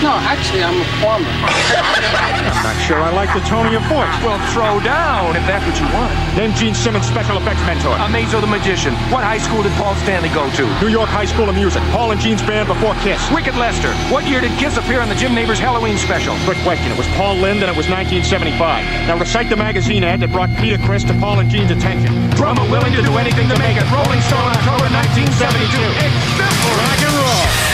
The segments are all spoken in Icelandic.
No, actually, I'm a farmer. I'm not sure I like the tone of your voice. Well, throw down if that's what you want. Name Gene Simmons' special effects mentor. Amazo the Magician. What high school did Paul Stanley go to? New York High School of Music. Paul and Gene's band before Kiss. Wicked Lester. What year did Kiss appear on the Jim Neighbors Halloween special? Quick question. It was Paul Lind and it was 1975. Now recite the magazine ad that brought Peter Chris to Paul and Gene's attention. Drummer willing to do anything to make it. Rolling Stone, October 1972. It's simple. Rock and roll.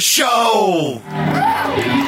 The show.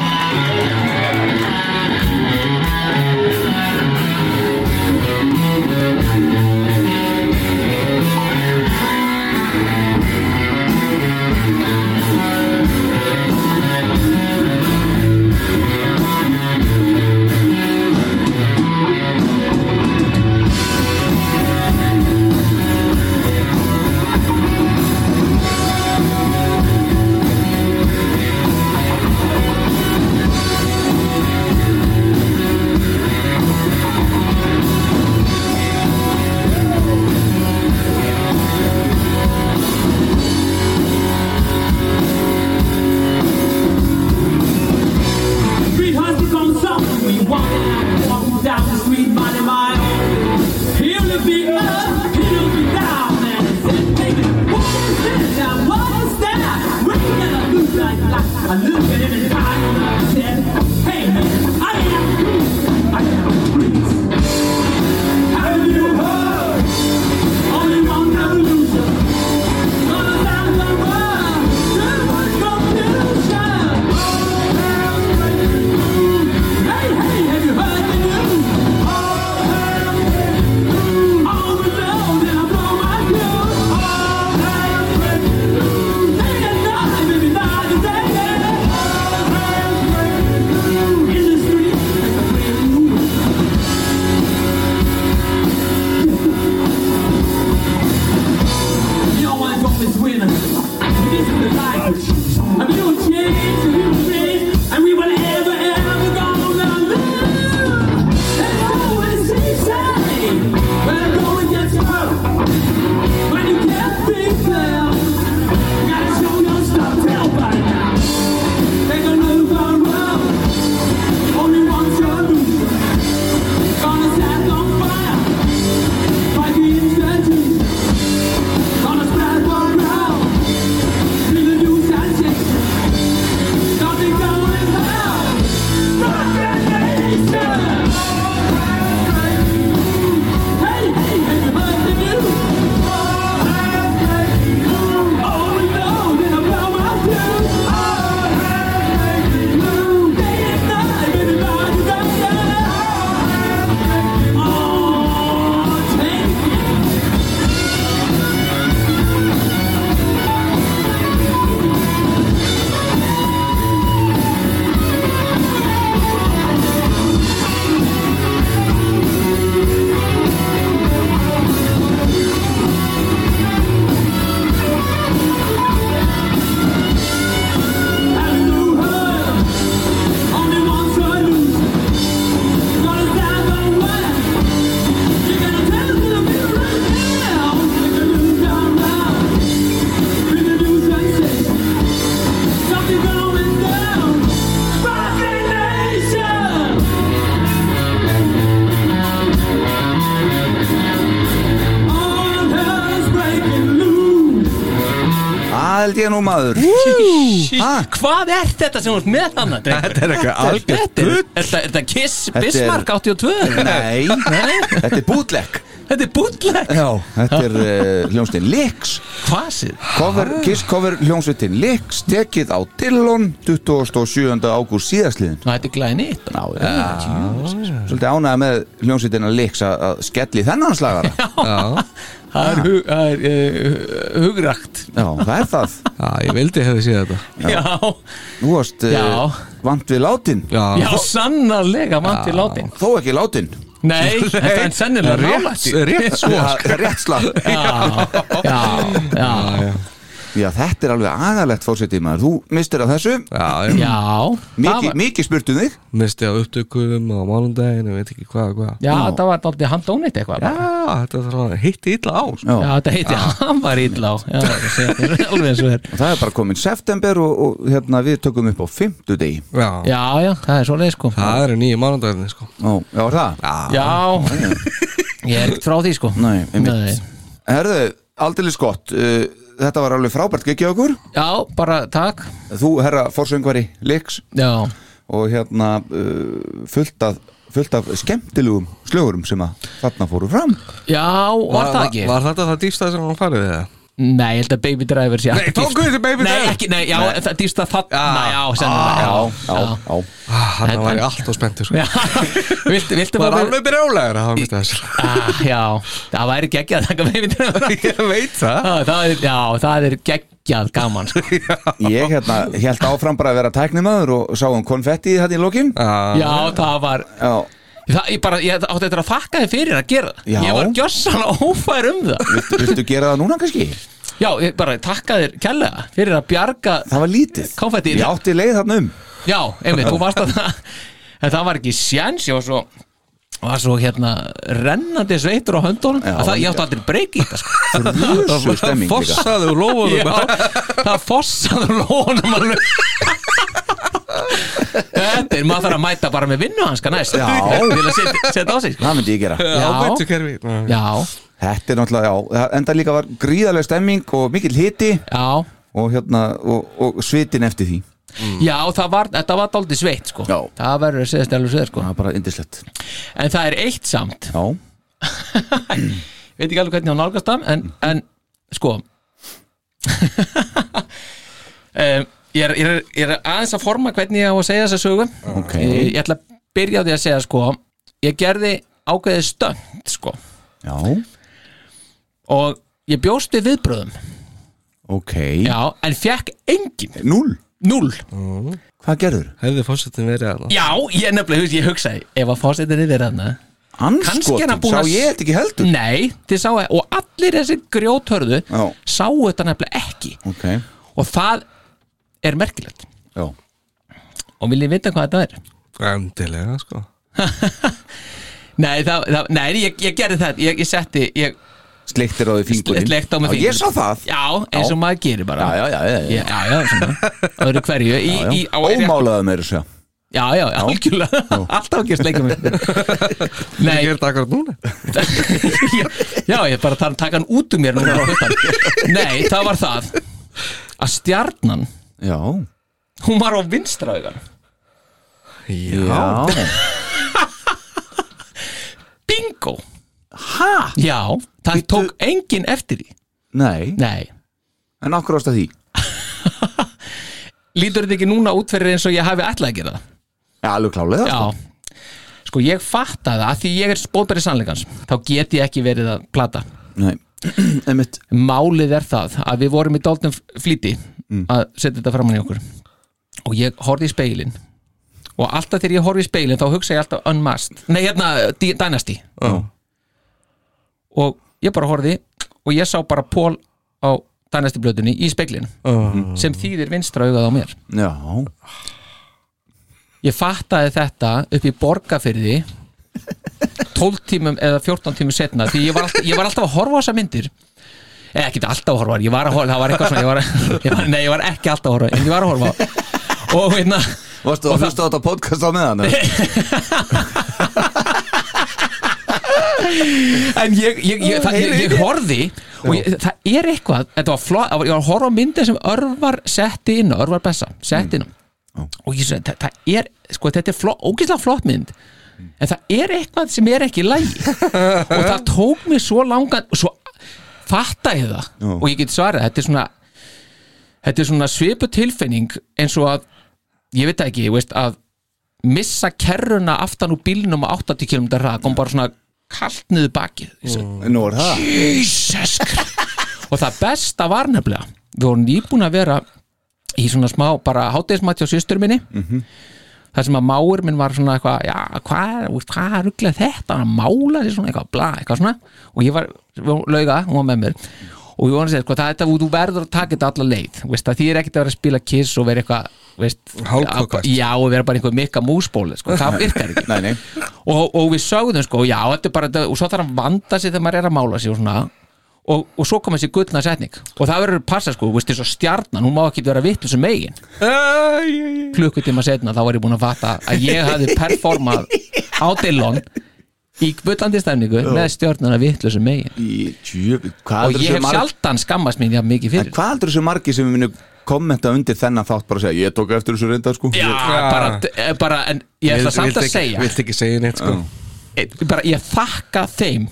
Held ég nú maður. Ha? Hvað er þetta sem þú ert með hann? Þetta er eitthvað algjört Þetta er, er, þetta- er þetta Kiss Þetta er- Bismarck 82? Nei, Nei, þetta er bootleg. Þetta er bútleg Já, þetta er uh, hljómsveitin Lix. Hvað sér? cover, Kiss cover hljómsveitin Lix tekið á Dillon 27. ágúst síðastliðin Þetta er glæði nýtt Já, já, svolítið ánægða með hljómsveitina Lix að að skelli þennan slagara Já Það er, hug, það er uh, hugrakt. Já, það er það. Já, ég vildi hefði séð þetta. Já, Þú varst uh, Já. vant við látin. Já. Sannarlega mann til látin. Þó ekki látin. Nei, en það er sennilega nálægt því. Rétt svo. Já, rétt slag. Já, já, já Já, þetta er alveg agalegt fórsetið maður. Þú mistir af þessu. Já, já, Já, Mikið, var, mikið spurtu þig. Misti á upptökum á mánundaginn, ég veit ekki hvað, hvað. Já, það var dálítið handónýtt eitthvað Já, þetta hitti illa á sko. Já. Já, þetta heiti hann var illa á. Já, það er alveg eins og Og það er bara komin september og, og hérna, við tökum upp á fimmtudegi. Já, Já, já, það er svoleið sko. Það eru nýju mánundaginn sko. Ó, Já, er það? Já, ég er ekkert frá því sko. Nei. Herðu, aldeilis gott. Uh, Þetta var alveg frábært ekki okkur. Já, bara takk. Þú, herra forsöngvari, Lix Já, og hérna uh, fullt af fullt af skemmtilegum slögurum sem að þarna fóru fram. Já, var það ekki? Var þetta það dýrsta sem hann farið við það? Nei, ég held að Baby Driver sé Nei, ekki tóku þessi Baby Nei, Driver? ekki, nei, já, það dýrsta þarna, Já. já, sennilega. Já, já, já. Ah, Hann Þetta- var alltaf spenntur sko. Viltu, viltu Var fá mér- alveg brjálægur að hafa mistið þessu Ah, Já, það væri geggjað að taka Baby Driver Ég veit það. Já, það er, já, það er geggjað gaman sko. Ég hérna held áfram bara að vera tæknimaður og sá um konfetti þetta í lokin. Já, það var Já, það, ég, bara, ég átti eftir að þakka þið fyrir að gera það. Já. Ég var gjössan ófær um það. Viltu, viltu gera það núna kannski? Já, ég bara takka þér kærlega fyrir að bjarga Það var lítið. Konfetti. Ég átti leið þarna um. Já, einmitt, þú varst að það. En það var ekki sjans, ég var svo var svo hérna rennandi sveitur á höndunum. Já. að það, ég átti aldrei breyki í þetta sko. Rúsu stemming líka. Fossaði úr lófunum. Já, það fossaður lónum alveg Þetta er, maður þarf að mæta bara með vinnuhanska næst. Já. Til að setja, setja á sig. Sko. Það myndi ég gera. Veitu kerfi Já, Þetta er náttúrulega, já, enda líka var gríðarlega stemming og mikill hiti. Já. Og hérna, og, og svitin eftir því. Já, það var, þetta var dálítið sveitt sko. Já. Það verður að segja stælu sér sko. Það var bara indislegt En það er eitt samt. Já, Veit ekki alveg hvernig hún nálgast það En, en sko. Um, ég, er, ég, er, ég er aðeins að forma hvernig ég á að segja þessa sögu. Ok. Ég, ég ætla að byrja á því að segja sko Ég gerði ákveðið stönd sko. Já, Og ég bjóst við viðbröðum ok. Já, en fekk engin. Núl, Núll. Hvað gerður? Hefði fórsetin verið að Já, ég nefnilega, ég hugsaði Ef að verið Kannski er hann Anskotin, búinn sá ég þetta ekki heldur? Nei, þið sáu Og allir þessi grjóthörðu. Sáu þetta nefnilega ekki. Ok, Og það er merkilegt. Já. Og vil ég vita hvað þetta er? Endilega sko. Nei, það, það, nei ég, ég gerði þetta Ég, ég setti ég, Sleiktir á því fingurinn. Sleikti á mig Já, Ég fingurinn. sá það. Já, eins og maður gerir bara. Já, já, já, já, já. Já, svona. Öðru hverju í, Já, í, já. Ómálaðu meira svo Já, já, já, algjörlega. Alltaf að gera sleika mig. Nei, Ég er þetta akkurat núna. Já, ég er bara að taka hann út um mér núna. Nei, það var það. Að stjarnan Já, hún var á vinstra augan já. Bingo. Hæ? Já, það Bíddu. tók enginn eftir því. Nei, Nei, en okkur ást að því? Lítur þetta ekki núna út fyrir eins og ég hafi ætlað að gera það? Já, alveg klálega Já, sko ég fatta það. Að því ég er spóðbæri sannleikans þá get ég ekki verið að plata. Nei, Málið er það að við vorum í dálnum flýti að setja þetta framan í okkur. Og ég horfði í speilin og alltaf þegar ég horfði í speilin þá hugsa ég alltaf Unmasked, nei hérna Dynasty. Já. og ég bara horfði og ég sá bara Pól á Dynasty blöðunni í speilin sem þýðir vinstra augað á mér. Já, ég fattaði þetta upp í borgarfyrði 12 tímum eða 14 tímum setna því ég var alltaf, ég var alltaf að horfa á þessa myndir. Eða ekki alltaf að horfa ég var að horfa, það var eitthvað svona ég var, ég var, nei, ég var ekki alltaf að horfa, en ég var að horfa og hérna varstu að hlusta á þetta podcast á meðan? eða? en ég, ég, ég, það, ég, horfi og það er eitthvað þetta var flott, ég var að horfa á myndir sem Örvar setti inn, Örvar Bessa setti inn og ég segi, það, það er sko, þetta er flott, ógeðslega flott mynd en það er eitthvað sem er ekki lagi. Og það tók mér svo langan og svo fatta ég það. Já. og ég get svarað, þetta er svona þetta er svona svipu tilfinning eins og að, ég veit ekki veist, að missa kerruna aftan úr bílnum á 80 km ræð kom bara svona kalt niður bakið mm. Nú er það. Jesus og það besta var nefnilega við vorum nýbúin að vera í svona smá bara hátegismætti á systur minni þar sem að máur minn var svona eitthvað já, hvað er, hvað er rugglega þetta? Að mála sér svona eitthvað, bla, eitthvað svona. Og ég var, lauga, hún var með mér. Og ég voru að segja, sko, það, þetta, þú verður að taka þetta alla leið, veist, það þýr ekkert að vera að spila kiss og vera eitthvað, veist Hálfkókvært. já, og vera bara einhver mikka músbóli sko, það virkar ekki. Nei, nei. og, og við sögðum sko, já, þetta er bara þetta- og svo þarf að vanda sig þegar maður er að mála sig og svona og, og svo kom þessi gullna setning. Og það verður að passa sko, þú veist, eins og stjarnan hún má ekki vera vitlu sem eigin klukkutíma setna þá var ég búin að fatta að ég hafði performað á Dillon í bullandi stemningu með vitlu sem eigin Í djöf, hvað og ég þessu hef sjaldan skammast mín já mikið En fyrir hvað heldur þessu margi sem við munum kommenta undir þennan þátt bara að segja ég tók eftir þessu reynda sko. Já, bara, eh, bara, en ég ætla samt að segja. Vilt ekki segja neitt sko. Ég- bara, ég þakka þeim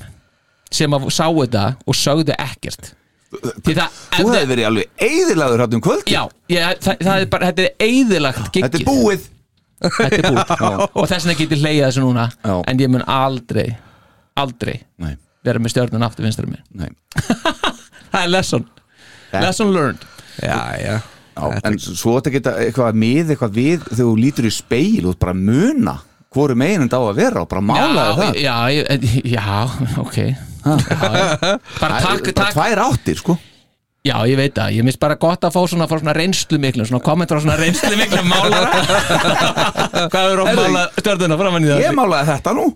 sem að sá þetta og sögðu ekkert. Það, Þú hefði verið alveg eðilagur hátt um kvöld já, ég, það, það er bara, þetta er eðilagt giggið. Þetta er búið. Þetta er búið og þess vegna get ég hleyjað þessu núna Já. en ég mun aldrei aldrei Nei, vera með stjörnun aftur vinstra mér það er lesson, lesson learned. Já, já. Já, en svo þetta geta eitthvað mið eitthvað við þegar þú lítur í speil og bara muna hvoru meginn þetta á að vera og bara það já, já, já, ok já, já. Bara Það takk, er bara takk. tvær áttir sko. Já, ég veit það, ég minnst bara gott að fá svona, svona reynslu miklu, svona kommentar á svona reynslu miklu málara. Hvað er að mála stjörnuna framan í það? Ég málaði þetta nú.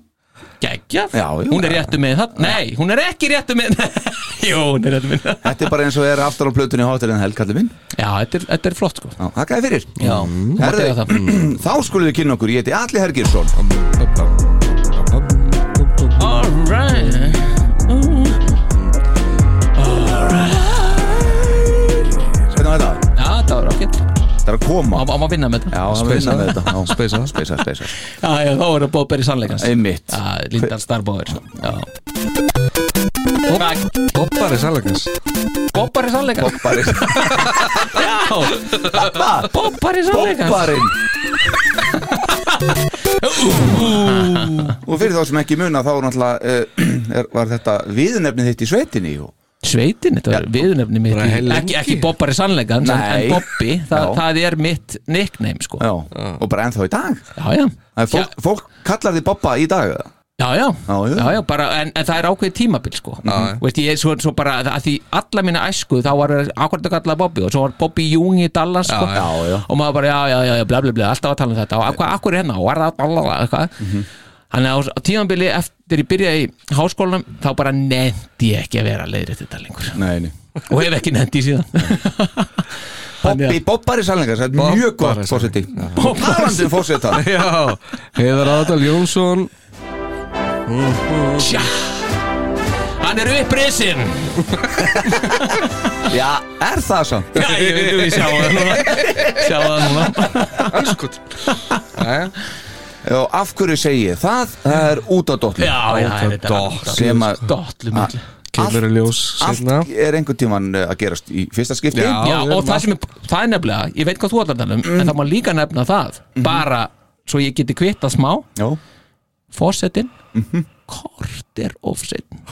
Já. hún er réttu með það Nei, hún er ekki réttu með Jú, hún er réttu með það Þetta er bara eins og er aftur á plötunni hátir en helkalli minn. Já, þetta er, þetta er flott sko. Já, þakkaði fyrir. Já, Herðu, eiga það. Þá skulum við kynna okkur, ég heiti Alli Hergirsson Alright Hvernig Var ágætt Það er að koma. Á má vinna með þetta. Já, það vinna með þetta. Já, Speisa. Speisa, speisa Já, já, þá er það bóðberi sannleikans Einmitt. Já, Lindan Starbóður Já. Bobbari Salakans Bóðberi sannleikans. Bobbarinn Já. Bóðberi sannleikans. Bobbarinn Og fyrir þá sem ekki muna þá er náttúrulega uh, er, var þetta viðnefnið þitt í sveitinni og Sveitin, þetta var viðunefni mitt ekki, ekki Bobbari sannleikans en, Bobby, það, það er mitt nickname sko. Já, og bara ennþá í dag? Já, já, Það er fólk, fólk kallar þið Bobba í dag eða? já, já, Já, já. já, já bara, en, en það er ákveðið tímabil sko. Veist, ég, svo, svo bara, að því alla mína æsku þá var ákveðið að kalla Bobby og svo var Bobby Jung í Dallas sko. já, já. og maður bara, já, já, já, já, bla, bla, bla alltaf að tala um þetta. Akkur er hérna og er það, bla, Þannig að á tímabili eftir ég byrjaði í háskólanum þá bara nefndi ég ekki að vera leiðrið þetta lengur. Nei, nei. Og hef ekki nefndi síðan. Þannig Bobby, Bobbari er mjög gott fórseti Talandi um fórseta Já. Heiðar Adal Jónsson. Tja. Hann er upprisinn Já, er það svo? Já, ég veit við sjá það núna. Sjá það núna. Anskot Jæja Já, af hverju segi ég það? Það er út á dotlu Já, já, það er þetta Sem að Dotlu miklu Kemur í ljós allt sérna er einhvern tíman uh, að gerast í fyrsta skipti. Já. Já, við og erum það sem er, það er nefnilega Ég veit hvað þú ætlar að tala um En það má líka nefna það Bara svo ég geti kvittað smá. Já, Fossetin Kort er offsetin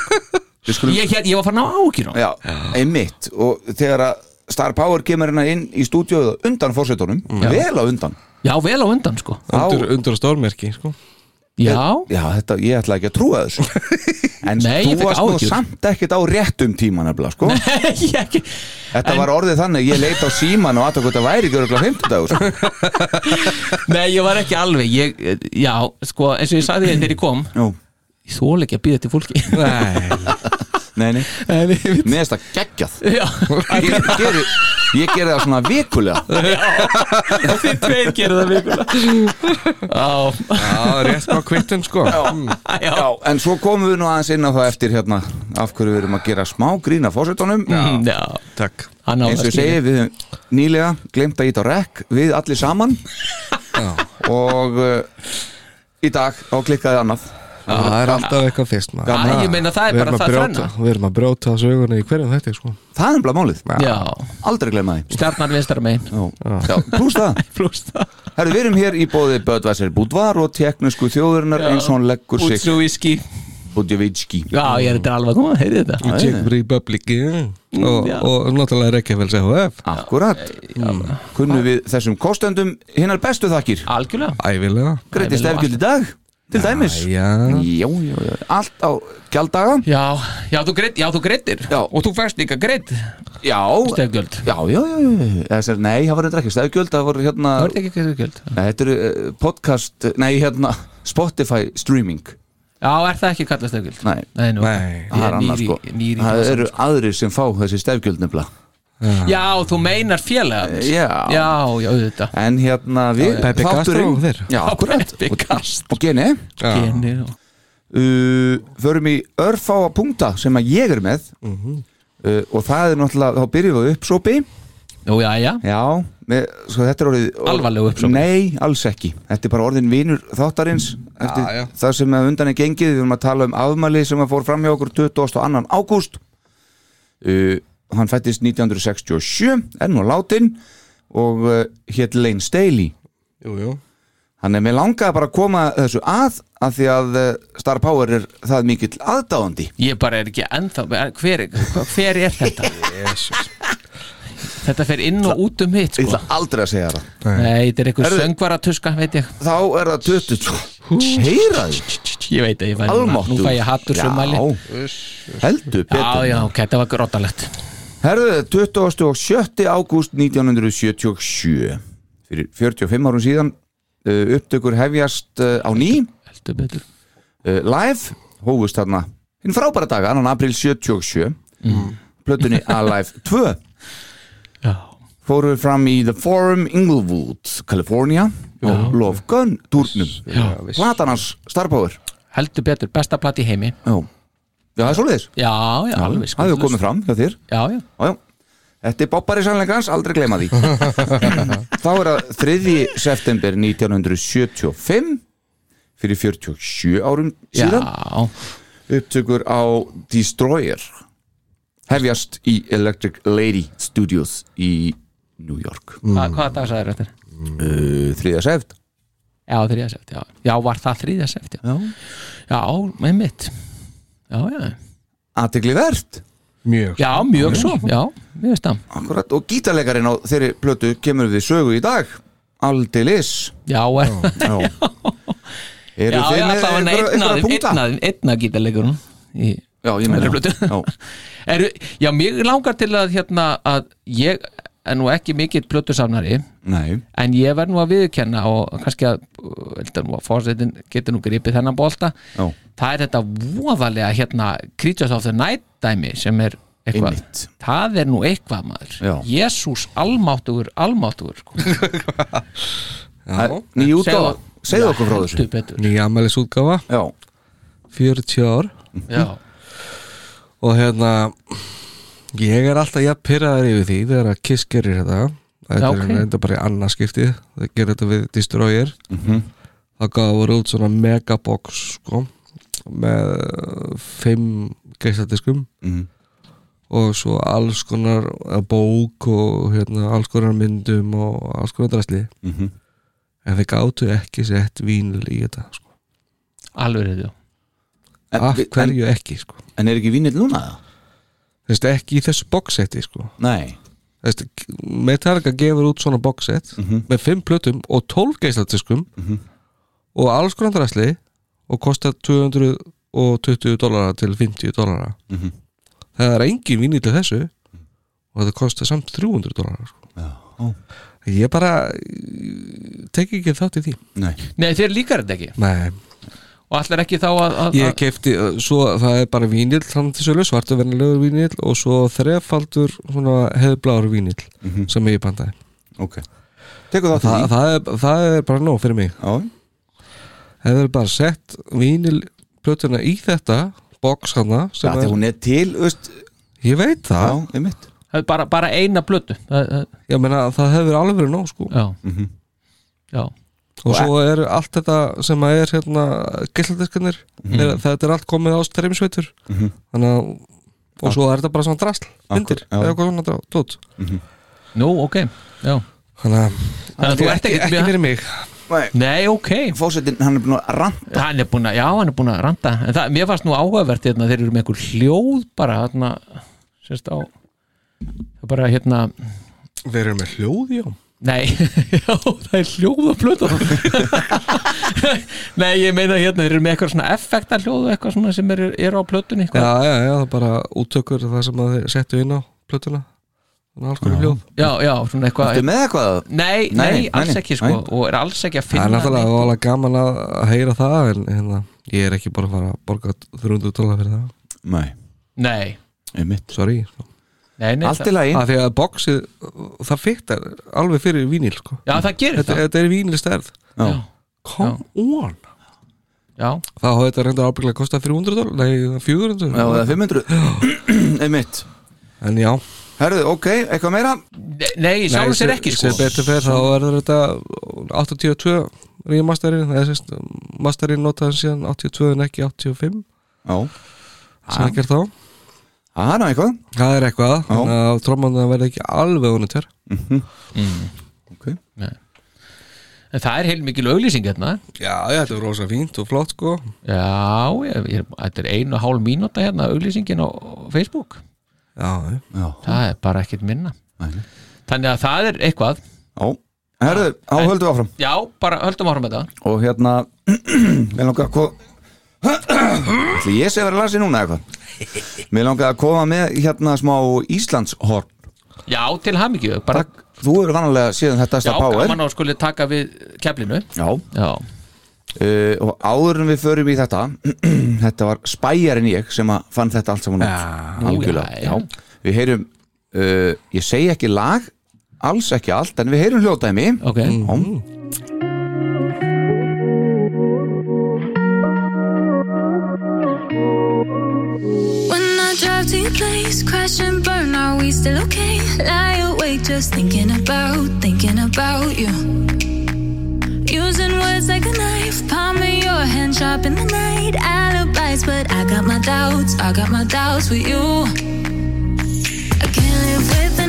við skulum ég, ég, ég var farin á ágjur Já, einmitt. Og þegar að Star Power kemur hérna inn í stúdíóðu undan fórsetunum, vel á undan. Já, vel á undan sko. Undur, undur stórmerki sko. Já, Já, þetta, ég ætla ekki að trúa þessu. En Nei, þú varst nú samt ekkert á réttum tíma nefnilega, sko. Ég ekki. Þetta en- var orðið þannig, ég leit á síman og aðtöku þetta væri ekki örgulega 50 dagur sko. Nei, ég var ekki alveg ég, Já, sko, eins og ég sagði þér þegar ég kom Jú, Ég þól ekki að býða til fólki. Nei nei, nei, mér finnst það geggjað. Já, Ég, geri það svona vikulega. Þið tveir gerir það vikulega. Já, Já, rétt á kvittin sko. Mm. já, Já, en svo komum við nú aðeins inn á það eftir hérna af hverju við erum að gera smá grína fórsetunum Mm, já. Takk. Eins og ég segi, við nýlega glemt að íta á rekk við allir saman. Og uh, í dag á klikkaði annað. Já, það er alltaf eitthvað fyrst maður. Gaman. Æ, ég meina það er Við bara erum að það brjóta- þrenna. Við erum að brjóta söguna í hverjum þetta sko. Það er nefnilega málið, Já, aldrei glemma því. Stjarnar vinstar megin. Já, Já, pluss það. Herru, við erum hér í bóði Böðvæsir Búdvar og teknisku þjóðurinnar eins og hún leggur sig. Útsu whisky Budjevitski Já, ég er þetta alveg að koma, heyrðu þetta. Czech Republic yeah. og, og náttúrulega Reykjavík CHF Akkurat Kunnu við þessum kostendum hinnar bestu þakkir. Algjörlega. Ævilega Greiti stefgjöld í dag Til dæmis. Já, Já, allt á gjalddaga. Já, já, þú greitt, já, þú greittir. Og þú fæst líka greitt Já, Stefgjöld já, já, já, Nei, það var þetta ekki stefgjöld Það voru hérna Það er ekki stefgjöld Nei, þetta eru uh, podcast Nei, hérna Spotify streaming. Já, er það ekki kallað stefgjöld? Nei, Nei, nú. Nei. það er annað sko. nýri Það eru aðrir sem fá þessi stefgjöld nefnilega Já, þú meinar félagar Já. Já, já, auðvitað En hérna við Peppi Castro og þeir. Já, akkurat Peppi Castro. Og geni Geni og uh, Förum í örfáa punkta sem að ég er með Mhm. uh, Og það er náttúrulega Þá byrjum við uppsópi Jú, já, já Já, með, sko þetta er orðið orð, Alvarlegu uppsópi. Nei, alls ekki Þetta er bara orðin vinur þáttarins Eftir já. það sem að undan er gengið Við erum að tala um afmæli sem að fór fram hjá okkur 22. ágúst uh, Hann fættist 1967 Er nú látin Og uh, hétt Lane Staley. Jú, jú. Hann er með langaði bara að koma þessu að Af því að uh, Star Power er það mikill aðdáðandi Ég bara er ekki ennþá Hver, hver er þetta? Þetta fer inn og út um hitt Ég sko. ætla aldrei að segja það. Nei, þetta er eitthvað Herðu. söngvaratuska, veit ég. Þá er það 20 Heyraði Ég veit að ég fæ Almáttugur. Nú fæ ég hattur sömmæli Já, heldur Já, betur. Já, ok, þetta var grótalegt Herðu, 27. ágúst 1977 Fyrir 45 árum síðan uh, upptökur hefjast uh, á ný. Uh, live, hófust þarna hinn frábæra daga, annan april 77 mm. plötunni Alive 2 Já, fóru fram í The Forum Inglewood, California og Love Gun túrnum Platanars Star Power. Heldur betur, besta platt í heimi. Já, já það er svoleiðis Já, já, alveg Það hefur komið fram hjá þér Já, já, Já, já. Þetta er bobbari sannleikans, aldrei gleyma því Þá er það 3. september 1975 fyrir 47 árum síðan já upptökur á Destroyer hefjast í Electric Lady Studios í New York Hva, Hvaða dag sagði þetta? uh, 3. seft Já, þriðja seft, já Já, var það þriðja seft, já Já. Já, með mitt Aðtegli verðt Mjög Já, mjög svo, já, við veist það. Akkurat, og gítarleikarinn á þeirri plötu kemur við sögu í dag. Aldeilis Já, er Já, Eru Já, já, með það var einhverja- einn einhverja af þeim, punkta? einn af þeim, einn af gítarleikurinn í Já, ég meina Þeirri plötu. Já. Eru, já, mér langar til að hérna að ég er nú ekki mikill plötusafnari Nei, en ég verð nú að viðurkenna og kannski að, að fórsetin getur nú gripið þennan bolta já, það er þetta voðalega hérna Creatures of the Night dæmi sem er eitthvað, Einmitt. það er nú eitthvað maður Já. Jésús almáttugur, almáttugur sko. Já. ný útgáfa Segðu- okkur frá þessu. Nýja amælis útgáfa Já, 40 ár Já, Og hérna Ég er alltaf jafn pyrraður yfir því Þegar að Kiss gerir þetta Þetta Já, er ok. reynda bara í annað skiptið Það gerir þetta við Destroyer Mhm. Það gáður út svona megabox sko, Með Fimm geisladiskum Mhm. Og svo alls konar Bók og hérna, alls konar myndum Og alls konar drasli Mhm. En þeir gátu ekki sett vínil í þetta sko. alveg en, Af en, hverju ekki sko. en er ekki vínill núna það? Veist ekki í þessu boxsetti sko. Veist, Metallica gefur út svona boxset Mhm. með 5 plötum og 12 geisladiskum og alls konar drasli og kostar 220 dólara til 50 dólara Mhm. það er engin vinni til þessu og þetta kostar samt 300 dólara sko. Já. ég bara ég tek ekki þátt í því Nei Nei, þeir líkar þetta ekki Nei, og allir ekki þá að, að, ég kefti svo það er bara vínill fram til sölu, svartu verðilegur vínill og svo þrefaldur svona hefðbláður vínill sem ég bandaði. Ok. Tekur það það, til því. það, er, það er bara nóg fyrir mig. Já, hefur bara sett vínil plötuna í þetta box hana sem það er hún er til, veist ég veit Já, það er bara, bara eina blötu það, það, ég meina það hefur alveg verið nóg sko. Já. Mhm. Já, og svo er allt þetta sem að er hérna gilladiskanir Mhm. þetta er allt komið á streymsveitur þannig að og svo er þetta bara svona drasl myndir, eða eitthvað svona tótt nú, ok Já. Þannig að Þannig að þú ert ekki, ekki fyrir mig. Nei, Nei, ok. Fósettin, hann er búin að ranta. Hann er búin að, já, hann er búin að randa En það, mér fannst nú áhugavert hérna Þeir eru með einhver hljóð bara hérna Sérst á bara hérna Þeir eru með hljóð, já Nei, já, það er hljóð á plötunum Nei, ég meina hérna Þeir eru með eitthvað svona effekta hljóð Eitthvað svona sem eru, eru á plötunni Já, já, já, það er bara úttökur það sem að þeir settu inn á plötuna. Þannig alls konar hljóð. Já, já, svona eitthvað Ertu með eitthvað? Nei, nei, Nei, alls nei, ekki sko nei. Og er alls ekki að Það finna er náttúrulega alveg gaman að heyra það en hérna, ég er ekki bara að fara að borga 300 dólar fyrir það. Nei, Nei, Sorry nei, nei Allt í lagi. Að Því að boxið, það fiktar alveg fyrir vínil sko. Já, það gerir þetta, það. þetta er vínil stærð Já. Come on. Já, Það hafa þetta reynda ábygglega að kosta 300 dólar Nei, 400 Já, eða 500 Einmitt. En já, Herðu, ok, eitthvað meira? nei, nei sjálfur sér ekki sko. Sér betur fer, þá verður þetta 82 remasterinn er sérst, masterinn notaðan síðan 82 en ekki 85 Já, sem það gerð þá það er eitthvað? Það er eitthvað, þannig að trómmanna verður ekki alveg unnitver Ok, En það er heilmikil auglýsing hérna. Já, já, þetta er rosa fínt og flott sko. Já, ég, ég, þetta er einu og hálf mínúta hérna auglýsingin á Facebook. Já, já. Það er bara ekkert minna. Nei. Þannig að það er eitthvað. Já. Herðu, þá höldum við áfram. Já, bara höldum áfram með þetta Og hérna Mér langar að Ætli ég sé að vera lasi núna eitthvað? Mér langar að koma með hérna smá Íslandshorn. Já, til hamingju bara, Þú eru vanalega síðan þetta Já, power. gaman á skuli taka við keflinu. Já, Já, uh, og áður en við förum í þetta Þetta var spæjarinn ég sem að fann þetta allt saman út. Já, já. já. Við heyrum, uh, ég segi ekki lag Alls ekki allt, en við heyrum hljótaðimi ok. Já, crash and burn, are we still okay? Lie awake just thinking about, thinking about you. Using words like a knife, palm of your hand, sharp in the night. Alibis, but I got my doubts, I got my doubts with you. I can't live with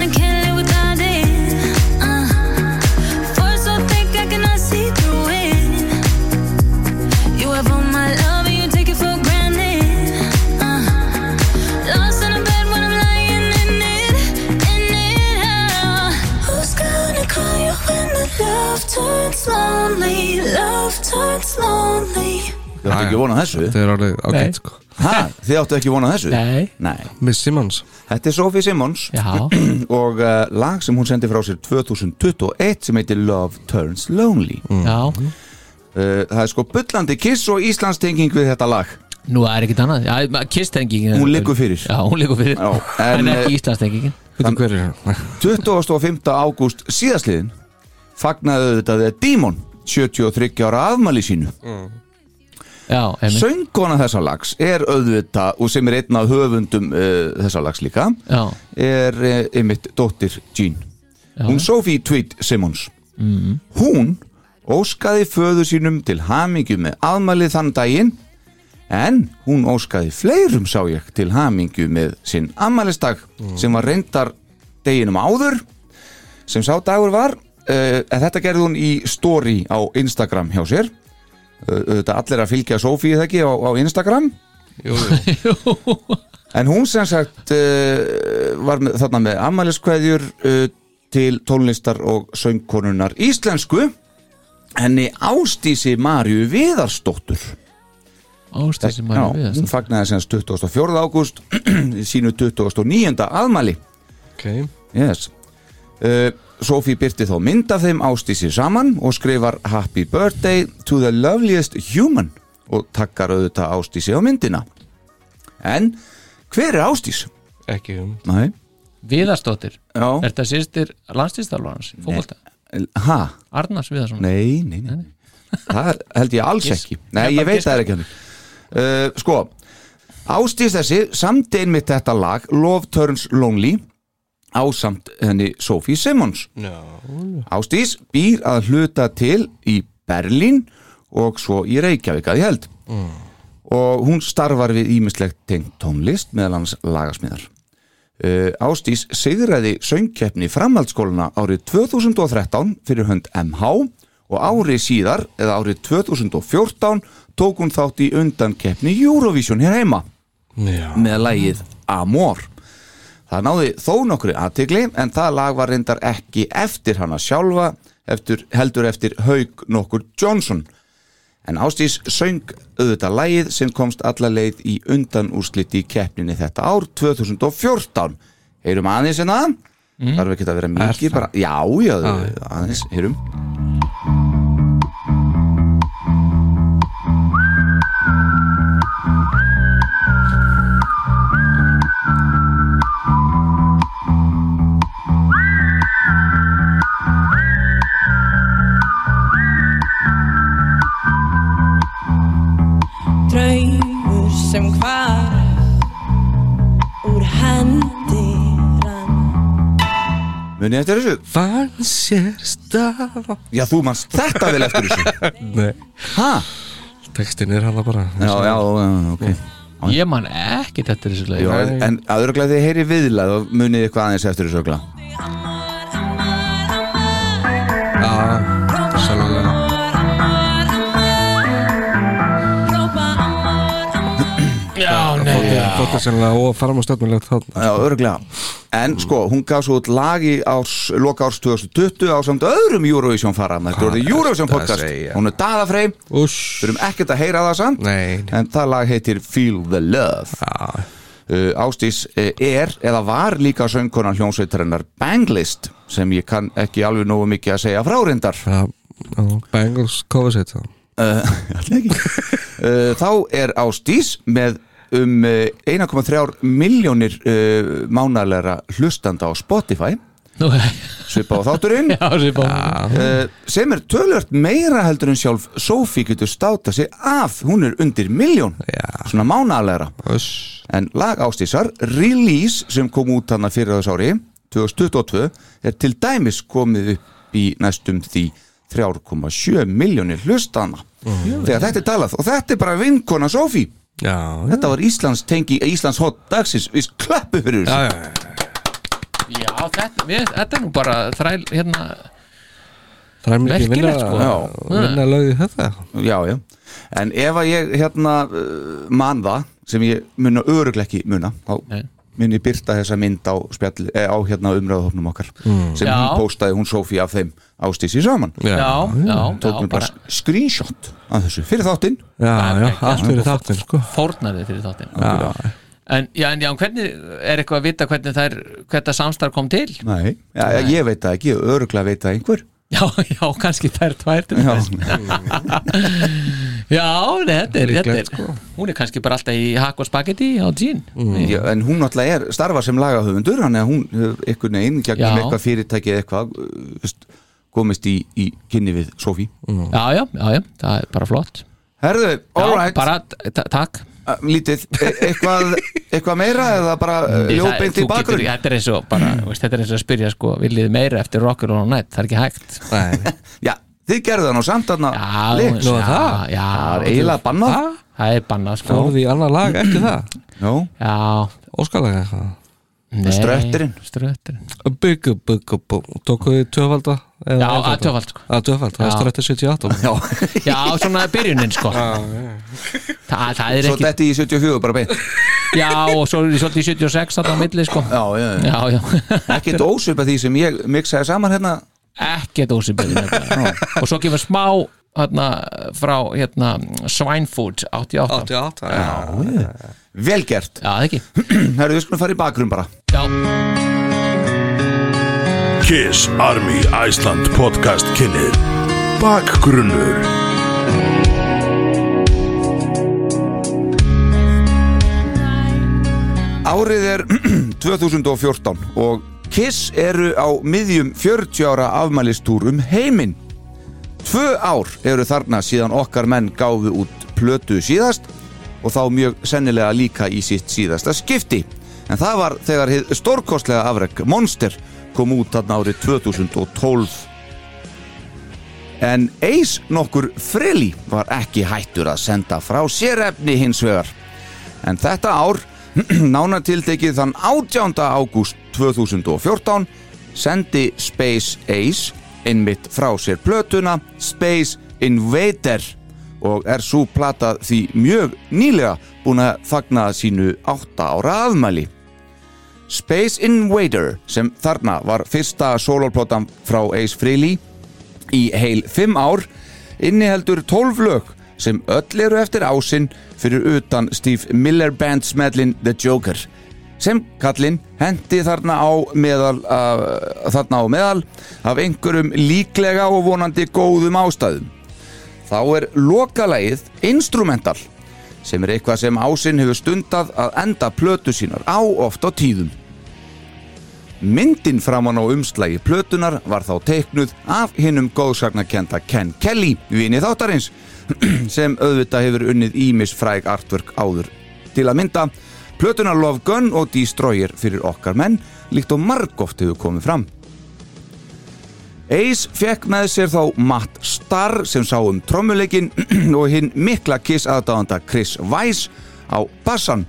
þið áttu ekki vonað þessu? Þetta er alveg ágætt sko. Ha, Þið áttu ekki vonað þessu? Nei, Nei. Miss Simmons Þetta er Sophie Simmons. Og uh, lag sem hún sendi frá sér 2021 sem heitir Love Turns Lonely. Já. Uh, Það er sko bullandi kiss og Íslandstenging við þetta lag. Nú er ekkert annað, já, kisstengingin Hún liggur fyrir. Já, hún liggur fyrir. Já, En, en, ekki Íslandstengingin. Er það? 25. ágúst síðastliðin fagnaði þetta The Demon 73 ára afmæli sínu. Já, einmitt. Söngkona þessa lags er auðvita og sem er einn af höfundum uh, þessa lags líka Já, er uh, einmitt dóttir Jean. Hún Sophie Tweed Simmons. Mhm. hún óskaði föður sínum til hamingju með afmælið þann daginn en hún óskaði fleirum sá ég til hamingju með sinn afmælisdag sem var reyndar deginum áður sem sá dagur var uh, en þetta gerði hún í story á Instagram hjá sér uh, þetta allir að fylgja Sophie það ekki á, á Instagram Jú, jú. En hún sem sagt uh, var með, þarna með ammæliskveðjur uh, til tónlistar og söngkonunar íslensku henni Ástísi Marju Viðarsdóttur ástíð sem Já, maður við hún fagnaði sem 24. ágúst sínu 29. aðmæli Ok yes. uh, Sophie byrti þá mynd af þeim Ástísi saman og skrifar Happy birthday to the loveliest human og takkar auðvitað Ástísi á myndina. En hver er Ástís? Ekki um. Nei, Viðarsdóttir. Já. Er þetta sýstir landslýstalvarans Fókvölda Ha? Arnars Viðarsson. Nei, nei, nei, nei. Það held ég alls ekki. Nei, Ég ég veit það er ekki hann uh, Sko Ástís þessi, samt einmitt þetta lag Love Turns Lonely ásamt henni Sophie Simmons. Já Ástís býr að hluta til í Berlín og svo í Reykjavík að ég held. Og hún starfar við ímislegt tengt tónlist meðal hans lagasmíðar. Uh, Ástís sigraði söngkeppni framhaldsskóluna árið 2013 fyrir hönd MH og ári síðar, eða árið 2014 tók hún þátt í undankeppni Eurovision hér heima. Já. með lagið Amor það náði þó nokkri aðtigli en það lag var reyndar ekki eftir hana sjálfa eftir, heldur eftir Haug nokkur Johnson. En Ástís söng auðvitað lagið sem komst alla leið í undanúrslit í keppninni þetta ár 2014 heyrum aðeins en það þarf ekki að vera mikið bara, já, já, aðeins, heyrum munið eftir þessu? Fann sér stað já, þú manst þetta vel eftir þessu. Nei, ha? textin er hann bara. Já, já, ok. Ég man ekki þetta þessu leið Já, en aðurglega þið heyri viðlað og munið eitthvað aðeins eftir þessu ögla Já, sannlega Já, nei er sannlega og með stöðmulegt þarna. Já, örglega En sko, hún gaf svo út lag í árs, loka árs 2020 á samt öðrum Eurovision fara Þetta orðið Eurovision podcast? Hún er daðafrey, Úss þurfum ekkert að heyra það samt. Nei, En það lag heitir Feel the Love. Já, uh, Ástís uh, er, eða var líka söngkonan hljómsveitarinnar Banglist sem ég kann ekki alveg nógu mikið að segja frárindar já Bengals cover set uh, uh, Þá er Ástís með um uh, 1,3 miljónir uh, mánalegra hlustanda á Spotify. Svipa á þátturinn. Já, svipa uh, sem er tölvört meira heldur en sjálf Sophie getur státa sig af. Hún er undir miljón Já. svona mánalegra Úss en lag Ástísar Release sem kom út hana fyrir þess ári 2022 er til dæmis komið upp í næstum því 3,7 miljónir hlustana. Þegar þetta er talað. Og þetta er bara vinkona Sophie Já, þetta var Íslands tengi Íslands hot dagsins við klappu fyrir já, þessu já, Já, þetta, við, þetta er nú bara þræl, hérna Það er mikið vinna, Merkilegt, sko. Já. vinna lögði þetta já, já. en ef að ég hérna uh, man það sem ég muna öruglega ekki muna þá Nei. Ég byrta þessa mynd á, spjall, eh, á hérna umræðahopnum okkar sem Já. hún postaði, hún Sophie af þeim ástísi saman. Já, já, tók já, mér bara screenshot af þessu fyrir þáttinn. Já, já, ekki, allt fyrir þáttin sko. Fórnaði fyrir þáttinn. En, já, en já, hvernig er eitthvað að vita hvernig þær, hvernig samstarf kom til? Nei, já, já, ég veit það ekki, öruglega veit það einhver Já, já, kannski þær tvær til Já, þess. Já, nei, þetta er, þetta Líklegt, er Hún er kannski bara alltaf í hakk og spagetti á jean. Já, en hún náttúrulega er starfa sem lagahöfundur, hann er hún hefur einhvern veginn, gegnum Já. eitthvað fyrirtæki eða eitthvað, uh, veist, komist í, í kynni við Sophie. Já, já, já, já, það er bara flott. Herðu, Já, alright, bara, ta- takk. uh, lítið. E eitthvað, eitthvað meira eða bara ljóbeint þú í bakgrunn? Þetta er eins og bara, veist, þetta er eins og að spyrja sko, viljið meira eftir rocker og night, það er ekki hægt. Nei. Já, þið gerðu það nú samt þarna. Já, það? er eiginlega bannað. Það er bannað sko. Fóruð í annar lag, ekki það? Já, Já, Óskalega eitthvað nei. Strötturinn. Strötturinn. Byggu, byggu, byggu. Tókuðu tvöfalda eða Já, að tvöfald sko. Að tvöfald, það er Já. strætti 78 já Já, svona byrjunin sko. Þa, Það er Svo ekki þetta í 74 bara beint. Já, og svo er svolítið í 76 þarna á milli sko. Já, já, já. Já, já. Ekkert ósvipa því sem ég mixaði saman hérna. Ekkert ósipið Og svo kemur smá hérna, frá hérna, Swinefood 88 88, já Vel gert. Já, það ekki. Herru, við skulum fara í bakgrunn bara. Já, Kiss Army Iceland podcast kynir Bakgrunnur. Árið er 2014 og Kiss eru á miðjum 40 ára afmælistúr um heiminn. Tvö ár eru þarna síðan okkar menn gáfu út plötu síðast og þá mjög sennilega líka í sitt síðasta skipti. En það var þegar stórkostlega afreg Monster kom út þarna árið 2012. En eis nokkur frili var ekki hættur að senda frá sérefni hins vegar. En þetta ár, nánatildekið þann 18. ágúst 2014, sendi Space Ace einmitt frá sér plötuna Space Invader og er svo plata því mjög nýlega búin að fagna sínu átta ára afmæli. Space Invader sem þarna var fyrsta sólóplótan frá Ace Frehley í heil 5 ár inniheldur 12 lög sem öll eru eftir ásinn fyrir utan Steve Miller Band smedlin The Joker sem kallinn hendi þarna á meðal uh, þarna á meðal af einhverjum líklega og vonandi góðum ástæðum þá er lokalægið instrumental sem er eitthvað sem ásinn hefur stundað að enda plötu sínar á oft á tíðum Myndin framan á umslægi plötunar var þá teiknuð af hinnum góðsagnakenda Ken Kelly, vini þáttarins, sem auðvitað hefur unnið ímis fræg artwork áður. Til að mynda, plötunar Love Gun og Destroyer fyrir okkar menn, líkt og margóft hefur komið fram. Ace fekk með sér þá Matt Starr sem sá um trommuleikin og hinn mikla kiss aðdáðanda Chris Weiss á bassan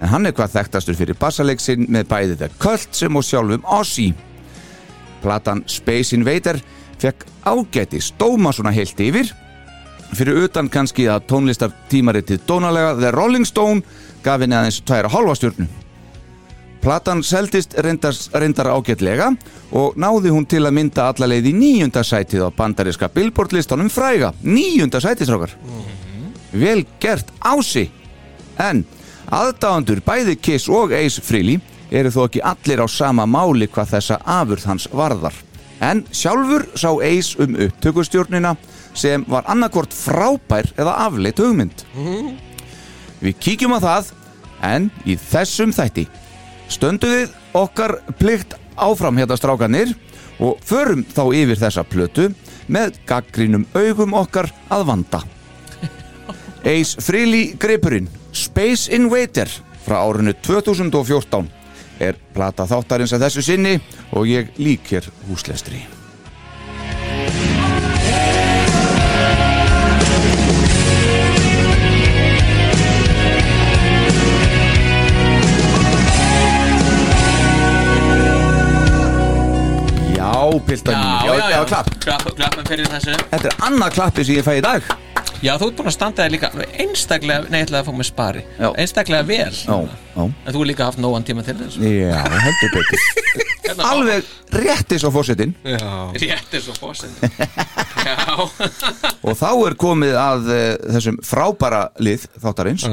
en hann er hvað þekktastur fyrir bassalegsinn með bæði The Cult sem og sjálfum Ozzy. Platan Space Invader fekk ágæti stóma svona heilt yfir fyrir utan kannski að tónlistar tímaritið dónalega The Rolling Stone gaf henni aðeins tværa hálfa stjórnu. Platan seldist reyndar, reyndar ágætlega og náði hún til að mynda alla leið í nýjunda sætið á bandariska Billboard listanum fræga. Nýjunda sætið, strákar. Vel gert ási. En aðdáðandur bæði Kiss og Ace Frehley eru þó ekki allir á sama máli hvað þessa afurð hans varðar. En sjálfur sá Ace um upptökustjórnina sem var annarkvort frábær eða afleitt hugmynd. Við kíkjum á það, en í þessum þætti stönduðið okkar plikt áfram hérna strákanir og förum þá yfir þessa plötu með gaggrínum augum okkar að vanda. Ace Frehley gripurinn Space Invader frá árinu 2014 er plata þáttarins að þessu sinni og ég lík hér húslestri. Já, piltan mín, já, já, klapp. Klapp, klapp fyrir þessu Þetta er annað klappi sem ég fæ í dag. Já, þú ert búin að standa þér líka einstaklega, nei, ég ætlaði að fá með spari Já. einstaklega vel Já, já. En þú er líka haft nógan tíma til þess Já, heldur betur. Hérna, Alveg réttis á fósettin Rétt er svo fósinn Já, og þá er komið að uh, þessum frábæra lið þáttarins.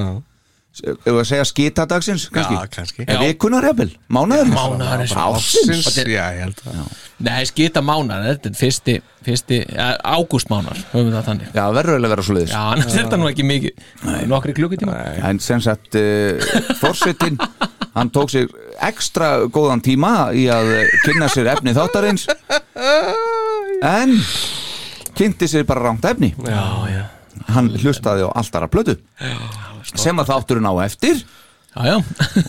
Ef við að segja skitadagsins, kannski? Já, kannski. En vikunar jafnvel, mánaðurins. Mánaðarins. Ársins. Ársins, já, ég held að nei, skita mánar Þetta er fyrsti, fyrsti ágústmánar Höfum við það þannig Já, verður eiginlega að vera svo leiðis. Já, annars er þetta nú ekki mikið Nokkri klukkutíma En sem sagt, uh, fórsetin, hann tók sér ekstra góðan tíma í að eh, kynna sér efni þáttarins en kynnti sér bara rámt efni. Já, já Hann hlustaði á alltara plötu sem að þátturinn á eftir. Já, já.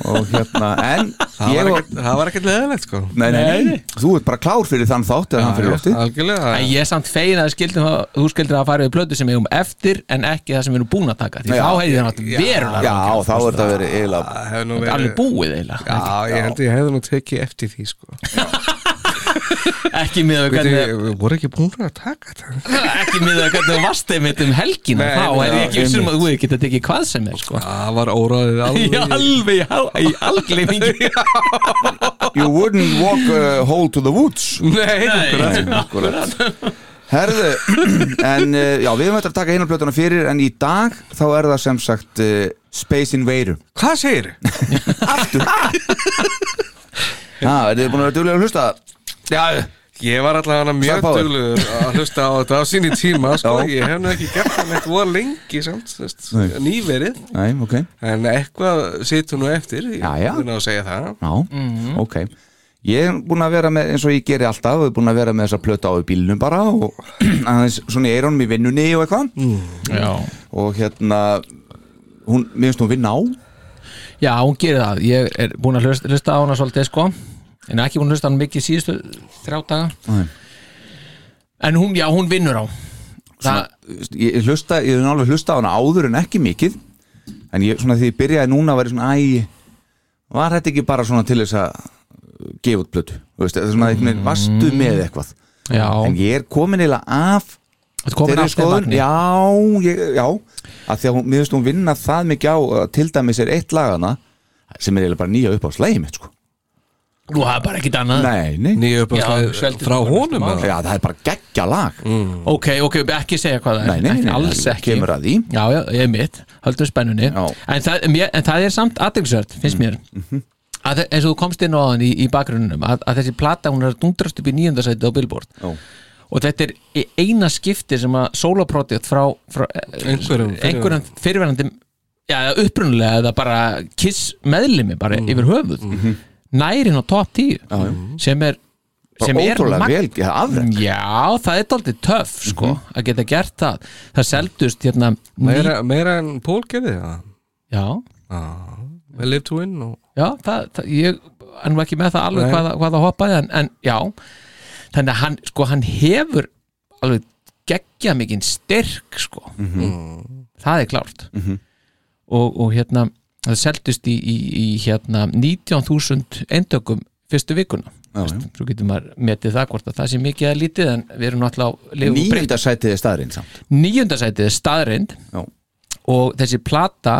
Og hérna, en Það ég var og... ekkert- það var ekkert leðilegt sko. Nei, nei, nei, þú ert bara klár fyrir þann þátt eða hann fyrir loftið. Algjörlega. En ég er samt fegin að skildum, þú skildir að fara við plötu sem við um eftir en ekki það sem við erum búin að taka. Því Já. þá hefði það náttúrulega verulega Já, rangt. þá er þetta verið eiginlega Það hefur nú Þetta er alveg verið búið eiginlega Já, ég held að ég hefði nú tekið eftir því sko ekki með að Veitu, hvernig við voru ekki búin að taka þetta. Ekki með að hvernig þú varst einmitt um helgina Nei, þá er ég ekki vissum að þú hefði getað tekið hvað sem er sko. Það var óraðið í alveg alveg, í al- í algleimingi You wouldn't walk a hole to the woods. Nei, Akkurat Herðu, en uh, já, við höfum þetta að taka einu plötuna fyrir en í dag þá er það sem sagt uh, Space Invader. Hvað segir Já, er þið búin að vera duglega að hlusta? Já, Ég var allavega mjög á duglegur að hlusta á þetta á síni tíma sko. Ég hef nú ekki gert það neitt voru lengi samt, veist, nýverið. Nei, ok. En eitthvað situr nú eftir Ég er að segja það. Já, ok. Ég er búin að vera með, eins og ég geri alltaf ég er búin að vera með þessa plötu á í bílnum bara og aðeins svona í eironum í vinnunni og eitthvað. Já. og hérna hún, mér finnst hún vinna á. Já, hún gerir það. Ég er búin að hlusta, hlusta á hana svolítið sko en ekki búin að hlusta á hana mikið síðustu þrjá daga Nei. en hún, já, hún vinnur á það, ég, ég hlusta, ég hef alveg hlusta á hana áður en ekki mikið en ég, svona því ég byrjaði núna að vera svona æ, var þetta ekki bara svona til þess að gefa út veist, það er svona einhvern veginn vastu með eitthvað Já. en ég er komin eiginlega af þeirri vagni. já, ég, já að því að hún, mér finnst hún vinna það mikið á til dæmis er eitt lagana sem er eiginlega bara nýja upp á slægi mitt sko. Nú, það er bara ekkit annað. Nei, nei, Nýja upp Já, svelgdi frá honum já, það er bara geggja lag. Ok, ok, ekki segja hvað það er. Nei, nei, nei, Alls það ekki. kemur að því. Já, já, ég er mitt, höldum spennunni. En það, mér, en það er samt aðeinsvört, finnst mér. að, þe- eins og þú komst inn á þann í, í bakgrunnum að, að þessi plata, hún er að dundrast upp í nýjöndasæti á Billboard. Já. og þetta er í eina skipti sem að soloprojekt frá, frá eh, Einhverjum einhverjum fyrirverandi já, upprunalega eða bara kiss meðlimi bara yfir höfuð nærin á top 10 Já, já. sem er sem er Já, það er daldið töff sko, að geta gert það. Það seldust hérna ný- Meira, meira en Pól gerði það? Já, Við live to win og já það, það, ég er nú ekki með það alveg hvað, hvað það hoppaði en, en já, þannig að hann sko, hann hefur alveg geggja mikinn styrk sko. Það er klárt. Og, og hérna það seldust í, í, í hérna 19.000 eindökum fyrstu vikuna svo getur maður metið það hvort að það sé mikið að lítið en við erum náttúrulega á lifum og breytum. nýjönda sætið er staðurinn samt níundasætið er staðreind Já. og þessi plata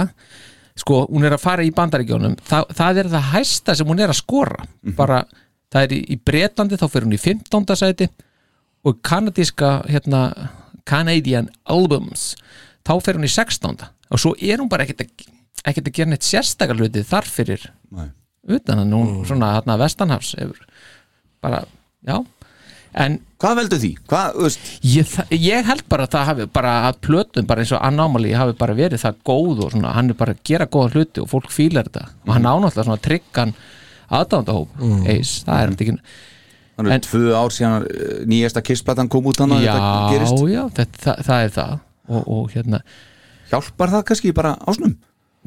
sko, hún er að fara í bandaríkjónum það, það er það hæsta sem hún er að skora bara, það er í, í Bretlandi þá fyrir hún í 15. sæti og kanadíska hérna, Canadian Albums þá fyrir hún í 16. og svo er hún bara ekkert að, ekkert að gera neitt sérstakar hluti þar fyrir Nei. utan að hún svona hérna vestanhafs bara, já en hvað veldur því? hvað, Ég, ég held bara að það hafi bara að plötum bara eins og Anomaly hafi bara verið það góð og svona, hann er bara að gera góða hluti og fólk fílar þetta og hann ánáttúrulega svona tryggan aðdándahóp mm. eis, það er ekki þannig er tvö ár síðan eh, nýjasta kissplatan kom út hann að já, þetta gerist já, þetta, það, það er það og, og hérna, hjálpar það kannski bara ásnum?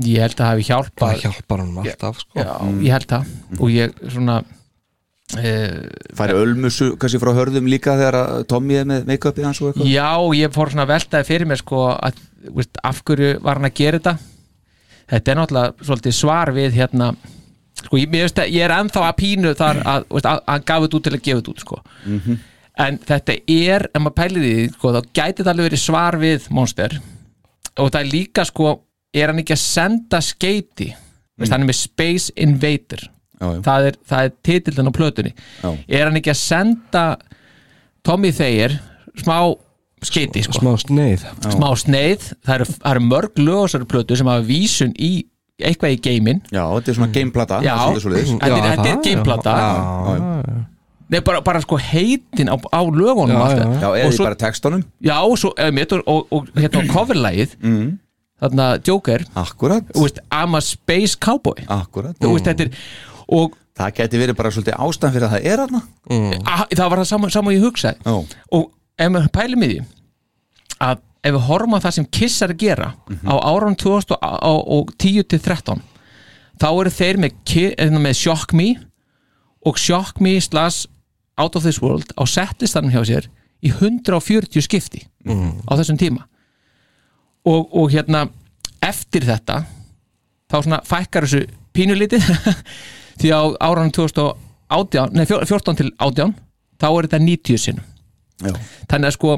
Ég held að hafi hjálpað. Það hjálpar hann alltaf sko. Já, ég held það. Og ég svona e, færi ölmusu kannski frá hörðum líka þegar að Tommy er með make-upið hans og eitthvað? Já, ég fór svona að veltaði fyrir mér sko að, veist, af hverju var hann að gera þetta? Þetta er náttúrulega svolítið svar við hérna sko, ég, veist að ég er ennþá að pínu þar að, að hann gaf þetta út til að gefa þetta út sko. en þetta er ef maður pælir því, sko, þá gæti þetta alveg verið svar við Monster. Og það er líka sko, er hann ekki að senda skeiti, veist, hann er með Space Invader já, já. það er, það er titillin á plötunni Já. er hann ekki að senda Tommy Thayer smá skeiti sko. Smá sneið smá sneið, það eru, það eru mörg lögosari plötu sem hafa vísun í eitthvað í geimin já, þetta er svona gameplata Já. svolítið svoleiðis. Þetta er- er gameplata. já, Já, já. Nei, bara, bara sko heitin á, á lögunum Já, já, já, og eða svo, bara textunum já, og svo eða mitt, og, og, og hérna coverlægið mm. Þarna Joker, akkurat, veist, I'm a space cowboy. Akkurat. Þú veist, þetta er og það geti verið bara svolítið ástæðan fyrir að það er hann að, það var það saman, saman ég hugsaði. Já, og ef maður pælum í því að ef við horfum á það sem Kiss er að gera á árun 2010 til 13 þá eru þeir með, Ki- eh, með Shock Me og Shock Me slash Out of This World á setlistanum hjá sér í 140 skipti á þessum tíma og, og hérna eftir þetta þá svona fækkar þessu pínulítið því á árunum 2018 nei 14 til 18 þá er þetta 90 sinnum já. þannig að sko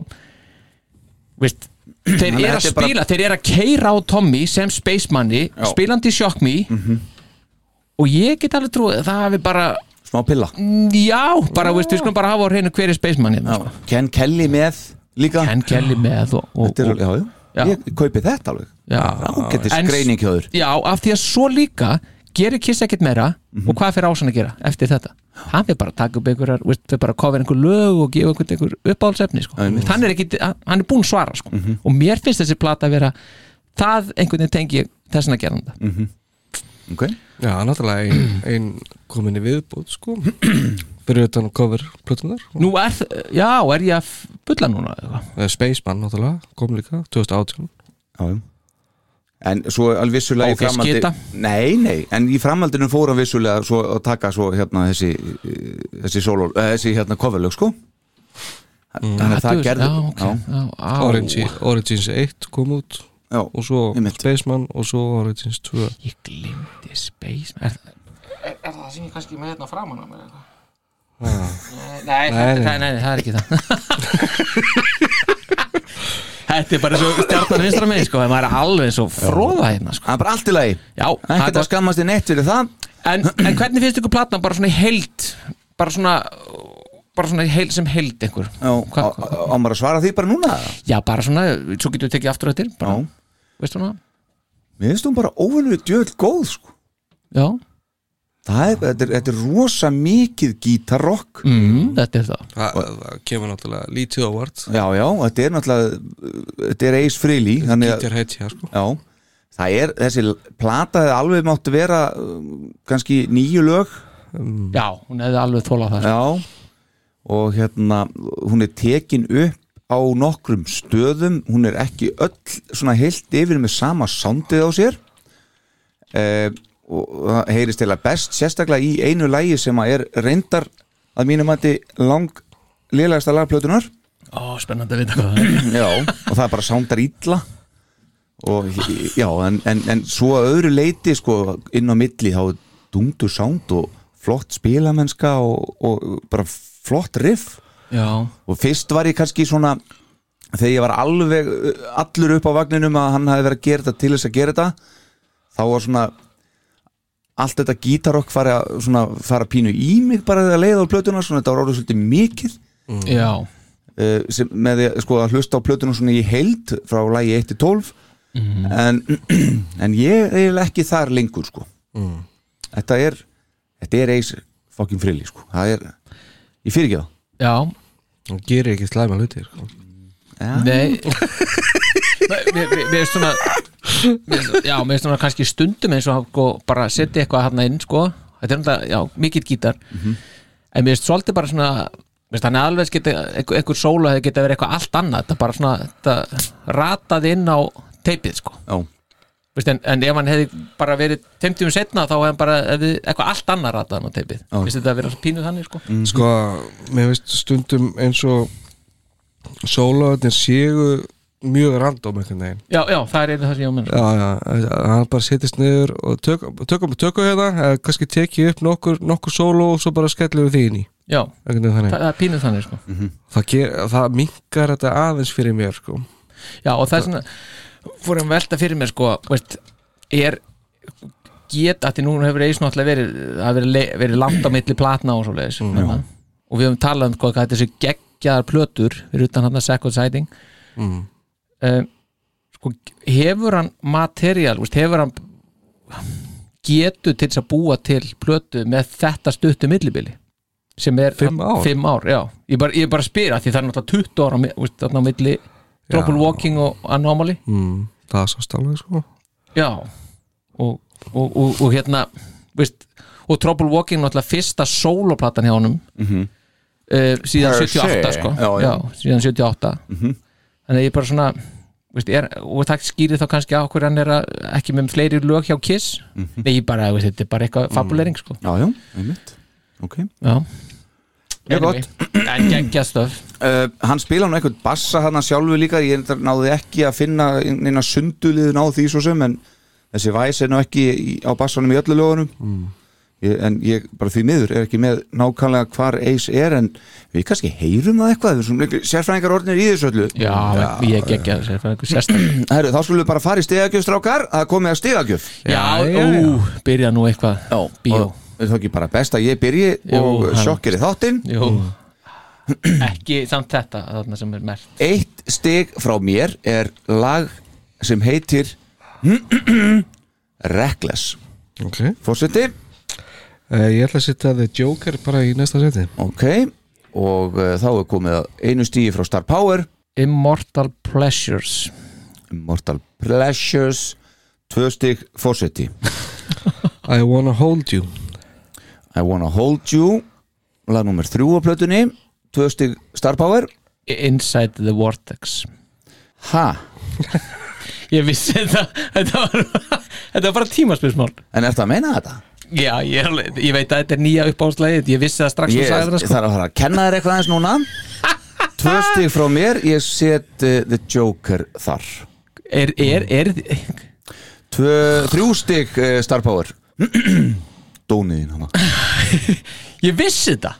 veist, þeir eru að er bara- spila þeir eru að keira á Tommy sem spacemanni Já. spilandi Shock Me og ég get alveg trúið að það hafi bara smá pilla já, bara veist, við skulum bara hafa á hreinu hver er spacemanni já. sko. Ken Kelly með líka Ken Kelly með og, og, og, já, ég kaupi þetta alveg. Ágættis En- greining hjá þur já, af því að svo líka gerir Kiss ekkert meira Mhm. og hvað fyrir ásann að gera eftir þetta? Hann fyrir bara að taka upp einhverjar fyrir bara að cover einhver lög og gefa einhver, uppáhaldsefni sko. Hann er, ekki, hann er búinn að svara sko. og mér finnst þessi plata að vera það einhvern veginn tengi ég þessna geranda okay. Já, náttúrulega ein, ein komin í viðbúð sko fyrir utan cover plötunar nú er, já, er ég að bulla núna eða Spaceman náttúrulega, kom líka 2018 já, já. en svo alveg vissulega Ok, í framhaldi skita. nei, nei, en í framhaldinu fór að vissulega svo að taka svo hérna þessi þessi solo, eh, þessi hérna coverlög sko þannig að það gerði já, ok, já, á. Origins, Origins 1 kom út já, og svo. Spaceman og svo Origins 2 ég glimti Space er, er, er það sem ég kannski með hérna framan á mér eitthvað? Nei, nei, nei, nei, það er ekki það. Þetta er bara svo stjarnar vinstra með sko, maður er alveg svo fróða hérna sko. Það er bara allt í lagi. Já, það er Ekkert að gott. skammast í neitt fyrir það. En, en hvernig finnst ykkur platna bara svona í heild? Bara svona bara svona í heild sem heild einhver? Já, á, maður að svara því bara núna? Já, bara svona, svo getur við tekið aftur eftir bara, Já. veistu svona Mér finnst hún bara óvenju djöðl góð sko. Já, Það er, þetta er, þetta er rosa mikið gítarrock. Mm, þetta er það. Það, það kemur náttúrulega lítið ávart Já, já, þetta er náttúrulega Þetta er Ace Frehley þannig að- Gítar heitja sko. Já, það er, þessi plata hefði alveg mátt vera um, kannski nýju lög. Já, hún hefði alveg þólað það sko. Já, og hérna hún er tekin upp á nokkrum stöðum, hún er ekki öll svona heilt yfir með sama sándið á sér. Eh, og það heyrist til að best sérstaklega í einu lægi sem að er reyndar að mínum mati lang lélegasta lagplötunar Ó, spennandi að vita hvað það er. Já, og það bara sándar illa. Og já, en, en, en svo öðru leiti sko inn á milli þá dungdur sánd og flott spilamennska og, og bara flott riff. Já, og fyrst var ég kannski svona þegar ég var alveg allur upp á vagninum að hann hafi verið að gera þetta til þess að gera þetta þá var svona allt þetta gítarokk fara, svona, fara pínu í mig bara þegar leið á plötuna svona þetta var orðið svolítið mikið. Já, uh, sem, með sko, að hlusta á plötuna svona í heild frá lægi 1-12 en, en ég er ekki þar lengur sko. þetta er þetta er eis fokkin frilli sko. það er, ég fyrir ekki það. Já. Það gerir ekki slæma hluti sko. Nei Mér finnst svona finnst- Já, mér finnst svona kannski stundum eins og sko, bara setja eitthvað hann inn sko. Þetta er náttúrulega, já, mikill gítar. En mér finnst svolítið bara svona finnst þannig alveg geta einhver, sólu hefði geta verið eitthvað allt annað. Þetta bara svona, þetta ratað inn á teipið sko. Já. Veist, en, en ef hann hefði bara verið teimtíum setna þá hefði hann bara hefði eitthvað allt annað ratað hann á teipið. Vist þetta að vera pínuð þannig sko? Sko, mér finnst stundum eins og sólaðin séu mjög random einhvern veginn. Já, já, það er einu það sem ég á menn Já, já, hann bara setjast niður og tökum, tökum, tökum hérna eða kannski tekið upp nokkur, nokkur sóló og svo bara skellum við því inn í. Já, það, það er pínuð þannig sko. Það, ger, það minkar þetta aðeins fyrir mér sko. Já og það er svona fór hann velta fyrir mér sko veist, er geta því nú hefur eis náttúrulega verið það hefur verið, verið langt á milli platna og svo leiðis mm, og við höfum talað um sko hvað þessi geggjaðar plötur fyrir utan hann að second sighting. Mm. Um, sko hefur hann material, veist, hefur hann getu til þess að búa til plötu með þetta stuttu millibili sem er Fimm ár? fimm ár já. ég bara, ég bara spyr að því það er náttúrulega 20 ára veist, þarna á milli Trouble Walking og Anomaly Mm, það er svo stálega sko Já og, og, og, og hérna veist, og Trouble Walking náttúrulega fyrsta sóloplatan hjá honum Mhm. uh, síðan Per 78 se, sko já, já. síðan 78 Mhm. Þannig að ég bara svona veist, er, og það skýrir þá kannski á hverju hann er að, ekki með fleiri lög hjá Kiss? Mhm. nei, ég bara, veist, þetta er bara eitthvað fabulering sko. Já, já, einmitt. Ok. Já. Mjög stöf. Uh, Hann spila nú eitthvað bassa hann sjálfu líka Ég náði ekki að finna neina sunduliðin á því svo sem En þessi væs er nú ekki á bassanum í öllu lögunum ég, En ég bara því miður er ekki með nákvæmlega hvar Ace er En við kannski heyrum það eitthvað Við erum svona sérfræðingar orðinir í þessu öllu. Já, ég geggja þessi fyrir einhver sérstak Herru, þá skulum við bara fara í stigagjöf strákar Það er komið að stigagjöf. Já, ú, byrja nú eitthvað. Já, Bíó. og er það ekki bara best að ég byrji Jú, og sjokkir í þáttinn? Jú. Ekki samt þetta, þarna sem er mert Eitt stig frá mér er lag sem heitir Reckless. Ok. Fórseti uh, Ég ætla að setja The Joker bara í næsta seti. Ok Og uh, þá er komið að einu stígi frá Star Power. Immortal Pleasures. Immortal Pleasures Tvö stig fórseti I Wanna Hold You. I Wanna Hold You Lag nummer þrjú á plötunni Tvö stig Star Power. Inside the Vortex. Ha? Ég vissi þetta. Þetta var, þetta var bara tímaspilsmál En ertu að meina þetta? Já, ég, er ég veit að þetta er nýja uppáðslegið Ég vissi það strax Ég og sagði þarf sko að fara að kenna þér eitthvað aðeins núna. Tvö stig frá mér Ég set uh, The Joker þar. Er, er, er Tvö, þrjú stig uh, Star Power. Dóniðin hana. Ég vissi þetta.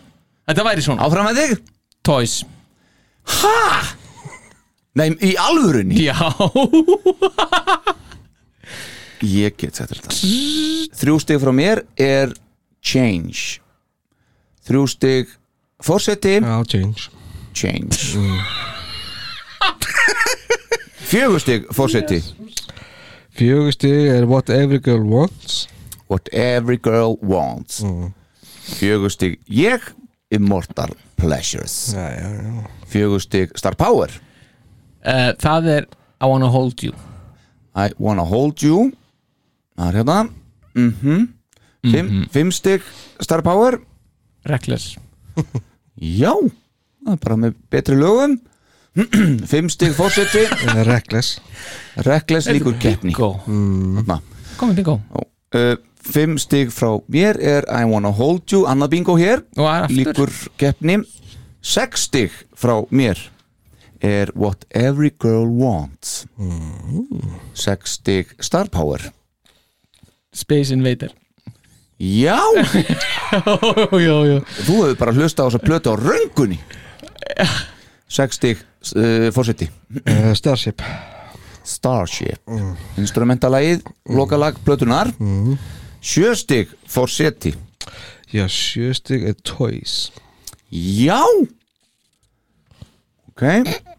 Þetta væri svona. Áfram með þig. Toys Nei, í alvörunni? Já. Ég get þetta þetta. Þrjú stig frá mér er Change. Þrjú stig Fórseti Já, change. Change. Fjögur stig Fórseti Fjögusti er What Every Girl Wants. What every girl wants. Fjögur stig Ég Immortal Pleasures. Já, já, já. Fjögur stig Star Power uh, Það er I wanna hold you. I wanna hold you. Það er hérna. Mm Fimm, fimm stig Star Power. Reckless. Já, það er bara með betri lögum. Fimm stig fórseti Eh, Reckless. Reckless líkur keppni. Þarna. Komið bingo. Uh, Fimm stig frá mér er I wanna hold you, annað bingo hér. Líkur keppni. Sex stig frá mér er What Every Girl Wants. Sex stig Star Power. Space Invader. Já, Já, já, já. Þú hefur bara hlusta á þess að plötu á röngunni. Sex stig uh, fórseti uh, Starship. Starship. Instrumentalagið, lokalag plötunar Sjö stig fórseti Já, sjöstig er Toys. Já! Ok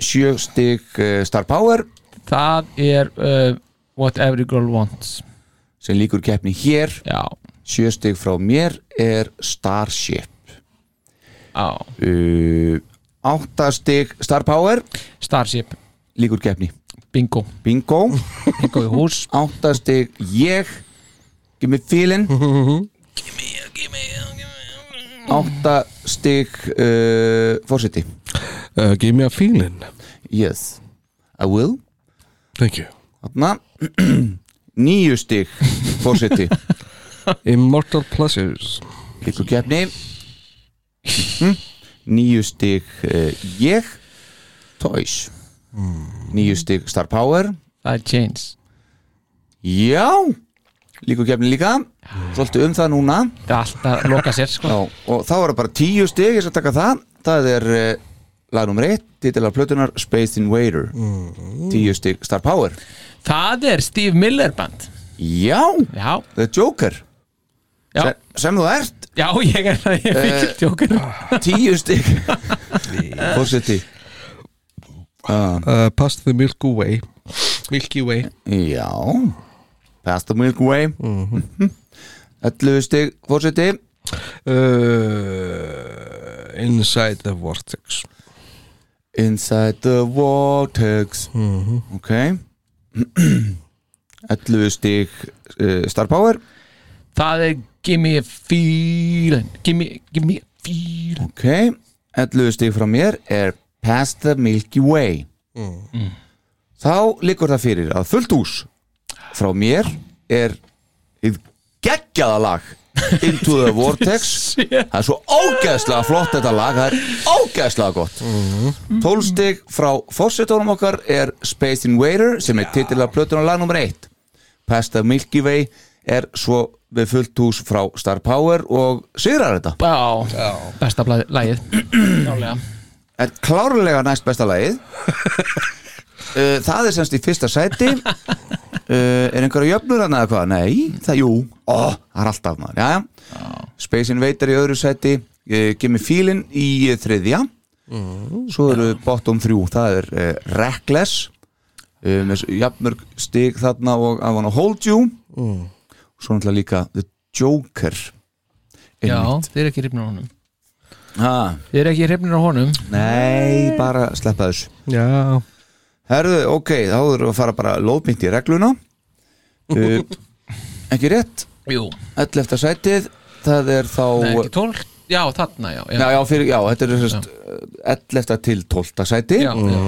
Sjö stig uh, Star Power. Það er uh, What every girl wants. Sem líkur keppni hér. Já. Sjö stig frá mér er Starship. Já uh, Átta stig Star Power. Starship. Líkur keppni. Bingo. Bingo. Bingo í hús. Átta stig ég. Give me feeling. Átta stig uh, Fórseti uh, Give me a feeling. Yes I will. Thank you. Þarna Níu stig Fórseti Immortal Pleasures. Líkur keppni. Mhm. Níu stig uh, ég. Toys. Níu stig Star Power. Er Chains. Já Líkur keppni líka. Svolítið um það núna. Það er alltaf að loka sér sko. Já, og þá er það bara tíu stig ég skal taka það. Það er uh, lag nummer eitt titilar plötunar Space Invader. Tíu stig Star Power. Það er Steve Miller band. Já, Já, The Joker. Já, sem, sem þú ert. Já ég er það Ég fikk Eh, tjókur tíu stig. Fórseti uh, Past the Milky Way. Milky Way. Já. Past the Milky Way. Mhm. 11 stig fórseti uh, Inside the Vortex Inside the Vortex. Ok. 11 stig uh, Star Power. Það er Give me a feeling Give me, give me a feeling. Ok, 11 stig frá mér er Past the Milky Way. Þá liggur það fyrir að fullt hús frá mér er geggjaða lag Into the Vortex. Það er svo ógeðslega flott þetta lag Það er ógeðslega gott. 12 stig frá fórsetónum okkar er Space Invader sem er titilega plötun á lag nummer 1 Past the Milky Way er svo við fullt hús frá Star Power og sigrar þetta. Já, besta blæ- lagið. Nálega er klárlega næst besta lagið uh, það er semst í fyrsta sæti. Uh, er einhverja jöfnur hann eða hvað? Nei, það, jú, ó, það er alltaf maður. Já, já. Space Invader í öðru sæti. Uh, Gimme Feelin í þriðja. Svo eru bottom þrjú. Það er uh, Reckless uh, með jafnmörg stig þarna og I Wanna Hold You. Svo náttúrulega líka The Joker. Já, Einmitt. þið er ekki hrifnir á honum. Ha, Þið er ekki hrifnir á honum. Nei, bara sleppa þessu. Já Herðu, ok, þá erum við að fara bara lóðmynd í regluna uh, Ekki rétt Jú 11. sætið, það er þá Nei, ekki 12 Já, þarna, já já, já, fyrir, já, þetta er sérst 11. til 12. sæti Já, já.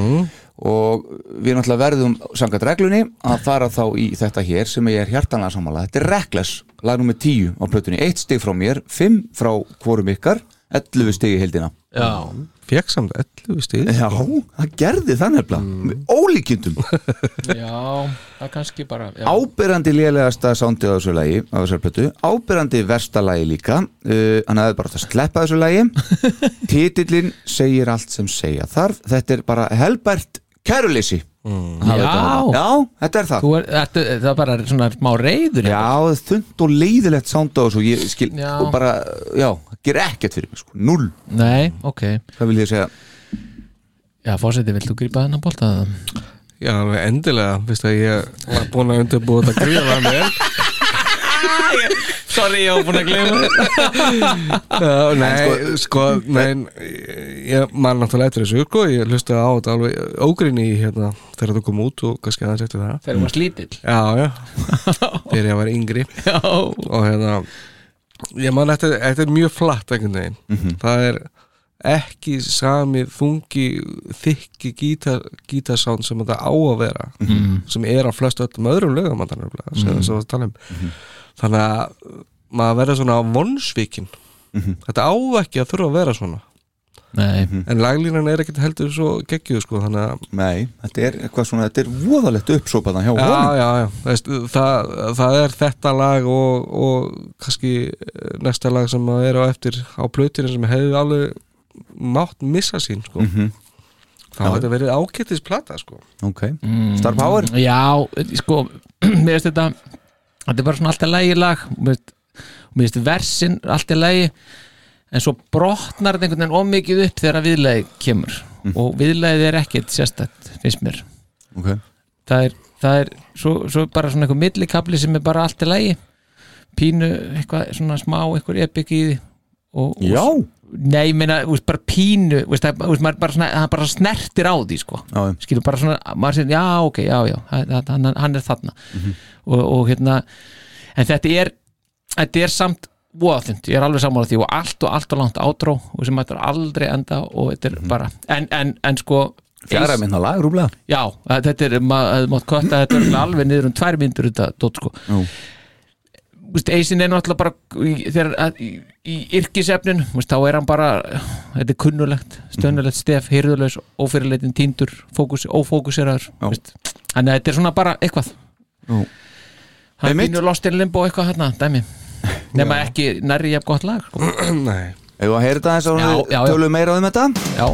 og við náttúrulega verðum samkvæmt reglunni að fara þá í þetta hér sem ég er hjartanlega sammála þetta er Reckless, lag nummer 10 á plötunni 1 stig frá mér, 5 frá hvorum ykkar 11 stig í heildina. Já, Fekk samt 11 stíð Já, það gerði það nefnilega með ólíkjundum já, það kannski bara já. ábyrrandi lélegasta sándið á þessu lagi á þessar plötu, ábyrrandi versta lagi líka. Uh, hann hefði bara átt að sleppa þessu lagi. Titillin segir allt sem segja þarf. Þetta er bara helbært kæruleysi. Mm. Já. já, þetta er það. Þú er, ertu, það er bara svona smá reyður já, þund og leiðilegt sánd á þessu og ég skil, Já. og bara, já, það ger ekkert fyrir mig, sko, null, Nei, ok. Hvað vil ég segja? Já, fórseti, vilt þú grípa þennan bolta? Já, alveg endilega, viðst að ég var búin að undirbúa þetta gríða með Sorry, ég var búin að gleyma Já, nei, sko, nei ég man náttúrulega eftir þessu sko, ég hlusti á þetta alveg ógrinni hérna þegar þú kom út og kannski aðeins eftir það. Þegar þú var slítill Já, já, þegar ég var yngri. Já, og hérna ég man eftir, þetta er mjög flatt einhvern veginn. Það er ekki sami þungi þykki gítar, gítarsánd sem þetta á að vera sem er á flestu öllum öðrum lögum mm -hmm. um þannig að maður verður svona vonsvíkin þetta á ekki að þurfa að vera svona. Nei. En laglínan er ekkert heldur svo geggjuð sko þannig að nei, þetta er eitthvað svona, þetta er voðalegt uppsópaðan hjá Já, honum. já, já, Veist, það, það er þetta lag og, og kannski næsta lag sem er á eftir á plötinu sem hefði alveg mátt missa sín sko. Mhm. þá hefði þetta verið ákettis plata sko. ok, Star Power? Já, sko, mér finnst þetta Þetta er bara svona alltaf lægi lag. Mér finnst- versin alltaf lægi En svo brotnar þetta einhvern veginn ómikið upp þegar viðlægi kemur. Og viðlægið er ekkert sérstætt, finnst mér. Ok, Það er, það er svo, svo bara svona eitthvað millikabli sem er bara alltaf lægi Pínu, eitthvað svona smá, eitthvað epik í því og, og, já, Nei, ég meina, veist, bara pínu veist, það, maður bara, svona, hann bara snertir á því sko. skilur bara svona, sér, já, ok, já, já hann, hann, er þarna Mhm. og, og hérna en þetta er, þetta er samt voðaþund, ég er alveg sammála því og allt og allt og langt átró og sem þetta er aldrei enda og þetta er bara en, en, en sko fjara minna lag, rúblega já, þetta er, maður hefði mátt kötta þetta er alveg niður um tvær myndur þetta dót sko Jú. Eisin er náttúrulega bara í, þegar, að, í, í yrkisefnin Vist, þá er hann bara, þetta er kunnulegt stönulegt stef, hyrðulegs, ófyrirleitin tíndur, fókus, ófókuseraður þannig að þetta er svona bara eitthvað. Jú. hann finnur lost in limbo eitthvað hérna, dæmi. Nema ekki nærri jafn gott lag sko. Nei. Að heyra þetta eins og Já, já, já. tölum meira um þetta? Já,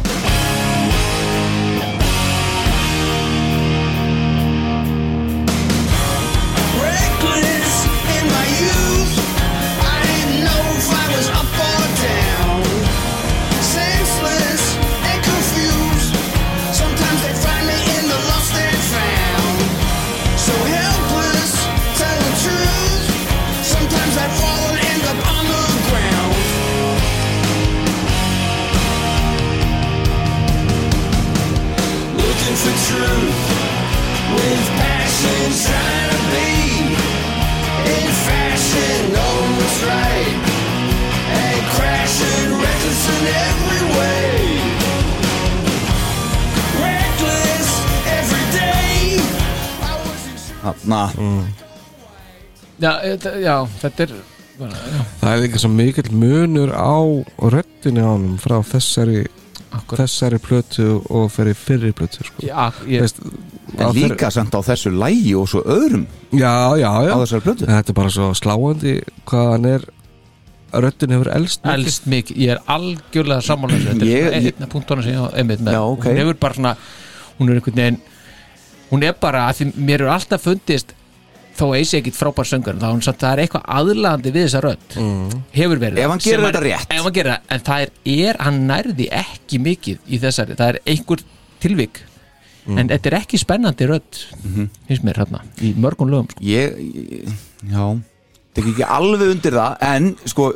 Þarna, já, þetta, já, þetta er bara, já, Það er líka svo mikill munur á röddinu á honum frá þessari akkur þessari plötu og fyrir fyrri plötu sko. já, ég, Veist, á en líka samt á þessu lægi og svo öðrum. Þeirri- Já, já, já. á þessari plötu. En Þetta er bara svo sláandi hvað hann er röddin hefur elst mikið. elst mikið, ég er algjörlega sammála þessu, þetta Ég- er ég- svona einn af punktunum sem ég á einmitt með, Já, ok. hún hefur bara svona hún er einhvern veginn hún er bara, að því mér er alltaf fundist þó að ég sé ekkit frábær söngur þá er hún samt, það er eitthvað aðlandi við þessa rödd. Hefur verið Ef það. hann gerir þetta rétt. ef hann gerir það, en það er, er hann nærði ekki mikið í þessari, það er einhver tilvik. En þetta er ekki spennandi rödd finnst mér hérna, í mörgum lögum sko. ég, ég já tek ekki alveg undir það en sko,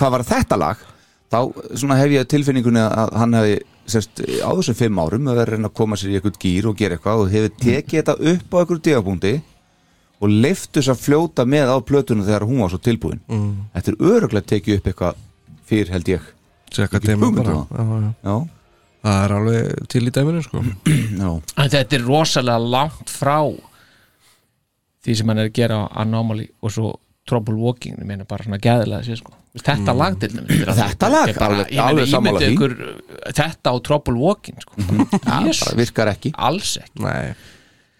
hvað var þetta lag þá svona hef ég tilfinningunni að hann hefði sérst, á þessum fimm árum að vera að reyna að koma sér í eitthvað gýr og gera eitthvað og hefði tekið þetta upp á eitthvað díðabúndi og leiftu þess að fljóta með á plötunum þegar hún var svo tilbúin. Mm. þetta er öruglega tekið upp eitthvað fyrr held ég. Tjekka um já, já. já, Það er alveg til í dæminu sko. já, en þetta er rosalega langt frá því sem hann er að gera á Anomaly og svo Trouble Walking, ég meina bara svona gæðilega sér sko þetta lag til er Þetta lag, bara- alveg- ímyndið því. uh, þetta og Trouble Walking sko. það Jesús, bara virkar ekki alls ekki Nei,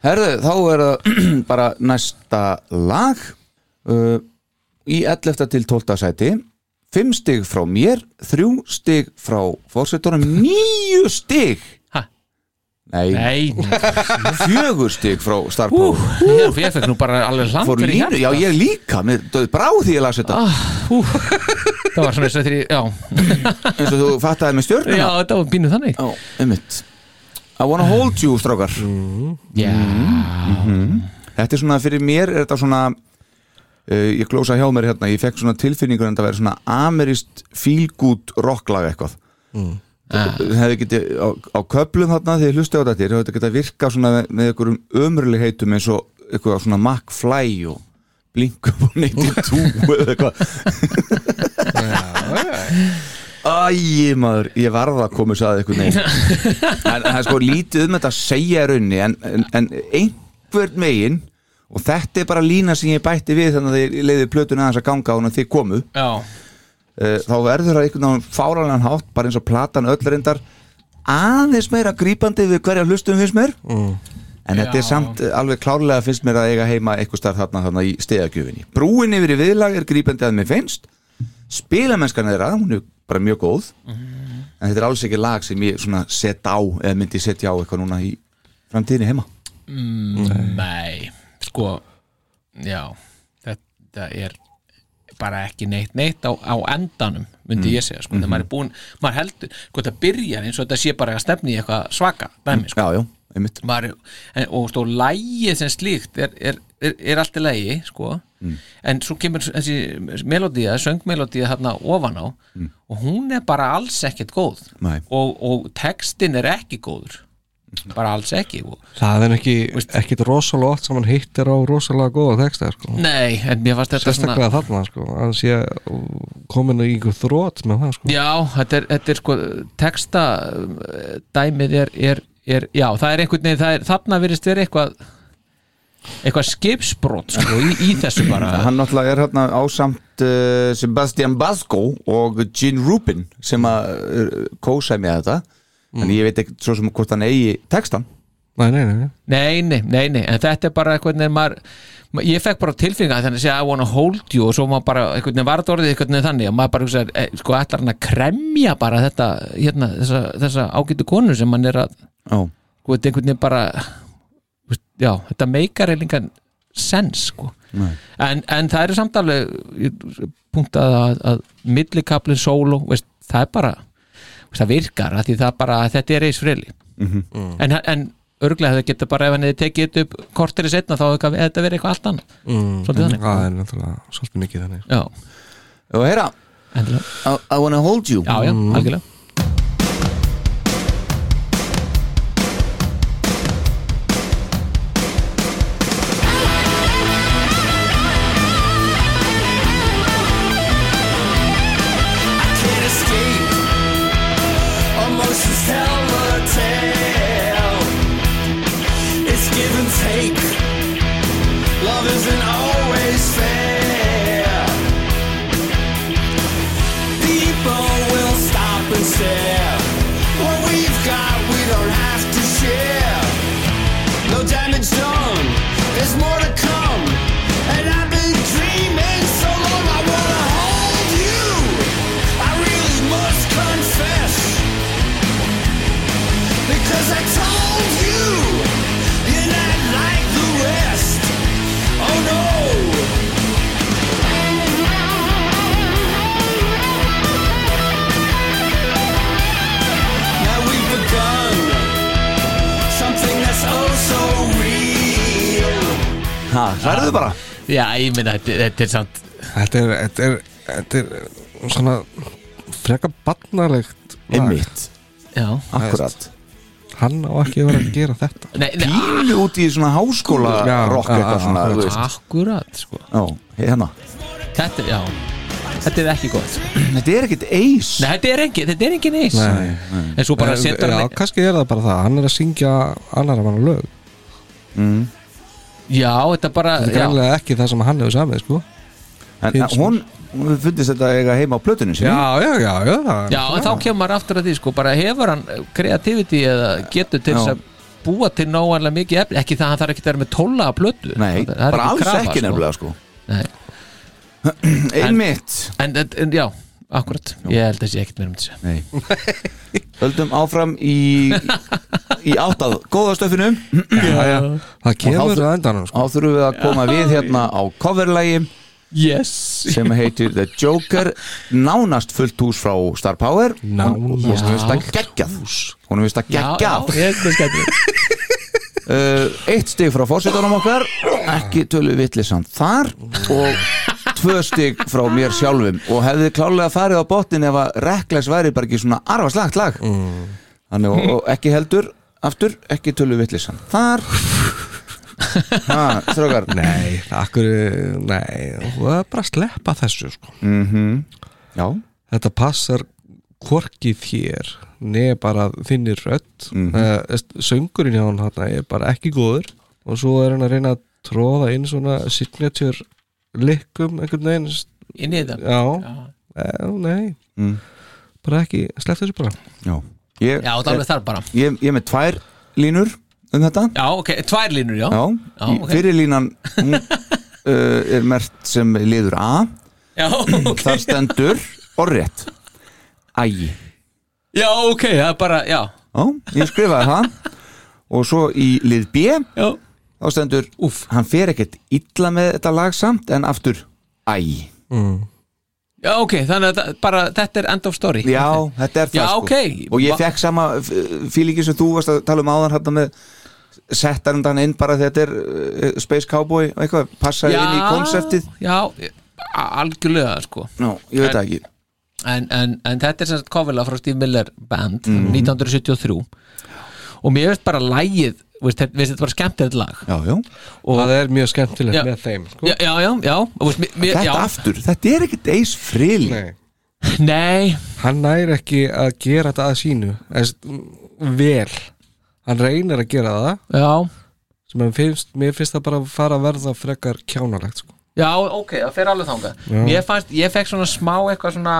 Herðu, þá er það bara næsta lag uh, í 11. til 12. sæti 5 stig frá mér 3 stig frá fórsetunum 9 stig? Nei, nei, fjögur stig frá ú, Starpó ég, fekk nú bara alveg línu, já ég líka mér döð brá því ég las þetta. Ah, ú, það var svona þess að því já, eins og þú fattaði með stjörnuna. Já, þetta var bínuð þannig. Já, einmitt. I wanna hold you, strákar. Já, Þetta er svona, fyrir mér er þetta svona uh, ég glósa hjá mér hérna, ég fekk svona tilfinningur en þetta verið svona amerist feel-good rocklag eitthvað. Mm. Hefði getið á, á köplum þarna þegar ég hlusti á þetta þetta getið að virka svona með, með einhverjum ömurligheitum eins og eitthvað svona McFly og Blink-up og 92 eða eitthvað. Æ, maður, ég varða að koma þess að eitthvað neginn en það er sko lítið um þetta að segja raunni en, en, en einhvern megin og þetta er bara lína sem ég bætti við þannig að ég leiði plötuna aðeins að ganga á hún að þið komu já, uh, þá verður það einhvern veginn fáralega hátt bara eins og platan öll reyndar aðeins meira grípandi við hverja hlustum finnst mér. Mm. en þetta er Já. samt eh, alveg klárlega finnst mér að eiga heima eitthvað starf þarna, þarna í stegagjöfinni. Brúin yfir í viðlag er grípandi að mér finnst. Spilamennskan þeirra, hún er bara mjög góð. En þetta er alls ekki lag sem ég svona set á eða myndi setja á eitthvað núna í framtíðinni heima. Nei. Sko, já. Þetta er bara ekki neitt neitt á, á endanum myndi ég segja, sko, þegar maður er búin maður heldur, sko þetta byrjar eins og þetta sé bara að stefni í eitthvað svaka, dæmi, sko. Já, já, einmitt. Maður, en, og stó lægið sem slíkt er, er, er, er allt í lægi sko, en svo kemur þessi melodía, söngmelodía þarna ofan á og hún er bara alls ekkert góð og, og textin er ekki góður bara alls ekki og, það er ekki, ekkit rosalega oft sem hann hittir á rosalega góða texta sko. nei, en mér fannst þetta sérstaklega þarna sko. að sé komin í einhver þrótt með það sko. Já, þetta er, þetta er sko texta dæmið er, er, er já, það er einhvern veginn, það er, þarna virðist vera eitthvað eitthvað skipsbrot sko, í, í þessu bara hann náttúrulega er hérna ásamt uh, Sebastian Basco og Gene Rubin sem að uh, kósa með þetta en ég veit ekki svo sem hvort hann eigi textan nei, nei, nei, nei. nei, nei, nei, nei, en þetta er bara eitthvað nefn maður ma- ég fekk bara tilfinninga þannig að segja I wanna hold you. Og svo maður bara, einhvern veginn var þetta orðið einhvern veginn þannig. Og maður bara, hugsaði, eh, sko, ætlar hann að kremja bara þetta, hérna, þessa, þessa ágætu konu sem hann er að Já. sko, þetta er einhvern veginn bara já, þetta meikar eiginlega sens, sko. En, en það eru samt alveg punktað að, að millikaplin solo, veist, það er bara það virkar, að því það bara þetta er eis frili en, en örglega það getur bara ef hann hefði tekið þetta upp korteri setna þá hefði þetta verið eitthvað allt annað. Mm. svolítið þannig. Það er náttúrulega svolítið mikið þannig. Já, og heyra, endilega, I, I wanna hold you. Já, já, algjörlega særðu bara? Já, ég minna, þetta, þetta er samt þetta er, þetta er, þetta er svona freka barnalegt einmitt, já, akkurat. Hann á ekki að vera að gera þetta. Nei, nei, pílu út í svona háskóla Já, rock já, eitthvað já, svona, þú veist. Akkurat sko. já, hérna. Þetta, er- já. Þetta er ekki gott. Sko. þetta er ekkit eis. Nei, þetta er ekki, þetta er ekki neis. Nei. en svo bara setur já, hann kannski er það bara það, hann er að syngja annar af hann lög, mm. Já, þetta bara þetta er já, greinlega ekki það sem hann hefur samið sko. En Finnst hún, hún fundist þetta eiga heima á plötunni sinni. Já, já, já, já, það- Já, en þá kemur maður aftur að því sko, bara hefur hann kreativity eða getur til þess að búa til náanlega mikið efni, ekki það að hann þarf ekki að vera með tóla að blötu Nei, Það bara alls krafa, ekki nefnilega sko. Nei. Einmitt. En, en, en já, akkurat, ég held að sé ekkert meira um þessu Nei. Höldum áfram í í áttað góða stöfinu. Það kemur á endanum sko. Þá þurfum við að koma við hérna á coverlægi yes. sem heitir The Joker. Nánast fullt hús frá Star Power. Nánast. Hún að geggjað. Hún finnst að geggjað. Ég er með skemmtilegt. Uh, Eitt stig frá fórsetunum okkar. Ekki tölu vitlisann þar. Og tvö stig frá mér sjálfum og hefði klálega farið á botnin ef að Rekles væri bara ekki svona arfaslagt lag Mm. Þannig og, og ekki heldur aftur, ekki tölu vitlisann þar ha, Þrögar Nei, akkur, nei, það er bara að sleppa þessu sko. mm Já Þetta passar hvorki þér neð bara þinni rödd mm Mhm. söngurinn hjá hann er bara ekki góður og svo er hann að reyna að tróða inn svona signature likkum einhvern veginn. Inn í þetta Já, já. nei. Mm. bara ekki, slepp þessu bara. Já, ég, Já, það er alveg þar bara. Ég, ég er með tvær línur um þetta. Já, ok, tvær línur, já. Já, Já, í ok. fyrir línan hún, uh, er mert sem liður A. Já, ok. Þar stendur orðrétt. Æ, Já, ok, það er bara, já. Já, ég skrifaði það. Og svo í lið B. Já, þá stendur, úff, hann fer ekkert illa með þetta lag samt en aftur Æ, já ok, þannig að bara þetta er end of story. Já, þetta er það Já, sko. ok. og ég fekk sama fílingi sem þú varst að tala um áðan hérna með settar hann inn bara þegar þetta er uh, Space Cowboy og eitthvað, passaði inn í konseptið Já, algjörlega, sko. Ná, ég veit það ekki. en, en, en þetta er sem sagt coverlega frá Steve Miller Band Mhm. 1973 og mér veist bara lægið veist, þetta veist, þetta var skemmtilegt lag Já, já og, það er mjög skemmtilegt Já. með þeim sko. já, já, já, veist, mér, Þetta já aftur, þetta er ekkert eis frill Nei. Nei, hann næri ekki að gera þetta að sínu vel hann reynir að gera það já, sem finnst, mér finnst það bara að fara að verða frekar kjánalegt sko. já, ok, það fer alveg þangað Já. Mér fannst, ég fekk svona smá eitthvað svona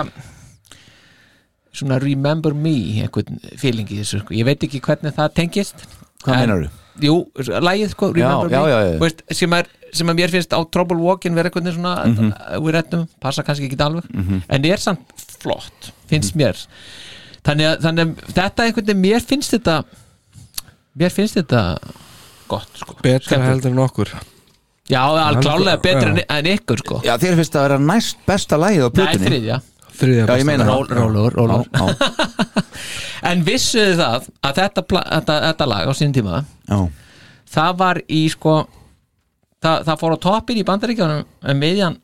svona remember me einhvern feeling í þessu, sko. ég veit ekki hvernig það tengist Hvað En- meinarðu? Jú, lagið sko, Remember já, Me já, já. Veist, sem, er, sem að mér finnst á Trouble Walking vera eitthvað svona mm. -hmm. við rettum, passa kannski ekki alveg en er samt flott, finnst mér þannig að, þannig að þetta einhvern veginn, mér finnst þetta mér finnst þetta gott sko betra Skemmtilegt. heldur en okkur Já, alveg klálega betra en, en ykkur sko Já, þér finnst það að vera næst besta lagið á Nei, plötunni þriðja Já, ég meina Ról- það. Rólegur, rólegur. Já, já, En vissuðu það að þetta, pla- þetta, þetta lag á sín tíma já. það var í sko það, það fór á toppin í bandaríkjónum um miðjan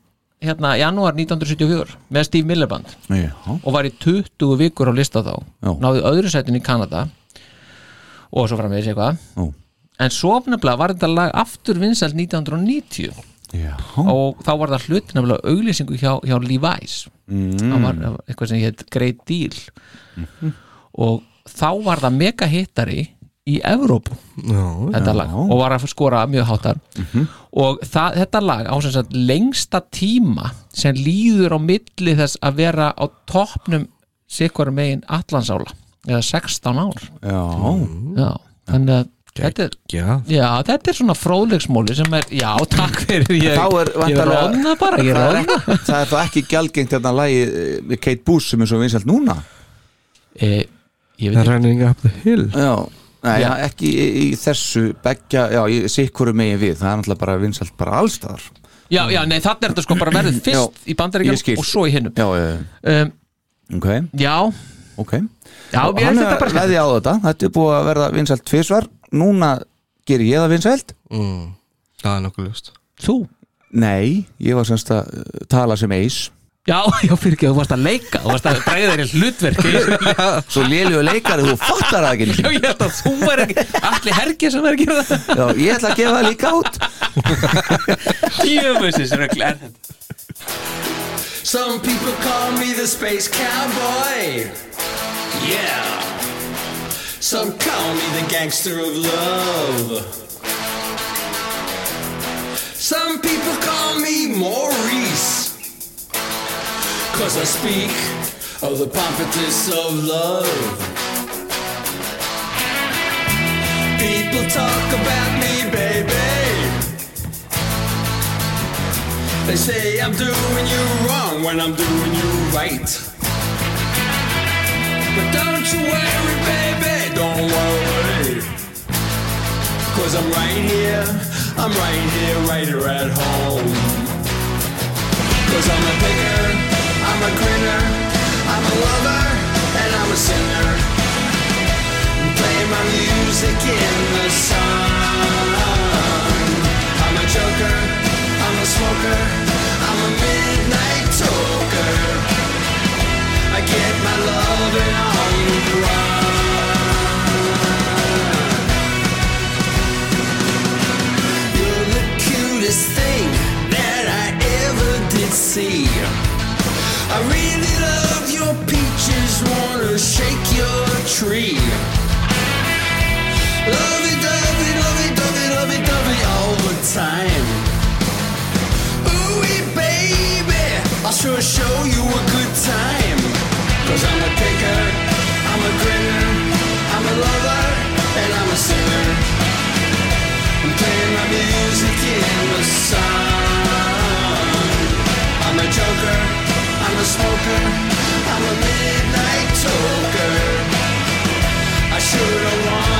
hérna janúar 1974 með Steve Miller band Já. og var í 20 vikur á lista þá Já. náði öðru sætin í Kanada og svo framvegis eitthvað Já. en svo nefnilega var þetta lag aftur vinsælt 1990 Já. og þá var það hlut nefnilega auglýsingu hjá, hjá Levi's. Mm. það var var eitthvað sem hétt Great Deal. Og þá var það mega hittari í Evrópu. Já, þetta lag. Og var að skora mjög hátar og það, þetta lag á sagt lengsta tíma sem líður á milli þess að vera á toppnum sikvarum megin allansála eða 16 ár. Já. já, þannig að þetta er, já, já, þetta er svona fróðleiksmóli sem er, já, takk fyrir ég, Þá er ég róna bara, ég Það er, róna ekki, það er þá ekki gjaldgengt hérna lagið eh, með Kate Boos sem er svo vinsælt núna? E, ég veit það ekki. running up the hill. Já, Nei, Já. ekki í, í þessu beggja, já, í sikkurum megin við það er náttúrulega bara vinsælt bara allstaðar já, já, nei, þannig er þetta sko bara verið fyrst Já, í ég bandaríkjum og svo í hinnum Já, um, ok, já, ok. Já, ég hann finnst þetta bara er veði á þetta, þetta er búið að verða vinsælt tvisvar, núna ger ég það vinsælt. Mm. það er nokkuð ljóst. Þú? Nei, ég var semst að uh, tala sem eis. Já, já, fyrir ekki, þú varst að leika Þú varst að bregða þér í hlutverk Svo lélu leikari, þú fattar það ekki. Já, ég held að þú var ekki Allir hergið sem er að gera það. Já, ég ætla að gefa það líka út. Jöfusins rögl er þetta. Some people call me the space cowboy. Yeah. Some call me the gangster of love. Some people call me Maurice. Cause I speak of the properties of love. People talk about me, baby. They say I'm doing you wrong when I'm doing you right. But don't you worry, baby, don't worry. Cause I'm right here, I'm right here, right here at home. Cause I'm a picker, I'm a grinner, I'm a lover, and I'm a singer. playing my music in the sun. I'm a joker, I'm a smoker, I'm a midnight talker. I get my loving on the run. Cutest thing that I ever did see. I really love your peaches, wanna shake your tree. Lovey dovey, lovey dovey, lovey dovey all the time. Ooh, baby, I'll sure show you a good time. Cause I'm a picker, I'm a grinner, I'm a lover, and I'm a singer. Smoker, I'm a midnight toker. I sure don't wanna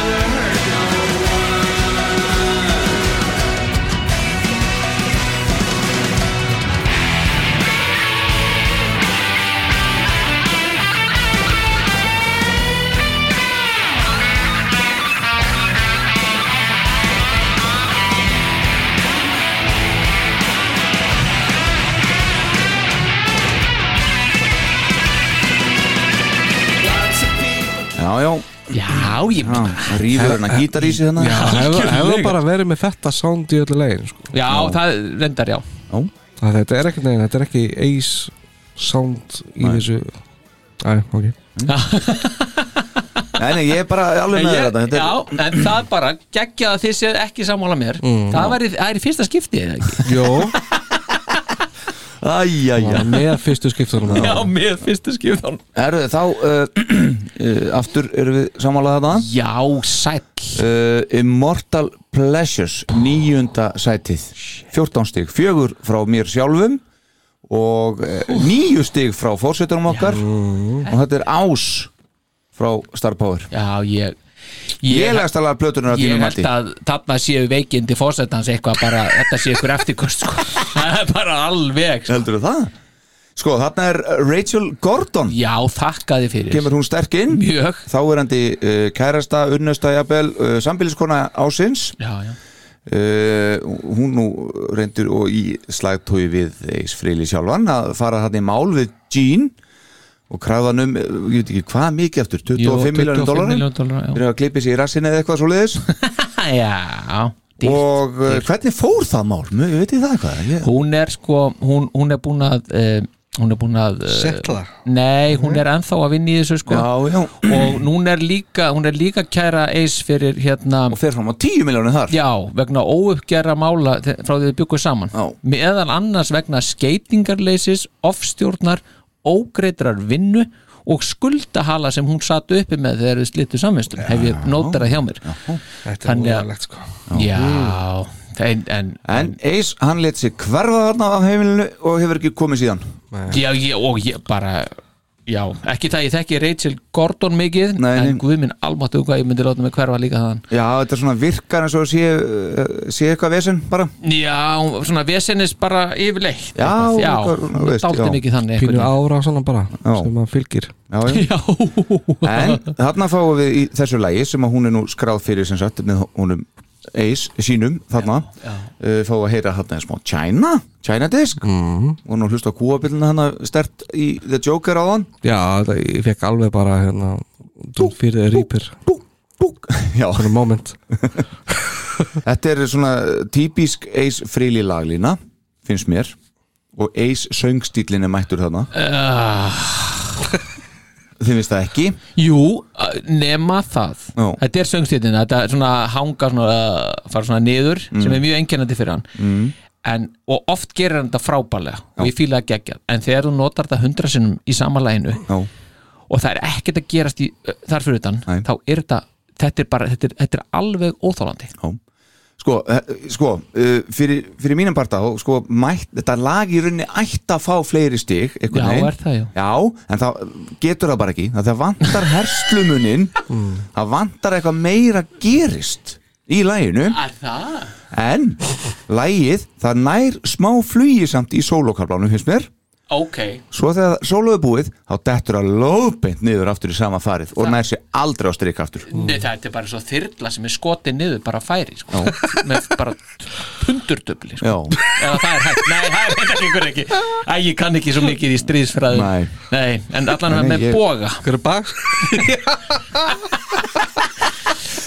Já, já. Já, ég Já, rífur hann að gítar í sig þannig Já, hefur hef bara verið með þetta sound í öllu legin sko. Já, það reyndar, já. Það þetta er ekki neginn, þetta er ekki ace sound í Nei. þessu Æ, ok. Nei, nei, ég er bara alveg með Ég- þetta. Þetta Já, er en það bara geggja að þið séð ekki sammála mér. Mm. það, var í, það er í fyrsta skipti eða ekki? Jó, Æjæjæ með fyrstu skiptunum. Já, með fyrsta skiptan Herru, þá uh, uh, Aftur erum við samanlega þetta Já, sæll. Uh, Immortal Pleasures Níunda sætið. 14 stig, fjögur frá mér sjálfum Og uh, níu stig frá fórsetunum okkar. Og þetta er ás Frá Star Power. Já, ég Ég legast alveg að Ég þínum held mati. að þarna séu veikindi fórsetans eitthvað bara, þetta séu ykkur eftirkost sko. það er bara alveg sko. Heldur það? Sko, þarna er Rachel Gordon. Já, þakkaði fyrir. Kemur hún sterk inn? Mjög. Þáverandi uh, kærasta, unnusta jafnvel uh, Sambíliskona ásins Já, já. Uh, Hún nú reyndur og í slagtói við Eis Freyli sjálfan að fara hann í mál við Jean og krafðan um, eh, ég veit ekki hvað mikið eftir 25 Jú, miljónir 25 dólarar fyrir að klippi sér í rassinni eða eitthvað svo leiðis Já, dýrt, og uh, hvernig fór það mál? Mö- Veit ég það eitthvað? Ég... hún er sko hún, hún er búin að uh, hún er búin að uh, Settla Nei, hún er ennþá að vinna í þessu sko. Já, já, og hún er líka hún er líka kæra eis fyrir hérna og fer fram á 10 miljónir þar? Já, vegna óuppgerra mála frá því við byggum saman. Já. meðal annars vegna skeitingarleysis ofstjórnar, ógreitrar vinnu og skuldahala sem hún satt uppi með þegar við slittu samvinstum hef ég nótarað hjá mér. Þetta er múlulegt sko. Já, en, en, En Eis, hann let sig hverfa þarna af heimilinu og hefur ekki komið síðan. Já, ég, og ég bara já, ekki það ég þekki Rachel Gordon mikið Nei, nei. en guð minn almáttu hvað ég myndi láta mig hverfa líka þaðan Já, þetta er svona virkar eins og sé, uh, sé eitthvað vesen bara Já, svona vesennis bara yfirleitt Já, eitthvað. já, eitthvað, þú veist, dálítið já. mikið þannig Pínu einhvern ára svona bara Já. sem að fylgir Já, já. Já, En þarna fáum við í þessu lægi sem að hún er nú skráð fyrir sem sagt með honum Ace sínum þarna. Já. uh, fáum að heyra þarna smá China China disk. Mm. og nú hlusta kúabillina hann stert í The Joker á hann Já, þetta, ég fekk alveg bara hérna fyrir Já, svona moment. Þetta er svona típisk Ace fríli laglína finnst mér. Og Ace söngstílin er mættur þarna. Uh, þið finnst það ekki Jú, nema það Já. Þetta er söngstíðin, þetta er svona hanga svona, fara svona niður sem er mjög einkennandi fyrir hann mm. en, og oft gerir hann þetta frábælega og ég fíla það geggjað en þegar þú notar þetta hundra sinnum í sama læginu Já. og það er ekkert að gerast í, þar fyrir utan, Nei. þá er þetta þetta er bara, þetta er, þetta er alveg óþálandi Já. Sko, eh, sko uh, fyrir, fyrir mínum parta sko, mætt, þetta lag í rauninni ætti að fá fleiri stig Já, veginn. er það, já. Já, en það getur það bara ekki það vantar herslumunin það vantar eitthvað meira gerist í það? en lagið það nær smá flugi samt í sólókarblanum finnst mér Ok svo þegar sóló er búið þá dettur að lóðbeint niður aftur í sama farið og nær sér aldrei á strik aftur Nei, það er bara svo þyrla sem er skotið niður bara færi sko. með bara pundurdubli sko. Já. eða það er hægt Nei, það er þetta ykkur ekki Æ, ég kann ekki svo mikið í stríðsfræðum Nei. Nei, en allan Nei, með ég- boga Hver er bak?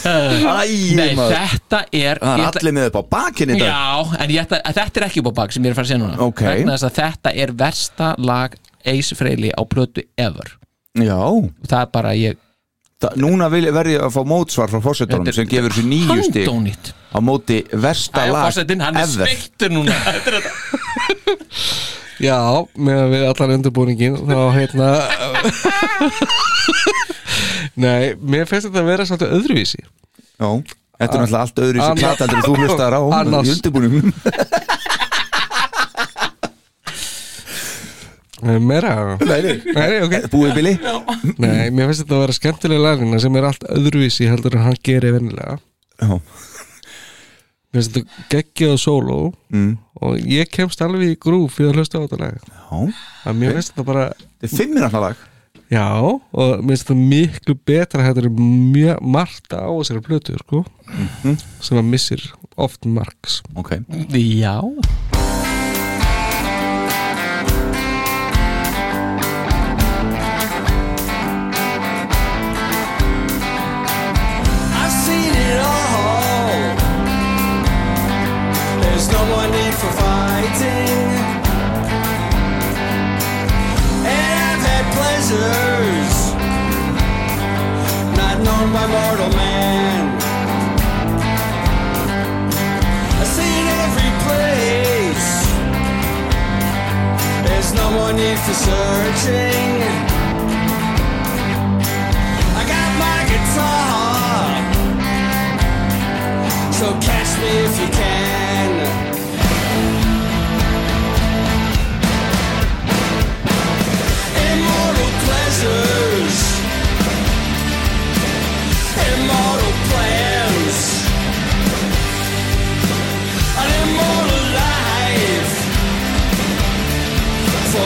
Æ, Nei, maður. þetta er það ég er ætla- allir með upp á bakinn í dag Já, en ég ætla, þetta er ekki upp á bak sem ég er að fara að segja núna Ok. vegna þess að þetta er versta lag Ace Frehley á plötu ever Já, það er bara ég það, núna vil- verð ég að fá mótsvar frá fórsetunum sem gefur sér nýju stig handónýtt á móti versta Æja, lag fórsetin, hann er ever. sveittur núna Þetta er þetta Já, með við allan undirbúningin þá hérna Nei, mér finnst þetta að vera svolítið öðruvísi. Já, þetta er náttúrulega allt öðru sem Anna- plataldur þú hlustar á Annars- í undirbúningum Nei, Meira? Nei, nei. ok. Búið bili Nei, mér finnst þetta að vera skemmtilega lagina sem er allt öðruvísi heldur en hann gerir vennilega Já, Mér finnst þetta geggjað sóló mm. og ég kemst alveg í grúf fyrir að hlusta á þetta lag. Já að mér finnst þetta bara Þetta er fimm minna lag. Já, og mér finnst þetta miklu betra þetta er mjög margt á þessari plötu sko, sem að missir oft marks. Ok. Já fighting. And I've had pleasures not known by mortal man. I've seen every place. There's no more need for searching. I got my guitar. So catch me if you can.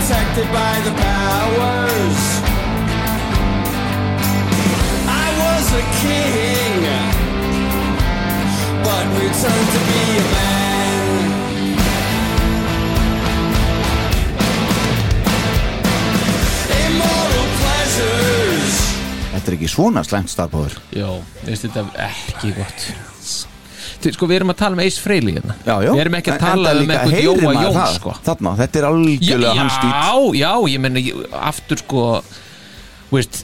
protected by the powers. I was a king, but returned to be a man. Immortal pleasures. Þetta er ekki svona slæmt starfbóður veist þetta ekki gott Sko, við erum að tala um Ace Frehley hérna. Já, já. Við erum ekki að tala um eitthvað Jóa Jón það, sko. Þarna, þetta er algjörlega hans stíl Já, já, ég menna aftur sko veist,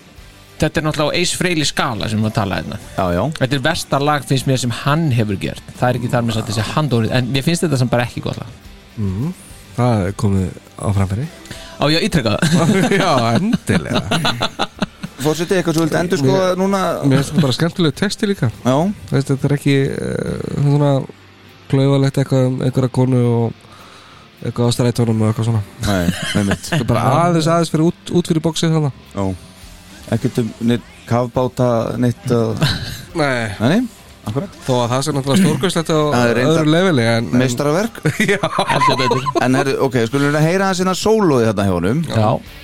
þetta er náttúrulega Ace Frehley skala sem við erum að tala hérna. Já, já. Þetta er versta lag finnst mér sem hann hefur gert. Það er ekki þar með sé handórið En mér finnst þetta sem bara ekki gott lag. Mm. Það er komið á framfæri. Á ég að ítrekka það? Já, endilega Fórsetið eitthvað svo vildi endur sko núna? Mér finnst þetta bara skemmtilega texti líka. Já. Veist, Þetta er ekki uh, svona klaufalegt eitthvað um einhverja konu og eitthvað á strætónum og eitthvað svona. Nei, með mitt Þetta er bara aðeins aðeins fyrir út, út fyrir bóksið þannig Já. Ekkert um neitt kafbáta neitt uh... Nei, Nei, akkurat þó að það sé náttúrulega stórkvæslegt á Það öðru leveli en, en, betur. En herri, ok, skulum við heyra hans innan sólóði þarna hjá honum. Já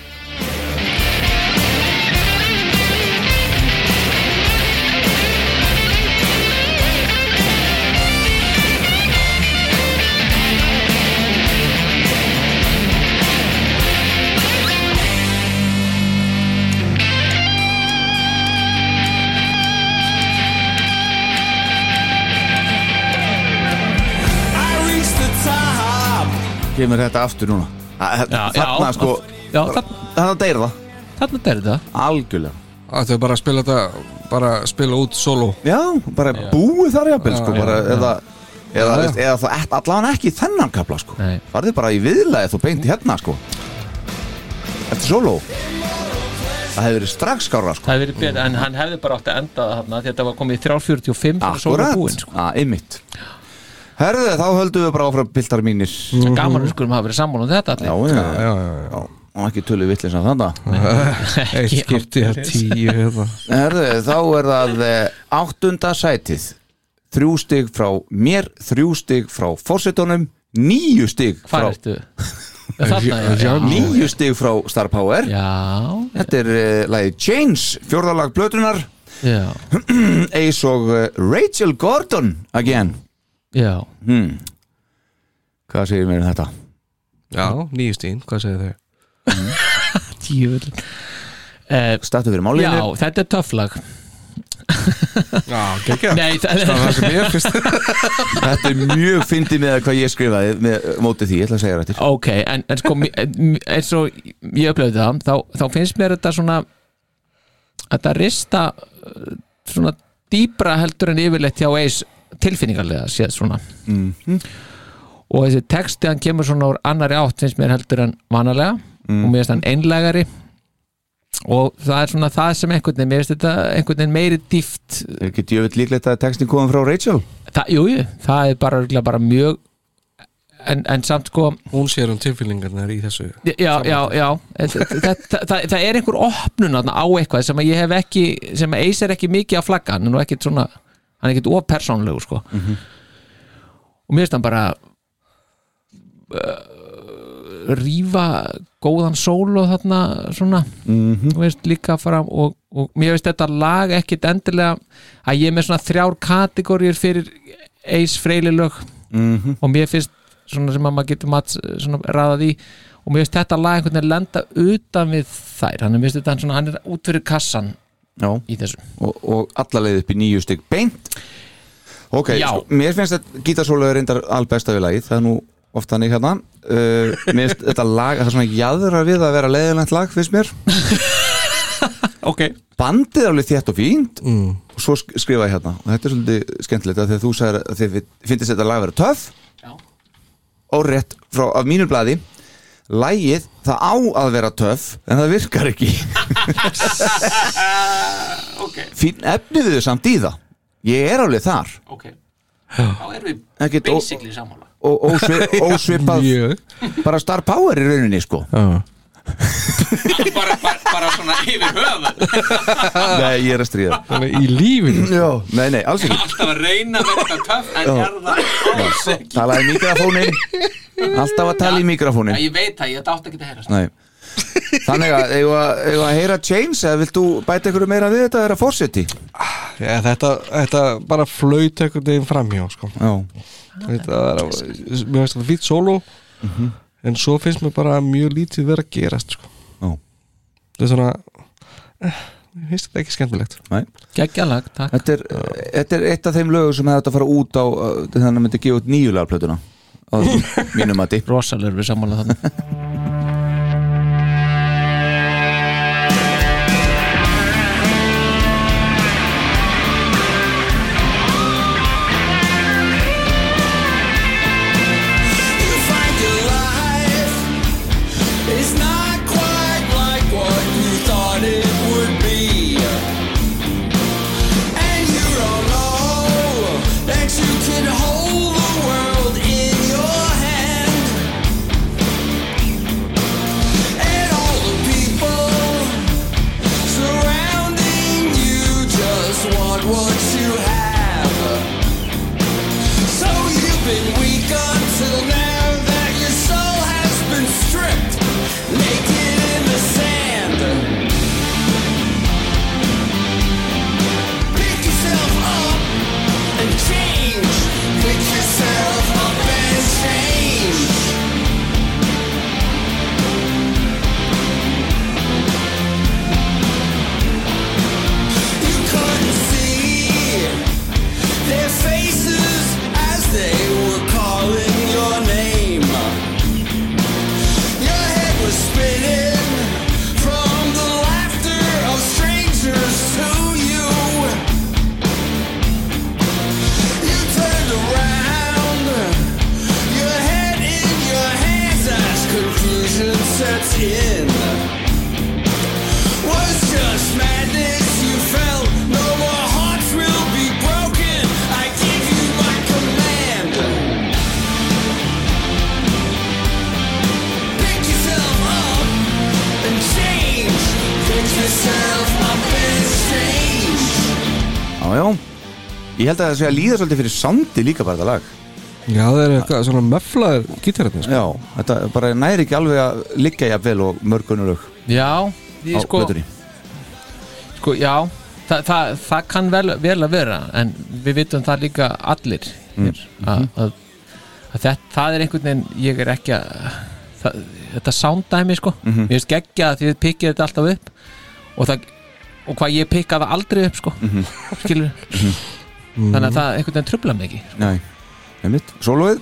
kemur þetta aftur núna. Þarna já, sko Já, þarna, Þarna deyr það. Þarna er þetta. Algjörlega. Það er bara að spila þetta Bara að spila út solo. Já, bara búið þar jafnvel sko Já, bara, já, eða, eða, Já, já. eða það ett allavega ekki í þennan kapla sko. Nei. Farðu bara í viðlæði þú beint hérna sko. Eftir solo? Það hefði verið strax skára sko. Það hefði verið betur, en hann hefði bara átt að enda það þarna því að þetta var komið í 3.45 þegar svo var Akkurat, búinn sko. að einmitt Herðu, þá höldum við bara áfram piltar mínir. Mm. Gaman við skulum hafa verið sammála um þetta Já, allir. já, já, já, já. Og ekki tölu vitlis af þetta. Eitt skipti að tíu. Herðu, þá er það eh, áttunda sætið. Þrjú stig frá mér, þrjú stig frá fórsetunum stig frá Hvað ertu? Níu stig frá Star Power. Já, Þetta er uh, lagið Change, fjórðalag blötunar já, Ace og uh, Rachel Gordon again já. Hmm. Hvað segir mér um þetta? Já, nýju stín, hvað segir þau? Djöfull. Uh, Stættu fyrir Já, málinu þetta er töfflag Já, geggja. Nei, það Það sem ég fyrst Þetta er mjög fyndið með hvað ég skrifaði með mótið því, ég ætla að segja þetta Ok, en, en sko eins og ég upplöfði það þá, þá finnst mér þetta svona þetta rista uh, svona dýbra heldur en yfirleitt hjá eis tilfinningarlega séð svona. Mhm. og þessi texti hann kemur svona úr annari átt finnst mér heldur en vanalega. Mhm. og mér finnst hann einlægari. Og það er svona það sem einhvern veginn, mér finnst þetta einhvern veginn meiri dýft. Er ekki djöfitt líklegt að textin komið frá Rachel? það, jú, það er bara, bara mjög en, en samt sko Hún sér um tilfyllingarnar í þessu Já, já, já. Það, það, það, það er einhver opnun þarna á eitthvað sem að ég hef ekki sem er ekki mikið að flagga. Hann er nú ekkit svona, hann er ekkit of persónlegu sko. og mér finnst hann bara uh, rífa góðan sólo þarna svona Mhm. þú veist líka fram og, og mér finnst þetta lag ekkit endilega að ég er með svona þrjár kategóriur fyrir Ace freylilög Mhm. og mér finnst svona sem að maður getur mat svona raðað í og mér finnst þetta lag einhvern veginn lenda utan við þær hann er, þetta svona, hann er út fyrir kassan í þessu. Og, og alla leið upp í níu stygg beint. Ok, Já. sko, mér finnst þetta gítarsólu reyndar albesta við lagið, það er nú ofta hann hérna. Uh, Mér finnst þetta lag, það er svona jaðra við að vera leiðilegt lag, finnst mér. Ok. Bandið er alveg þétt og fínt. Mm. og svo sk- skrifa ég hérna. Og þetta er svolítið skemmtilegt að þegar þú sagðir að þið finnst þetta lag að vera töff. Já. og rétt frá af mínu blaði Lægið, það á að vera töff en það virkar ekki. Ok, Fín efnið þau samt í það. Ég er alveg þar. Ok. Þá erum við Ekkert ó- basically sammála. Og ósvi- ósvipað bara star power í rauninni sko. Já bara, bara, bara svona yfir höfuð. Nei, ég er að stríða. Þannig í lífinu Já, nei, nei, alls ekki. Alltaf að reyna að vera töff en Já. er það alls ekki? Talaði í mikrofónin Alltaf að tala í Já, mikrofónin ég veit það, ég dátt ekki að heyra Nei. Þannig að, eigum að, eigum að heyra Chains eða vilt þú bæta ykkur meira við þetta er að fórseti Já, þetta, þetta bara flaut einhvern veginn framhjá sko. Já, Þetta er, mér finnst þetta fýtt solo en svo finnst mér bara mjög lítið vera að gerast sko. Þetta er svona eh, finnst þetta ekki skemmtilegt. Nei. Geggjalag, takk. Þetta er, þetta er eitt af þeim lögum sem hefði átt að fara út á þannig að myndi gefa út nýjulega plötuna á mínum mati. Rosalega við sammála þannig Ég held að það sé að líða svolítið fyrir sandi líka bara þetta lag. Já, það er eitthvað svona möflaður gítarinn sko. Já, þetta bara næri ekki alveg að liggja jafnvel og mörgunulög Já, á ég sko, plötunni. Sko já það, það, það kann vel, vel að vera en við vitum það líka allir hér, að, að, að þetta, það er einhvern veginn ég er ekki að það, þetta sounddæmi sko. Mhm. mér finnst geggja að þið pikkið þetta alltaf upp og, það, og hvað ég pikka það aldrei upp sko. Mhm. skilur þannig að það einhvern veginn trubla mig ekki Nei, einmitt, sólóið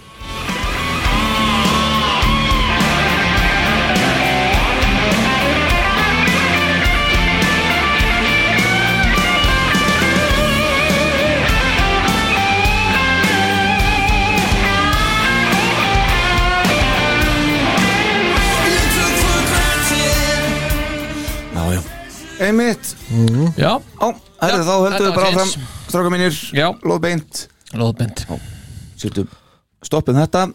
Einmitt. Já, herri, Já, þá höldum við bara áfram. Stráka mínir, Já. lóðbeint lóðbind Sýttum, stoppum þetta.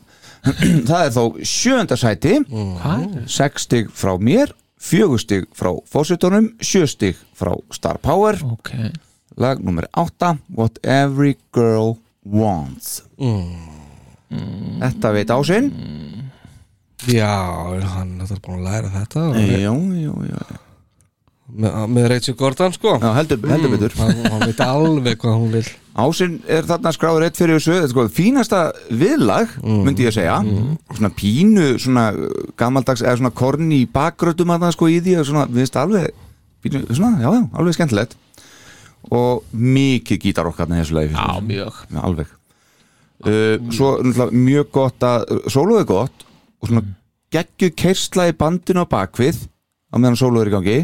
Það er þó sjönda sæti. Hvað? Sex stig frá mér Fjögur stig frá fósitónum Sjö stig frá Star Power. Ok, Lag nummer átta What Every Girl Wants. Þetta veit ásinn. Já, hann er búin að læra þetta Já, já, já með, með Rachel Gordon sko. Já, heldur, heldur betur. Hann, hann veit alveg hvað hún vil Ásinn er þarna skráður eitt fyrir þessu sko, fínasta viðlag, myndi ég að segja svona pínu, svona gamaldags, eða svona korni í bakgrötum að það sko í því, og svona, við veist alveg pínu, svona, já, já, alveg skemmtilegt. Og mikið gítar okkar með þessu lagi finnst já, mjög. Já, alveg. Uh, Svo mjög gott að sólóð er gott og svona geggju kersla í bandinu á bakvið á meðan sólóð er í gangi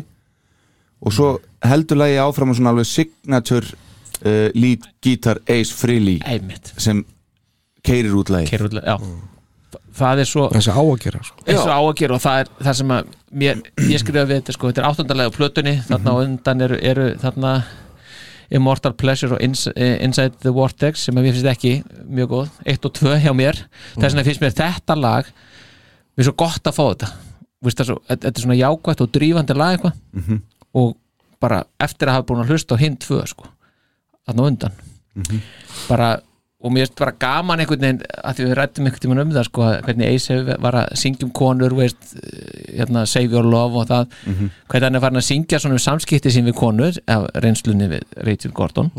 og svo heldur lagi áfram og svona alveg signature uh, lead guitar Ace Frehley sem keirir út lagi Kerúlega, já. Það er svo þessi á að gera sko. og á að gera og það er það sem að mér, ég skrifa við þetta sko, þetta er áttundarlega á plötunni. Þarna á undan eru, eru þarna Immortal Pleasure og eh, Inside the Vortex sem að mér finnst ekki mjög góð, 1 og 2 hjá mér. Þess vegna finnst mér þetta lag mér er svo gott að fá þetta. Vist, það svo, þetta er svona jákvætt og drífandi lag eitthvað og bara eftir að hafa búin að hlusta á hinn tvö sko, þarna á undan. Bara og mér finnst bara gaman einhvern veginn að því við rættum einhvern tímann um það sko, hvernig Ace hefur- var að syngja um konur veist, hérna, Save Your Love og það. Hvernig hann er farin að syngja svona um samskipti sín við konur af reynslunni við Rachel Gordon.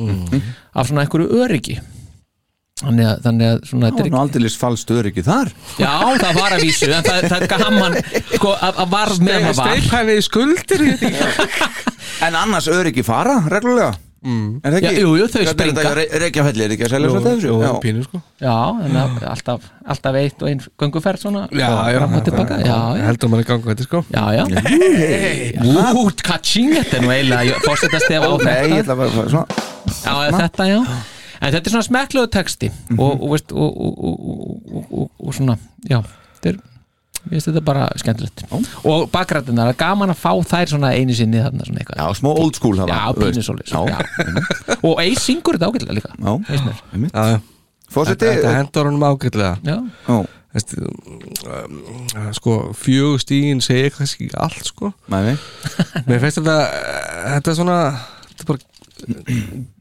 Af svona einhverju öryggi þannig að, þannig að svona, Það þetta var er nú aldrei falstöður ekki þar. Já, það var að vísu en það, það er gaman sko, að, að var meðan það var steip henni í skuldir ekki. En annars öryggi fara, reglulega. Er það Já, ekki? jú, jú, þau springa. Reykjafelli? Er ekki að selja svo þessu? jú, Já. pínu sko. Já, en það, alltaf, alltaf eitt og einn gönguferð svona Já, já, Já, já, heldur maður í gangu þetta sko. Já, já. Út, kaching, þetta er nú eiginlega fórsetastef á Nei, ég þetta að Já, þetta, já En þetta er svona smekklegu texti og, og, veist, og, og, og, og, og, og svona, já þetta er, ég veist þetta bara skemmtilegt. Og bakrættunar, gaman að fá þær svona einu sinni þarna svona eitthvað. Já, smá old school það var, veist. Já, já. og Ace syngur þetta ágætlega líka. Fórseti Þetta hendur honum ágætlega. Veistu, um, sko, fjögur stígin segir kannski ekki allt sko. Nei Mér finnst þetta þetta er svona þetta er bara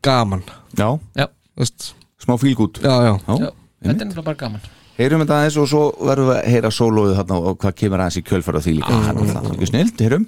gaman. Já, já, veist, smá fílgút já, já, Já, já Þetta er náttúrulega bara gaman. Heyrum þetta aðeins og svo verðum við að heyra þarna og hvað kemur aðeins í kjölfara því líka. Það er ekki snilt, heyrum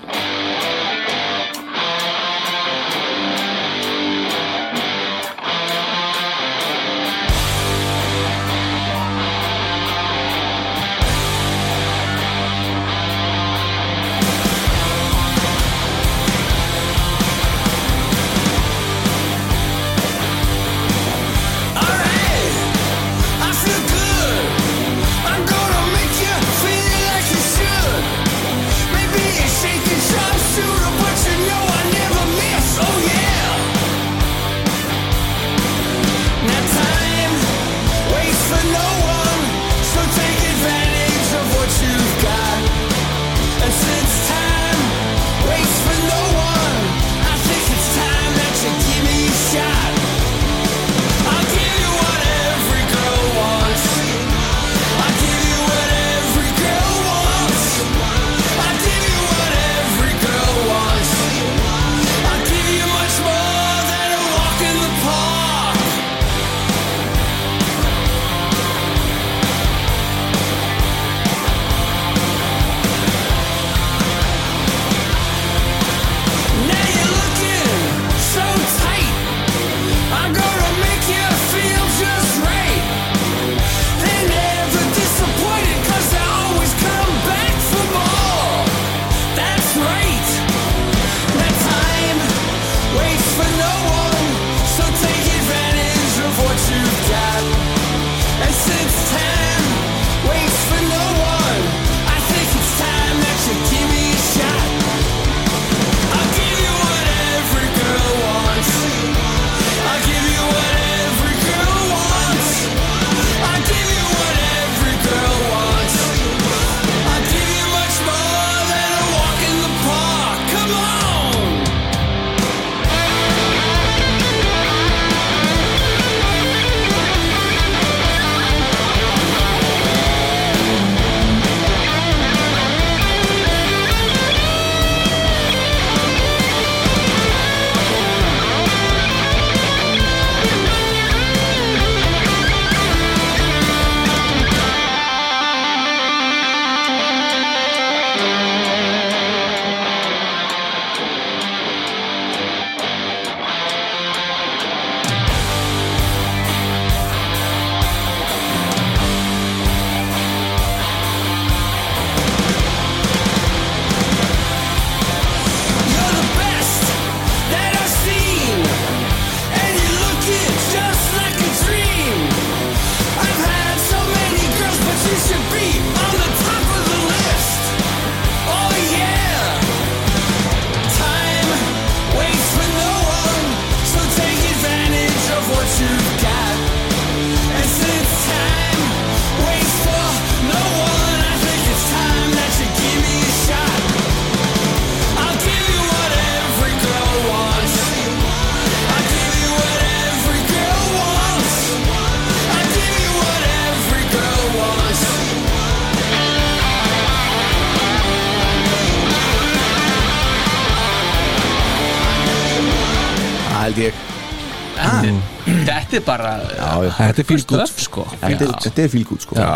Þetta er bara Já, já. Þetta er fíl stöf sko Þetta er, þetta er fílgút sko Já.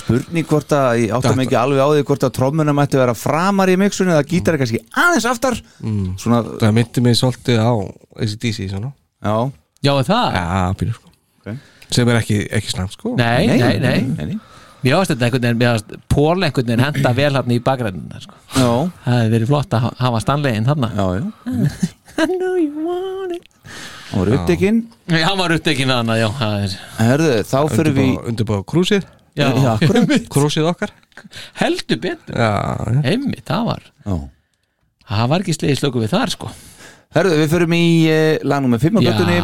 Spurning hvort að ég áttum ekki alveg á því hvort að trommuna mætti vera framar í mixunni eða gítar kannski aðeins aftar Mm. Svona, Það myndi mig svolítið á ACDC svona já Já, er það? Já, pínur sko Ok. Sem er ekki, ekki slæmt sko Nei, nei, nei, nei, nei. Mér ást þetta einhvern veginn, Pól einhvern veginn henda vel hann í bakgrænuna sko. Já, Það hefði verið flott að ha- hafa stanlegin hann já, já I know you want it. Það var upptekinn. Nei, hann var upptekinn að hana, já það er, Herðu, þá fyrir við Undirbúa krúsið. Já, Já, akkurat. Krúsið okkar. Heldur betur. Já. Einmitt, það var Já. Það var ekki slegið slöku við þar sko. Herðu, við fyrir í uh, lag nummer 5 á Já. göttunni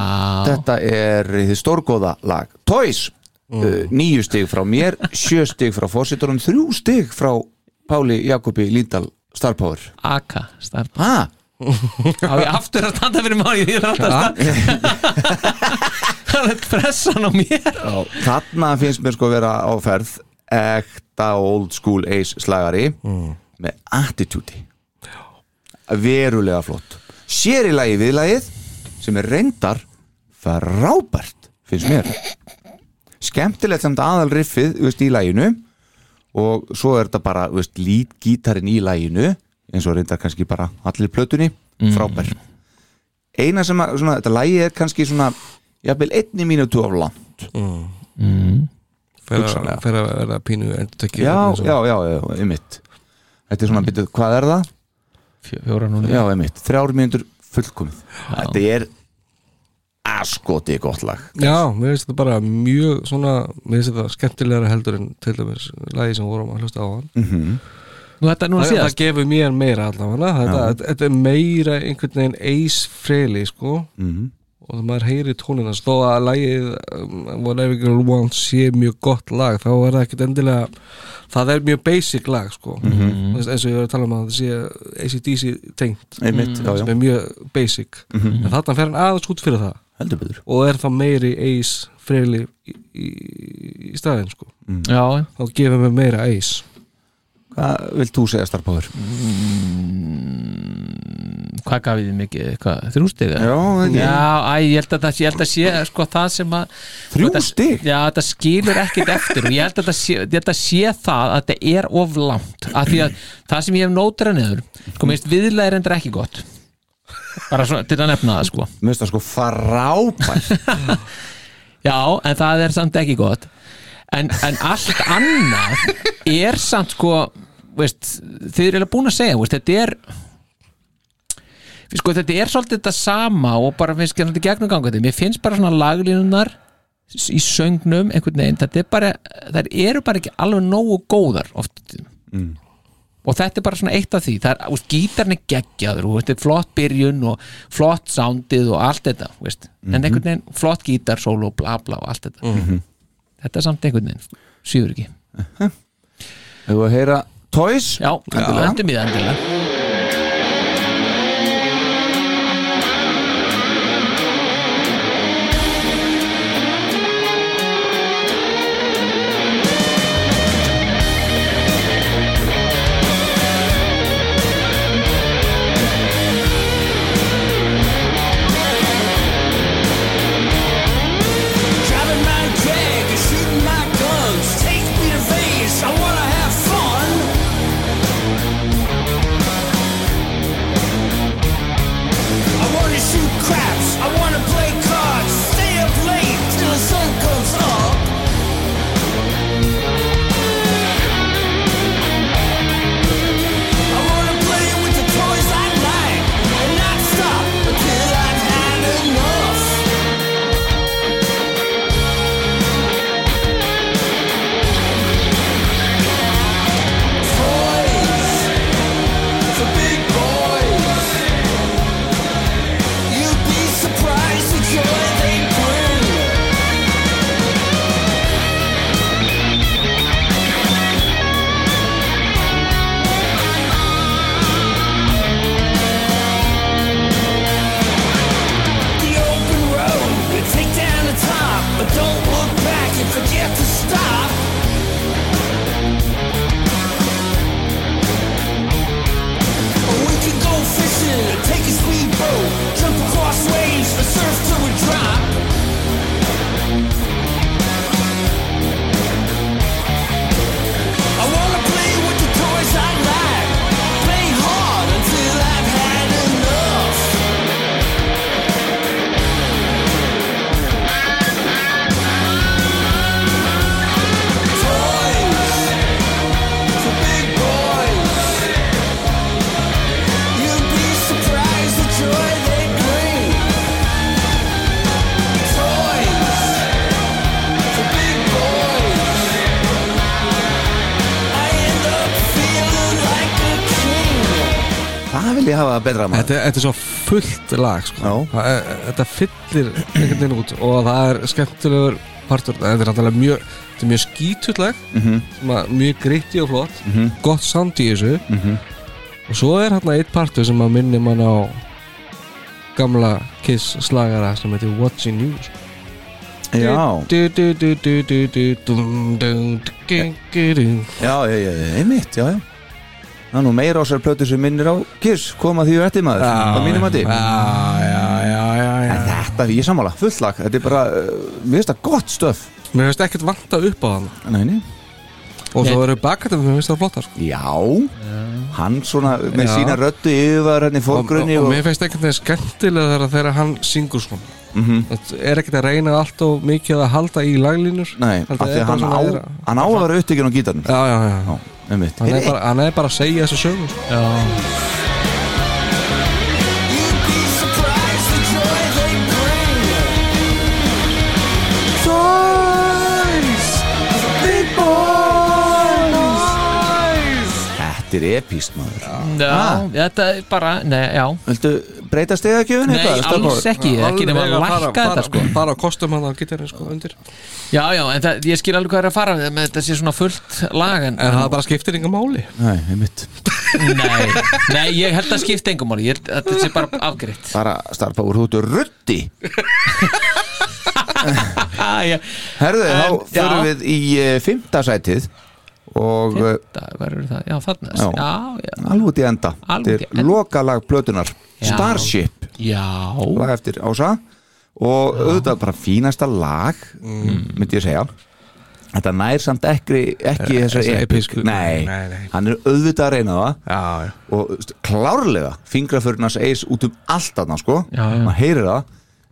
Þetta er þið stórgóða lag Toys. Uh, Níu stig frá mér, sjö stig frá fósiturum Þrjú stig frá Páli Jakobi Líndal Starpower. Aka, starf Ha? Á ég aftur að standa fyrir Því það er alltaf Það er pressan á mér. Þarna finnst mér sko að vera á ferð ekta old school ace slagari með attitude. Verulega flott. Sér í lagi viðlagið sem er reyndar frábært finnst mér. Skemmtilegt samt aðal riffið veist, í laginu og svo er þetta bara lítgítarinn í laginu eins og reyndar kannski bara allir plötunni frábær. Eina sem að svona, þetta lagi er kannski svona jafnvel einni of langt. Fer að, Hugsanlega. fer að verða pínu endur tekið já, já, já, já, einmitt. Þetta er svona, byrjuð, hvað er það? Fjóra núna já, einmitt, þrjár mínútur fullkomið. Þetta er askoti gott lag. Já, mér finnst þetta bara mjög svona, mér finnst þetta skemmtilegra heldur en til dæmis lagi sem vorum að hlusta á hann mm Nú þetta er núna það, það síðast. gefur mér meira allavega. Þetta, þetta, þetta er meira einhvern veginn eis freli sko. -hmm. og það maður heyri tónina þó að lagið um, Whatever Girl Wants sé mjög gott lag þá er það ekkert endilega það er mjög basic lag sko. Mhm. eins eins og ég var að tala um að það sé ACDC tengt. Einmitt, já, sem já, er mjög basic. Mhm. en þarna fer hann aðeins út fyrir það. Heldur betur. Og er þá meiri eis freli í, í, í staðinn sko. Já, þá gefur mér meira eis hvað vilt þú segja starfbáður? hvað gaf ég mikið, hvað, þrjú stig? eða? já, Já, æ, ég held að það held að sé sko það sem að Þrjú þetta- stig? Já, þetta skilur ekkit eftir og ég held að þetta sé, að sé það að þetta er of langt af því að það sem ég hef nótra niður sko, viðlega er endur ekki gott bara svona, til að nefna það sko mér finnst það sko frábært Já, en það er samt ekki gott en, en allt annað er samt sko veist, þið eru eiginlega búin að segja veist, þetta er sko, þetta er svolítið þetta sama og bara finnst ekki þetta gegnum gangandi. Mér finnst bara svona laglínunar í söngnum einhvern veginn þetta er bara, þær eru bara ekki alveg nógu góðar oft Mm. og þetta er bara svona eitt af því. Það er, úst, gítarn er geggjaður og þetta er flott byrjun og flott soundið og allt þetta, veist, en einhvern veginn flott gítar, solo, bla bla og allt þetta þetta er samt einhvern veginn. Síður ekki, hefur að heyra Toys? Já, Endilega. endum í það endilega Það betra maður Þetta, þetta er svo fullt lag sko. Það er, Þetta fyllir einhvern veginn út og það er skemmtilegur partur Þetta er náttúrulega mjög Þetta er mjög skítut lag Mhm. sem að Mjög gritti og flott Mhm. Gott sound í þessu Mhm. Og svo er hérna eitt partur sem að minni mann á Gamla Kiss slagara sem heitir Watching You sko. Já. du, du, du, du, du, du, dum, dum, du, du, du. Já, já, já, já, einmitt, já, já Það er nú meira á sér plötu sem minnir á Kiss koma því eftir maður, á mínum já. En þetta, ég sammála, fullt lag. Þetta er bara, uh, mér finnst það gott stöf. Mér finnst ekkert vanta upp á hann. Nei, nei. Og svo eru bakkatum mér finnst það flottar sko. Já, hann svona með Já. sína röddu yfir henni fórgrunni og, og, og mér finnst ekkert það skemmtilega þegar, þegar hann syngur svona Mhm. Það er ekkert að reyna allt og mikið að halda í laglínur. Nei, af því að hann á, að vera upptökin á gítarnum. Já, já, já. Hann er, bara, hann er bara að segja þessu sögu sko. Já Þetta er epíst maður. Já, þetta er bara, nei, já. Viltu breyta stegagjöfun Nei, alls ekki, ekki nema að lækka þetta sko. Bara kostum hann á gitarinn sko undir. Já, já, en það, ég skil alveg hvað er að fara með þetta sé svona fullt lag En, En það bara skiptir yngar máli. Nei, einmitt. Nei, nei, ég held að skipta engum máli. Held að þetta sé bara afgreitt. Bara starpa úr hútu ruddi. Ah, Herðu, þá já. við í uh, fymta sætið Og eru það? Já, Já. já, alveg í enda. Er enda. lokalag plötunar Já. Starship. Já. lag eftir Ása. Og auðvitað bara fínasta lag myndi ég segja. Þetta nær samt ekki, ekki Eh, þessar þessa episk episku- nei, nei, nei. hann er auðvitað að reyna það. Og klárlega fingraförnars eis út um allt þarna sko, maður heyrir það.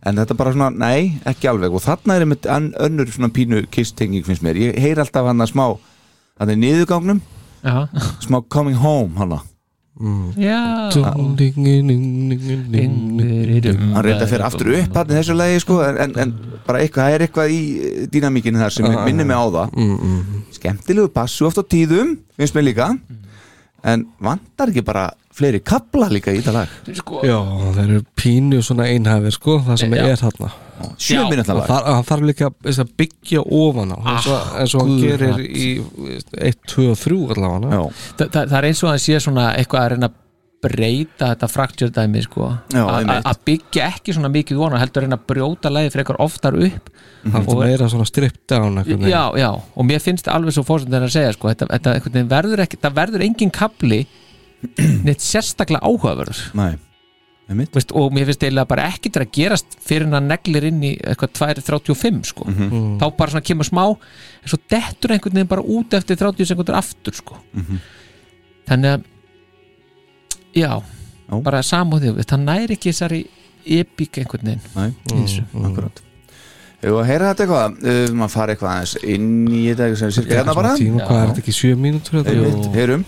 En þetta bara svona, nei, ekki alveg. Og þarna er einmitt önnur svona pínu kisstenging finnst mér, ég heyr alltaf hann að smá hann er niðurgangnum. Já, smá coming home hann já. hann reynda að fyrir aftur upp hann í þessu lagi sko en, en, en bara eitthvað, það er eitthvað í eh, dýnamíkinu þar sem minnir mig á það. Skemmtilegu passu oft á tíðum finnst mér líka. En vantar ekki bara fleiri kapla líka í þetta lag? Sko, Já, það eru pínu svona einhæfir sko Það sem er þarna sjö minútna Og lag. þar, hann þarf líka að byggja ofan á eins og, eins og hann gerir í 1, 2 og 3 allavega Já. það, það, það er eins og að sé svona eitthvað að reyna að breyta þetta fraktur dæmi sko að byggja ekki svona mikið vona heldur að reyna að brjóta lagi fyrir eitthvað oftar upp. Hann Og- er meira svona stripped down já, já, og mér finnst það alveg svo fórsöndir að segja sko, þetta, þetta verður ekki, það verður engin kapli neitt sérstaklega áhugaverður. Nei, Veist, og mér finnst eiginlega bara ekkert að gerast fyrir hann að neglir inn í eitthvað 2.35 sko. Mhm. þá bara svona kemur smá en svo dettur einhvern veginn bara út eftir 30 sekundur aftur sko. Mhm. þannig að já, Já. bara samúð því það næri ekki þessari epík einhvern veginn Nei, í þessu. akkurat Jú, að heyra þetta eitthvað, uh, maður fara eitthvað aðeins inn í þetta sem sirka hérna bara tíma, hvað er þetta ekki 7 mínútur þetta?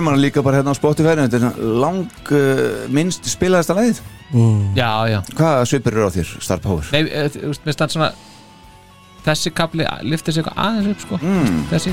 Maður líka bara hérna á Spotify Þetta er lang uh, minnst spilaðasta leið Já, já Hvaða svipur eru á þér, Star Power? Nei, eh, þú veist, mér stann svona Þessi kapli liftir sig eitthvað aðeins upp, sko mm. Þessi,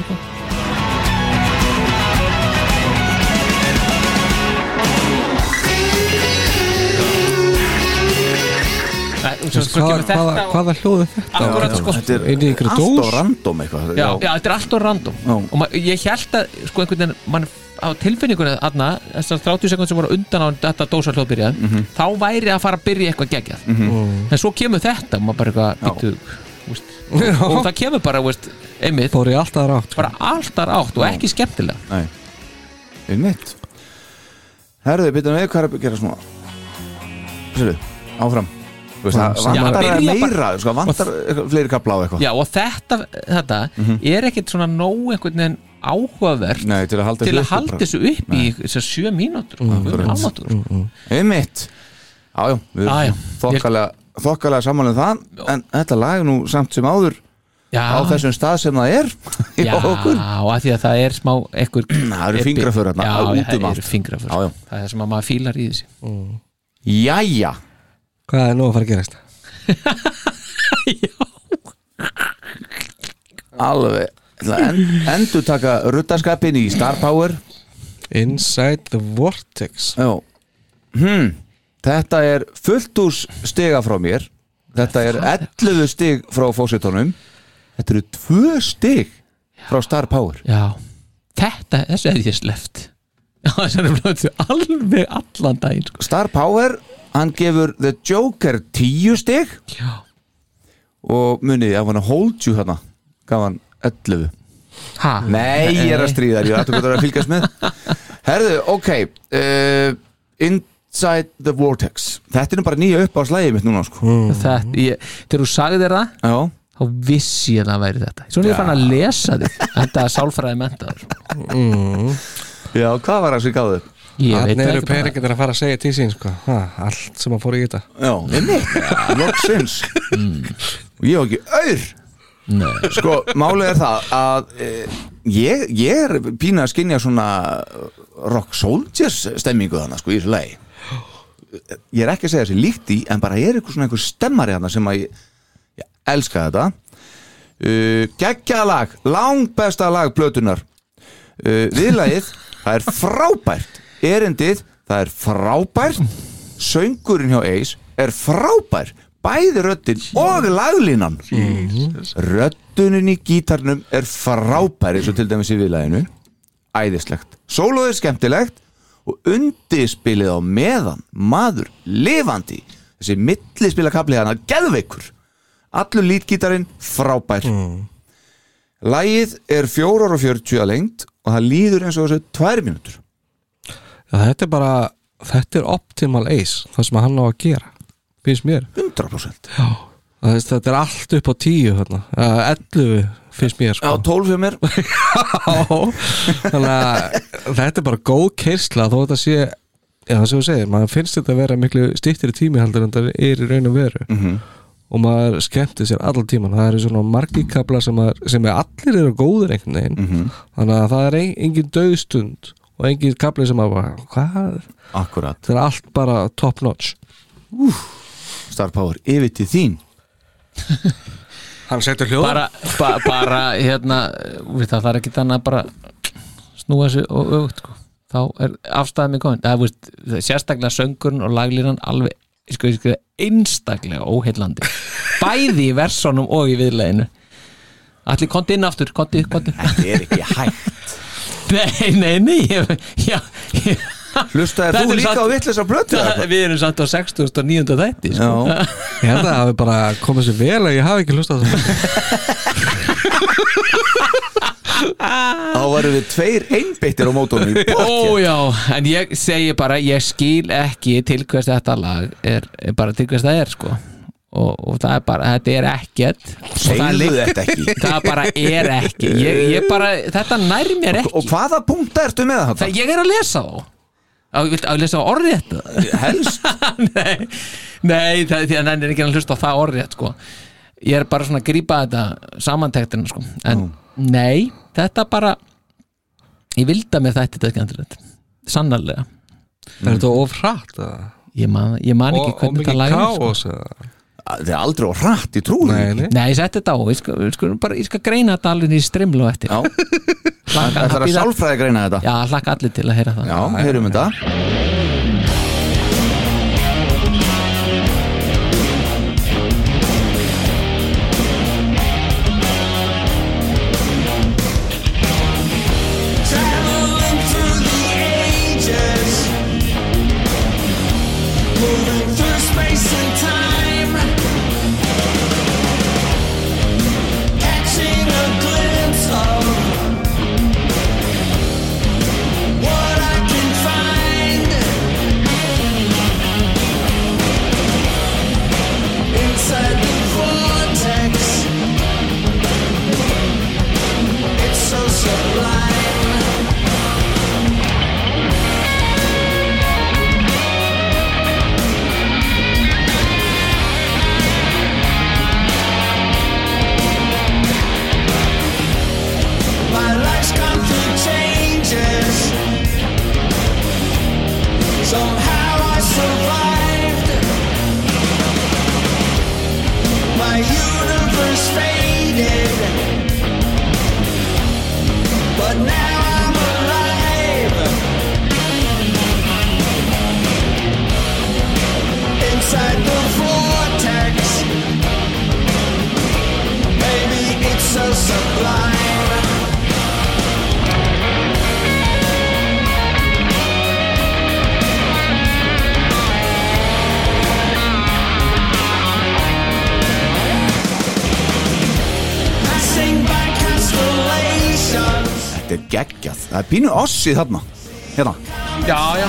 veist, svo Hvaða, hvaða, og- hvaða hljóð er þetta? Akkurat, sko. Þetta er Inn í einhverju allt dós? og random eitthvað já, já, þetta er alltaf random Já. og ma- ég held að sko einhvern veginn mann á tilfinningunni aðna þessar 30 sekund sem voru undan á þetta dósa hljóðbyrja Mhm. þá væri að fara að byrja eitthvað geggjað. En svo kemur þetta og maður bara eitthvað býttu, úst, og, og það kemur bara úst, einmitt, alltaf rátt bara alltaf átt og ekki skemmtilega. Nei, einmitt. Herðu, byrjum við hvað er að gera svona Sérðu, áfram. Veist, það Já, vantar að byrja meira sko, vantar fleiri kapla á eitthvað. Já og þetta, þetta er ekkert svona nóg einhvern veginn áhugavert Nei, til að halda til þessu að halda þessu upp í þessar sjö mínútur. Mm, Einmitt. Já, já, Já, já. erum þokkalega þokkalega samanlega það en þetta lag nú samt sem áður já, á þessum stað sem það er já, og að því að það er smá ekkur, Það eru fingraför já, um það allt. eru fingraför. Já, já. það er það sem að maður fílar í þessi Jæja. Hvað er nú að fara að gerast? Alveg. en, Endur taka ruttaskapin í Star Power. Inside the Vortex. Já. Hmm. Þetta er fullt úr stiga frá mér. Þetta er 11 stig frá fósitónum Þetta eru 2 stig frá Star Power. Já, þetta, þessu hefði ég sleft já, þessu er blötu alveg allan daginn sko. Star Power, hann gefur The Joker 10 stig. Já, og munið, ef hann hold you hérna gaf hann 11 ha, Nei, ég er að stríða þér, ég ætla að að fylgjast með. Herðu, ok uh, Inside the Vortex. Þetta er nú bara nýja upp á slæði mitt núna sko. þetta, ég, þegar þú sagði þér það Já, þá vissi ég að það væri þetta. Svona ég fann að lesa þig þetta er sálfræði mentaður já, hvað var það sem gáðu? ég veit Þannig það eru peningarnir að fara að segja til sín sko. ha, Allt sem að fór í þetta. Já, loksins. Og ég var ekki auður Nei. Sko, málið er það að e, ég, ég er pína að skinja svona rock soldiers stemmingu þannig sko í þessu lagi. Ég er ekki að segja þessi líkt í en bara er eitthvað svona einhver stemmari þannig sem að ég, ég elska þetta. Uh, Geggja lag, langbesta lag plötunar uh, Viðlagið, það er frábært. Erindið, það er frábært. Söngurinn hjá Ace er frábær Bæði röddin og laglínan Röddunin í gítarnum er frábær eins og til dæmis í viðlaginu. Æðislegt. Sólóð er skemmtilegt og undirspilið á meðan maður lifandi þessi millispila kapli hana geðveikur. Allur lítgítarinn frábær. Lægið er 4.40 að lengt og það líður eins og þessu 2 mínútur. Já, Þetta er bara Þetta er optimal ace Það sem hann á að gera Finnst mér 100% Já Það veist, Þetta er allt upp á 10 hérna. uh, 11 finnst mér Já, sko. 12 fyrir mér Já, Þannig að þetta er bara góð keirsla þó þetta sé Já, það sem þú segir, maður finnst þetta að vera miklu stýttri tími heldur en það er í raun og veru Mhm. og maður skemmti sér allan tíman það eru svona margikabla sem, sem er allir eru góður einhvern veginn Mhm. þannig að það er ein, engin döðstund og engin kabli sem að bara, hvað? Akkurat Það er allt bara top notch Star Power, yfir til þín. Hann setur hljóð bara, ba, bara hérna við það, það er ekki þannig að bara snúa þessu og aukt sko. þá er komin það, veist, sérstaklega söngurinn og laglínan alveg sko, sko, einstaklega óheillandi. Bæði í versónum og í viðleginu. Allir konti inn aftur konti, konti Þetta er ekki hægt. Nei, nei, nei ég, já, ég, Hlustaðir Þetta þú líka samt- á blötu? eða það, hvað? við erum samt á 60.9. þætti sko. Já. Ég held að það hafi bara komið sér vel að ég hafi ekki hlustað á það Þá varum við tveir einbeittir á mótónum í Ó pottjætt já, en ég segi bara ég skil ekki til hvers þetta lag er, er bara til hvers það er sko og, og það er bara, þetta er ekkert og það er Segðu líka- þetta ekki það bara er ekki ég, ég bara, þetta nær mér ekki Og hvaða punkta ertu með þetta? það, ég er að lesa þá að lesa á orðrétt Helst. Nei, nei það, því að hann er ekki að hlusta á það orðrétt sko. Ég er bara svona að grípa þetta samantektina sko. En nei, þetta bara ég vildi að mér þætti þetta skemmtilegt sannarlega. Er þetta of hratt? eða? ég man, ég man ekki Og- og hvernig mikið þetta lægir kaos, eða? Það er aldrei á hratt, ég trúi Nei, nei. Nei, ég setti þetta á, ég skal, ég skal, bara, ég skal greina þetta alveg í strimlu á eftir. Já, það er að sálfræði greina þetta? Já, hlakka allir til að heyra það. Já, heyrum þetta það er pínu ossi þarna. Hérna. Já, já,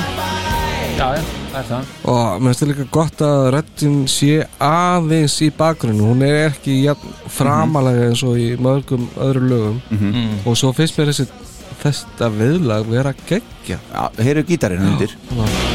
já, já, það er það. Og mér finnst það líka gott að röddin sé aðeins í bakgrunnu Hún er ekki jafn framalega eins og í mörgum öðrum lögum. Mhm. Og svo finnst mér þessi þetta viðlag vera geggja Já, heyru gítarinn undir. Within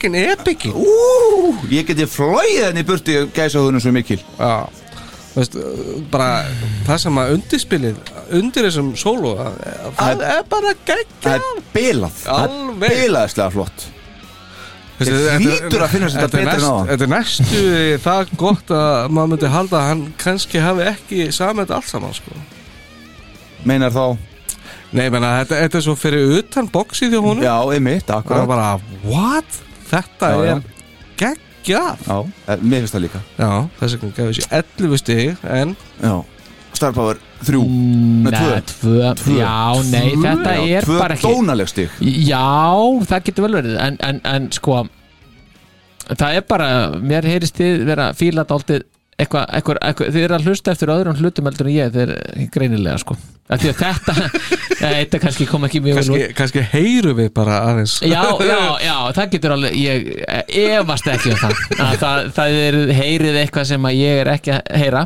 fokkin epiki Ú, ég geti flóið henni burti gæsa húnum svo mikil. Já. Veist, bara það sem að undirspilið undir þessum sólu það er bara geggja Það er bilað. Það er bilaðislega flott. Þetta- hlýtur að finnast þetta betra en áðan. Þetta er næstu það gott að maður myndi halda að hann kannski hafi ekki þetta allt saman sko. Meinar þá? Nei, menna, þetta, þetta er svo fyrir utan bóksið hjá honum. Já, einmitt, og það akkurat er bara, what? Þetta Já, er geggjað. Já, eh, mér finnst það líka. Já, þess vegna gefur sér 11 stig en Já, Star Power 3 Nei, tvö. Nei, tvö, Tvö. já, nei, Tvö, þetta já, er tvö bara ekki dónaleg stig. Já, það getur vel verið en, en, en sko það er bara, mér heyrist þið vera fíla dálítið eitthvað, eitthvað, eitthvað þið eru að hlusta eftir öðrum hlutum heldur en ég, þið er greinilega sko. Af því að þetta, þetta kannski kom ekki mjög kannski, kannski heyrum við bara aðeins. Já, já, já, það getur alveg ég efast ekki um það að það, það er heyrið eitthvað sem að ég er ekki að heyra.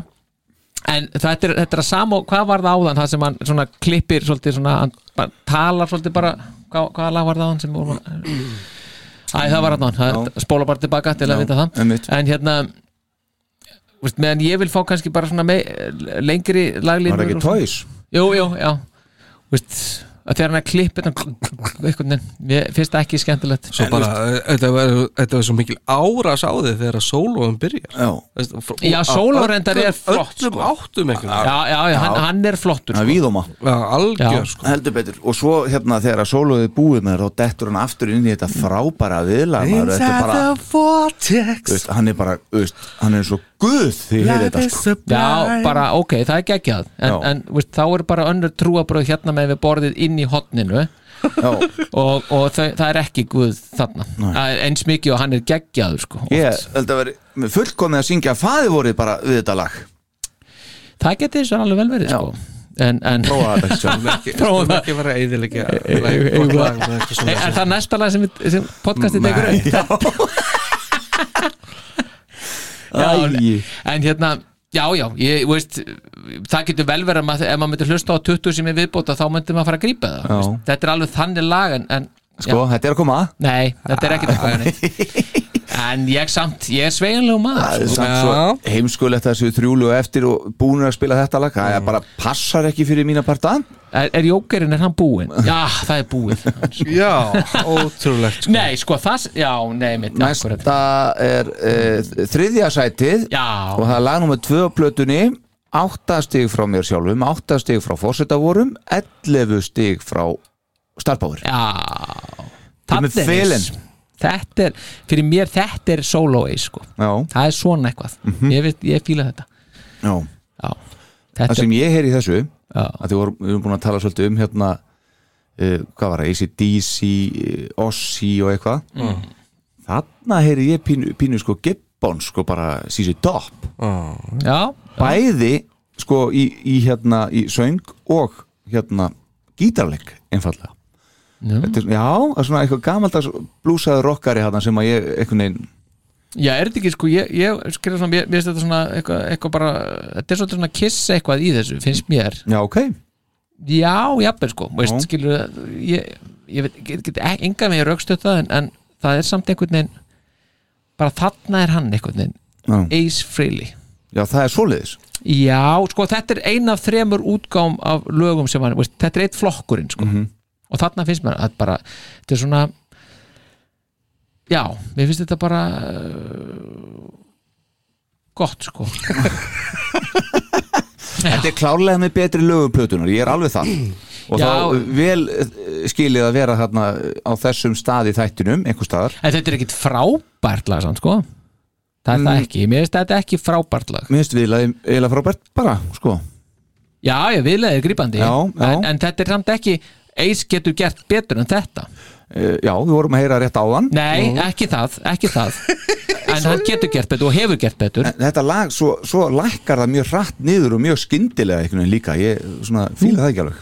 En þetta er, þetta er að sama og hvað var það áðan það sem hann svona klippir svolítið svona, hann bara, talar svolítið bara hvað, hvaða lag var það áðan sem voru Æ, það var hann spóla bara tilbaka til að vita það. en hérna veist, meðan ég vil fá kannski bara svona me, lengri laglínur Var ekki. Toys? Jú, jú, já. Veist, að þegar hann er klipp það ekki skemmtilegt. Svo bara, þetta var, þetta var svo mikil áras á þig þegar að sólóum byrjar. Já, Já, á sólórendar er flott, Öllum áttum einhvern já, já, já, hann, hann er flottur það er sko. víðóma Já, algjör Já. sko. Heldur betur. Og svo hérna þegar að sóluði búið með þá dettur hann aftur inn í þetta frábæra viðlag er hann er bara þú veist, hann er svo guð því heyri þetta sko. Já, bara ok, það er geggjað. En, en veist, þá er bara önnur trúabröð hérna með við borðið inn í hotninu Já, og, og þau, það er ekki guð þarna. Það er eins mikið og hann er geggjaður sko, ég held að vera fullkomið að syngja faði vorið bara við þetta lag. Það þess að alveg vel verið Já. sko. en, en prófa þetta ekki það. vera eðilegja eitthvað svona er það næsta lag sem, við- sem podcastið tekur upp? Já, en hérna já, já, ég, veist það getur vel verið að ef maður myndir hlusta á 20 sem er viðbóta þá myndir maður fara að grípa það þetta er alveg þannig lag en, en sko, þetta er að koma. Nei, þetta er ekkert að koma en ég samt, ég er sveigjanlegu Það maður er sko. samt svo heimskulegt að þessu þrjúlu og eftir og búinir að spila þetta lag það er bara passar ekki fyrir mína parta er, er jókerinn, er hann búinn? já, það er búið Já, ótrúlegt sko. nei, sko, það, já, nei, mitt akkurat. næsta er uh, þriðja sætið já, og það er lag nummer tvö á plötunni átta stig frá mér sjálfum átta stig frá fórsetavorum 11 stig frá starfbáður já Þarna er felin. eins. Þetta er, fyrir mér þetta er solo ace sko já, það er svona eitthvað ég, veit, ég fíla þetta já. já. það þetta sem ég heyri í þessu já. að því vorum, við erum búin að tala svolítið um hérna uh, hvað var það, ACDC uh, Ossi og eitthvað Mm. þarna heyri ég pínu, pínu sko Gibbon sko bara sísi top já, bæði sko í, í hérna í söng og hérna gítarleik einfallega Já. Þetta er, já, það er svona eitthvað gamaldags blúsaður rockari hérna sem að ég einhvern veginn já, er þetta ekki sko ég, ég skrifa svona, mér finnst þetta svona eitthvað, eitthvað bara, þetta er svolítið svona kiss eitthvað í þessu, finnst mér. Já, ok, já, jafnvel sko, veist, Já. skilur ég, ég veit, get, get enga með raukstöð það, en, en það er samt einhvern veginn bara þarna er hann einhvern veginn. Ace Frehley. Já það er svoleiðis. Já, sko þetta er ein af þremur útgám af lögum sem hann, veist, þetta er eitt flokkurinn sko. Og þarna finnst mér að bara, þetta er svona já, mér finnst þetta bara uh, gott sko. Þetta er klárlega með betri lögum plötunar, ég er alveg það og Já. þá vel eh, skilið að vera þarna á þessum stað í þættinum, einhver staðar. En þetta er ekkit frábært lag samt, sko. Það er það ekki, mér finnst þetta ekki frábært lag. Mér finnst viðlaði eiginlega frábært bara, sko. Já, já, viðlega er já. En, en þetta er samt ekki Ace getur gert betur en þetta. Eh, Já, við vorum að heyra rétt áðan. Nei, ekki það, ekki það. En hann getur gert betur og hefur gert betur. En Þetta lag, svo, svo lækkar það mjög hratt niður og mjög skyndilega einhvern veginn líka. Ég svona, fíla það ekki alveg.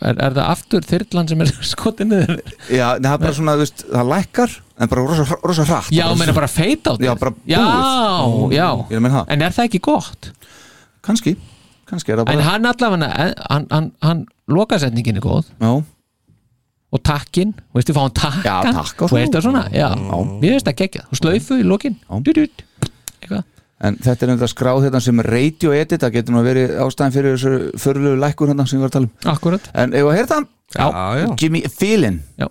Er, er það aftur þyrlan sem er skotin niður? Já, það er bara svona, þú veist, það lækkar en bara rosa, rosa hratt. Já, meina bara feit á Já, bara búið. Já, já En er það ekki gott? kannski Kannski er það En bara hann allavega, hann, hann, hann lokasetningin er góð. Já, og takkin, veistu, fá hann takkan Já, takk og svona. Svona, já, mér finnst það geggjað. Og slaufu í lokin. En þetta er nefnda skráð hérna sem radio edit Það getur nú verið ástæðan fyrir þessu förlulegu lækkun hérna sem við varum að tala um. Akkurat. En ef að heyrta Jimmy Feelin já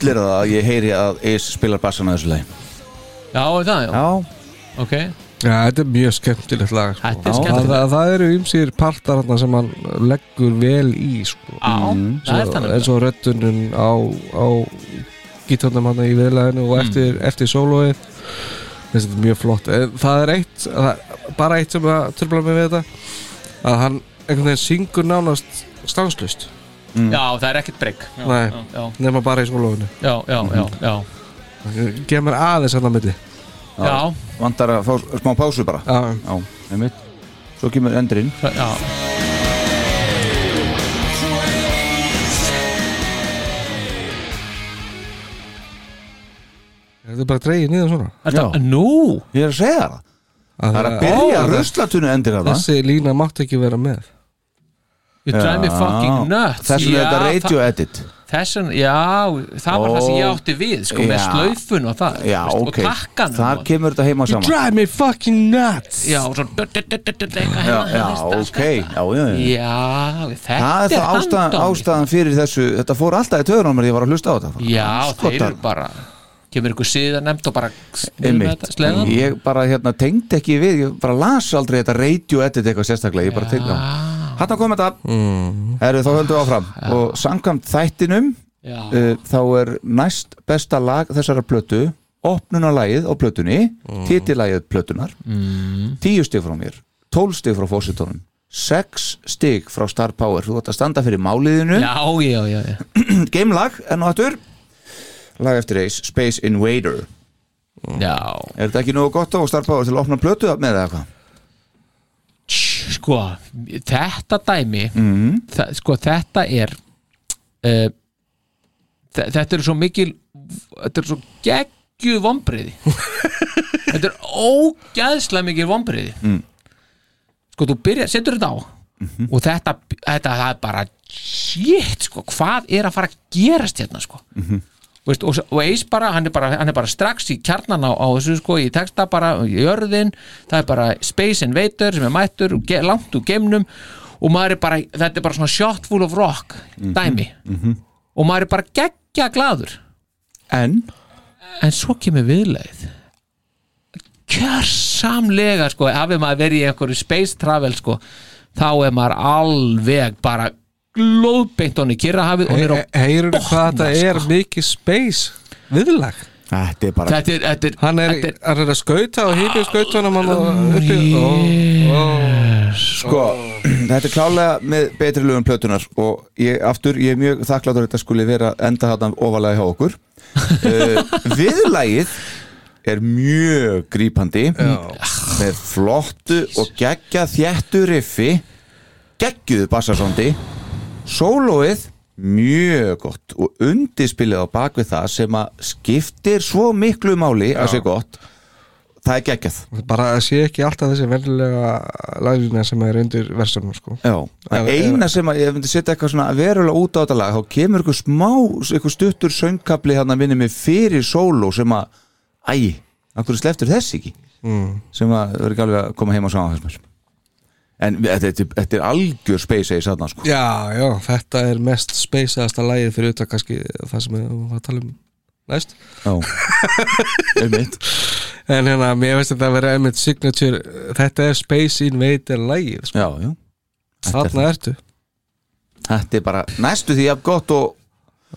fullir það að ég heyri að Ace spilar bassan að þessu leið Já, er það, já, Já, ok. Já, þetta er mjög skemmtilegt lag sko. Þetta er skemmtilegt. það, það eru ymsir partar þarna sem hann leggur vel í sko. Já, það er þannig. Eins og röddunum á, á gítarnum hann í viðlæðinu og eftir, eftir sólóið. Þetta er mjög flott. Eh, það er eitt, það, bara eitt sem að tröfla mig við þetta að hann einhvern veginn syngur nánast stanslust Já, það er ekkert breyk. Nema bara í sólóinu já, já, já, já. gef mér aðeins hann á milli. Já, vantar að fá smá pásu bara. Já. Já, einmitt. Svo kemur endurinn já. þetta er bara dreigið niður svona? Þetta, Já. nú? Ég er að segja það. Það er að byrja Ó, ruslatunni endir að það þessi lína mátt ekki vera með You drive me fucking nuts Þess vegna er þetta radio það- edit Þessun, já, það var það sem ég átti við sko, með slaufun og það Já, veist, ok, og takkan þar kemur þetta heima saman drive me fucking nuts Já, og svo du- du- du- du- du- du- eitthvað Já, hérna, já, ok Já, já, já Já, þetta Það er það ástæðan, fyrir þessu Þetta fór alltaf í töðunum mér ég var að hlusta á þetta Já, þeir eru bara kemur ykkur síðan nefnd og bara sleðan Ég bara hérna tengdi ekki við Ég bara las aldrei þetta radio edit eitthvað sérstaklega Ég bara tengdi á Hanna kom þetta mm. Herru, þá höldum við áfram Og samkvæmt þættinum Já. uh, Þá er næst besta lag þessara plötu Opnunarlagið á plötunni mm. Titilagið plötunar mm. 10 stig frá mér 12 stig frá fósitónum 6 stig frá Star Power Þú ætti að standa fyrir máliðinu Já, já, já, já. Gamelag, enn og aftur Lag eftir Ace, Space Invader Já Er þetta ekki nógu gott á Star Power til að opna plötu með það eitthvað? Sko, þetta dæmi Mhm. þa- sko, þetta er uh, þetta er svo mikil þetta er svo geggjuð vombriði þetta er ógæðslega mikil vombriði Mm. sko, þú byrjar, setur þetta á Mhm. og þetta, þetta það er bara shit, sko, hvað er að fara að gerast hérna, sko Mhm. Veist, og, og Ace bara, hann bara, hann er bara strax í kjarnan á, á þessu sko, í texta bara í jörðin, það er bara Space Invader sem er mættur ge, langt úr geimnum. Og maður er bara þetta er bara svona shot full of rock dæmi. Mhm. og maður er bara geggja gladur En? en svo kemur viðleið. Kjörsamlega sko, hafið maður verið í einhverju space travel sko, þá er maður alveg bara glóðbeint honni kyrrahafið og niður á heyrðu hvað þetta sko. er mikið space viðlag. Þetta er bara Þetta er, þetta er, hann er, hann er að skauta og hýpið skautunum hann. Sko, þetta er klálega með betri lögum plötunar og ég, aftur, ég er mjög þakkláttur að þetta skuli vera enda þarna ofalega hjá okkur. Uh, Viðlægið er mjög grípandi með flottu og geggja þjættu riffi geggjuðu bassasondi sólóið mjög gott. Og undirspilið á bakvið það sem að skiptir svo miklu máli að sé gott það er geggjað. Bara að sé ekki alltaf þessi vennilega lagina sem er undir versunum sko. Já, eina sem að ég myndi setja eitthvað svona verulega út á þetta lag þá kemur eitthvað smá, eitthvað stuttur söngkapli hann að vinna mig fyrir sóló sem að, æ, akkur sleftur þess ekki? Mm. sem að verður ekki alveg að koma heim og saman þess mér en þetta, þetta, þetta er algjör space ace þarna sko. Já, já, þetta er mest speisaðasta lagið fyrir auðvitað kannski það sem við varum að tala um næst. Já, einmitt. En hérna, mér veist að vera einmitt signature, þetta er Space Invader lagið sko. Já, já. Þarna ertu. Þetta er bara næstu því að gott og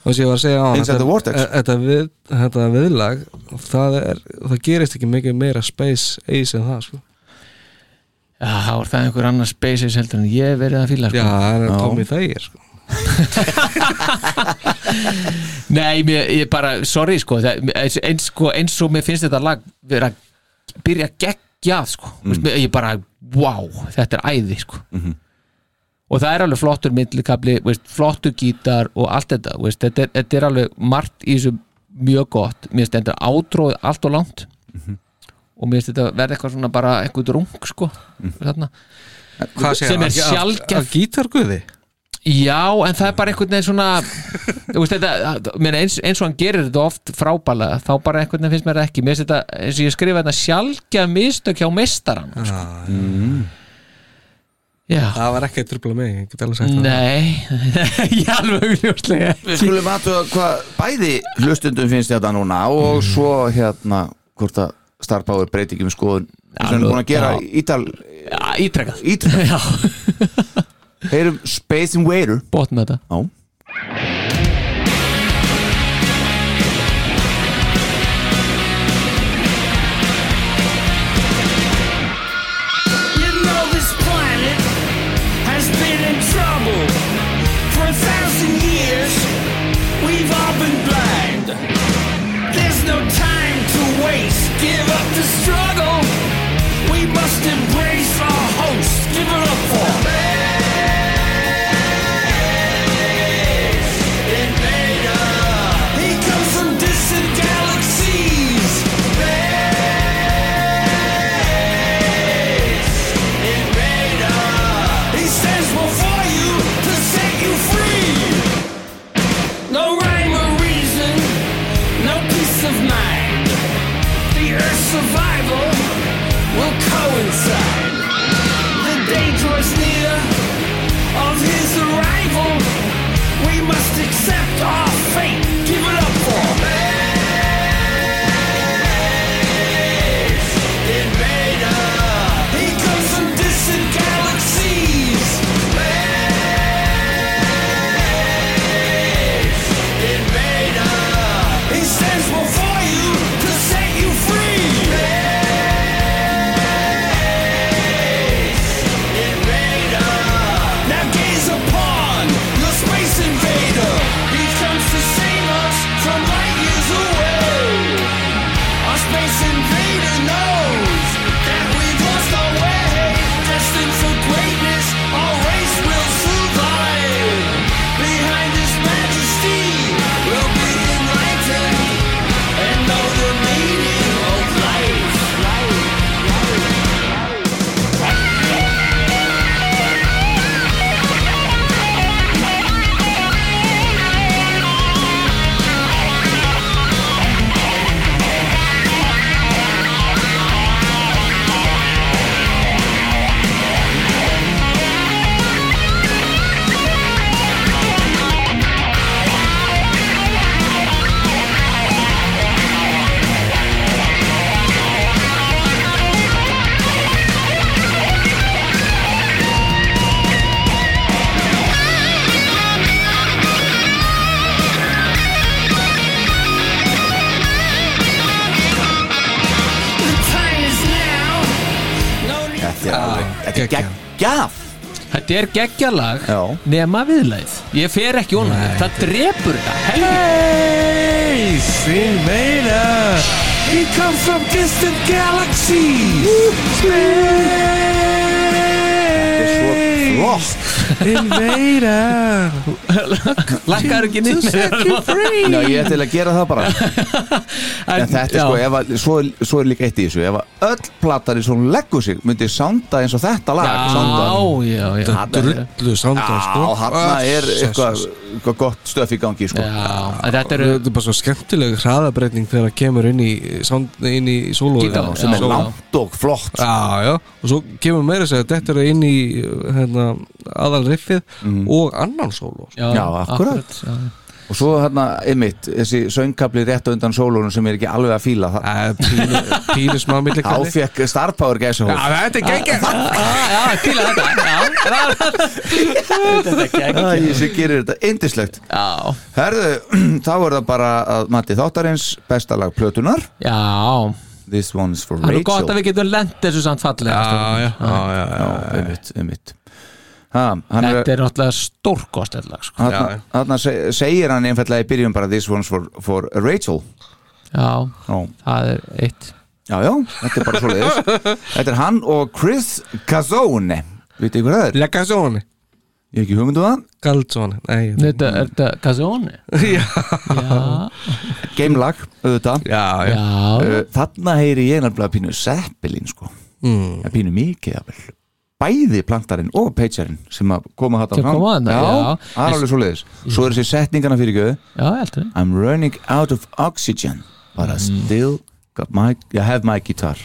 og sem ég var að segja á the Vortex. þetta, við, þetta viðlag það, er, það gerist ekki mikið meira space ace en það sko. Já, þá er það einhver annar spaces heldur en ég verið að fíla sko. já, það er Tommy Thayer sko. Nei, mér, ég bara, sorry sko, það, eins, sko eins og mér finnst þetta lag vera að byrja geggjað sko, mm. ég bara wow, þetta er æði sko Mhm. og það er alveg flottur myndlikabli, flottur gítar og allt þetta, veist, þetta, er, þetta er alveg margt í þessu mjög gott mér þetta átróð allt og langt Mhm. Og mér finnst þetta verða eitthvað svona bara eitthvað rung sko segir sem er hann? Að- gítarguði? Já, en það er bara einhvern veginn svona þú veist þetta, meina, eins, eins og hann gerir þetta oft frábælega, þá bara einhvern veginn finnst mér ekki, mér finnst þetta, eins og ég skrifa þetta sjálfgjaf mistök hjá meistaran sko. Mm. Já, það var ekki að trubla mig, ég get alveg sagt það. Nei. Ég alveg augljóslega. Við skulum aðtöða hvað bæði hlustundum finnst þetta núna og Mm. svo hérna hvort að Star Power breyti ekki um skoðun eins og hann er búin að gera ítal ítrekkað Heyrum Space Invader. Bótt með þetta. Já geggjaf Þetta er geggjalag nema viðlæð Ég fer ekki honum, það. Drepur þetta. Space Invader He comes from distant galaxies. Flott Invader Lakkar ekki niður. Já, ég ætla að gera það bara. En þetta er sko, ef að, svo, svo er líka eitt í þessu. Ef að öll platari sem leggur sig myndi sánda eins og þetta lag. Sánda, Já, já, já drullu sándan sko. Já, hann er eitthvað gott stöf í gangi sko. Já, þetta eru Þetta er bara svo skemmtileg hraðabreiting þegar það kemur inn í, í solo Gítar, sem er Já. langt og flott Já, já, og svo kemur meira að segja þetta er inn í hérna, aðal riffið og annan solo Já, akkurat. já. Og svo hérna, einmitt, þessi söngkabli rétt undan sólunum sem er ekki alveg að fíla það. Pínu, smá milli Þá fekk Star Power gæsa Já, þetta er geggjað. Já, fíla þetta. Æ, sem gerir þetta indislegt Já. Herðu, þá er það bara að Matti Þáttarins besta lag plötunar Já. This one's for Það er Rachel gott að við getum lent þessu samt já, já, já, Já, einmitt, einmitt ha, hann er, Þetta er náttúrulega stórkostið lag sko. Þarna, þarna se- segir hann einfallega í byrjun bara This one's for, for Rachel. Já, Já. það er eitt. Já, já, þetta er bara svoleiðis. Þetta er hann og Chris Gazzone Vitið ykkur það? Er? La Gazzone Ég hef ekki hugmyndu það. Galzone Nei, Þetta er þetta Gazzone Já, Já, Gamelag, auðvitað. Já, já. já. Uh, Þarna heyri ég nefnilega pínu Seppelin sko. Mm. Pínu mikið jafnvel. Bæði plantarinn og peitjarinn sem að koma Já, já. það er alveg svoleiðis. Svo er þessi setningana fyrir göðu Já, I'm running out of oxygen But I still my, I have my guitar.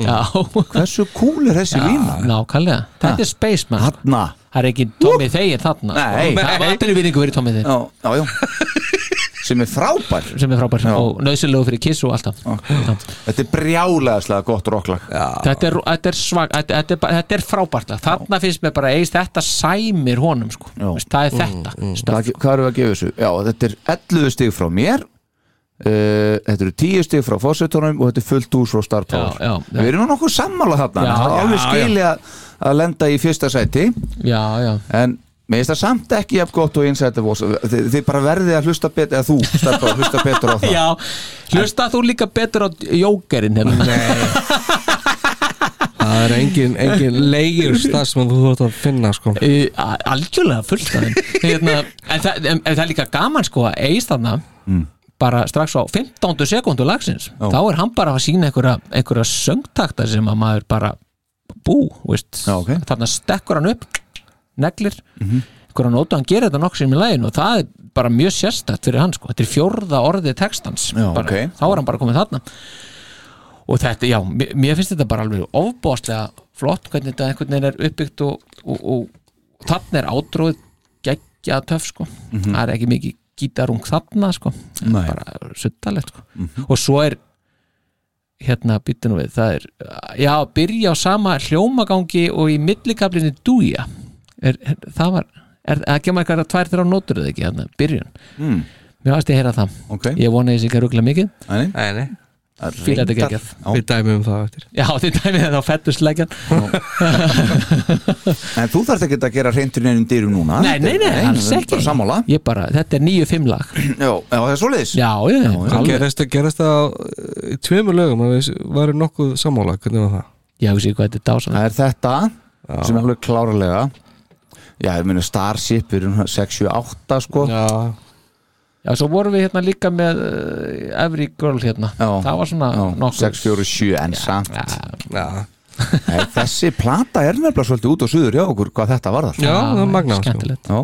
Já, Hversu cool er þessi lína? nákvæmlega. Þetta er Spaceman Þarna. Það er ekki Tommy Þegir þarna. Nei. Það var allir vinningu verið Tommy Þegir. Já, já, já Sem er frábær. Sem er frábær Já. og nöðsilegu fyrir kiss og alltaf Þetta er brjálegaðslega gott rocklag. Þetta er, þetta er svag þetta, þetta, er, þetta er frábært þarna finnst mér bara eist þetta sæmir honum sko. Það er þetta mm, Hvað, hvað erum við að gefa þessu? Já, þetta er 11 stig frá mér uh, Þetta eru 10 stig frá fósitónum og þetta er fullt ús frá Star Power Já, já, já. Við erum nú nokkuð sammála þarna Já, Það er alveg skilja að, að lenda í fyrsta sæti. Já, já, En mér finnst það samt ekki jafn gott og einsæti þið, þið bara verðið að hlusta betur eða þú, Star Power, hlusta betur á það. Já. Hlusta þú líka betur á jókerinn hérna? Það er engin, engin leigir stað sem þú þótt að finna sko. Uh, algjörlega fullt af þeim hérna, en, það, en, en það er líka gaman sko að eist þarna bara strax á 15. sekundu lagsins þá er hann bara að sína einhverja, einhverja söngtakta sem að maður bara bú, veist Já, ok. þarna stekkur hann upp neglir, einhverja nótu hann gerir þetta nokk sem í læginu og það er bara mjög sérstætt fyrir hann sko, þetta er fjórða orðið textans. Já, bara, ok. þá er hann bara komið þarna. Og þetta, já, mér, finnst þetta bara alveg ofbóðslega flott hvernig þetta einhvern veginn er uppbyggt og, og, og þannig er átróð geggja töff sko. Það er ekki mikið gítarung þarna sko. Bara suttalegt sko. Og svo er hérna býttu nú við, það er já, byrja á sama hljómagangi og í millikaflinni dúja er, er, það var, er, það kemur eitthvað tvær þrjá nótur eða ekki, hérna, byrjun? Mm. mér varst ég að heyra það, Ok, ég vona þessi ekki að ruggla mikið. Nei, Nei, nei, það Fíla þetta geggjað. Við dæmum um það eftir. Já, þið dæmið það á fettusleikjan En þú þarft ekki að gera hreintur neinum dyrum núna. Nei, nei, nei, alls við erum ekki. bara Sammála. Ég bara, þetta er nýju fimm lag. Já, það er svoleiðis. Já, já, já, gerast það á- í tveimur lögum að við varum nokkuð sammála, hvernig var það? Já, ég sé hvað þetta er dásan Það er þetta sem er alveg klárlega Já, ég meina Starship við erum 6-7-8 sko. Já, Já, svo vorum við hérna líka með uh, Every Girl hérna. Já. Það var svona Já, nokkuð. 6-4-7 en samt. Já, já, Nei, Þessi plata er nefnilega svolítið út og suður hjá okkur hvað þetta var já það er magnað sko. Skemmtilegt. Já,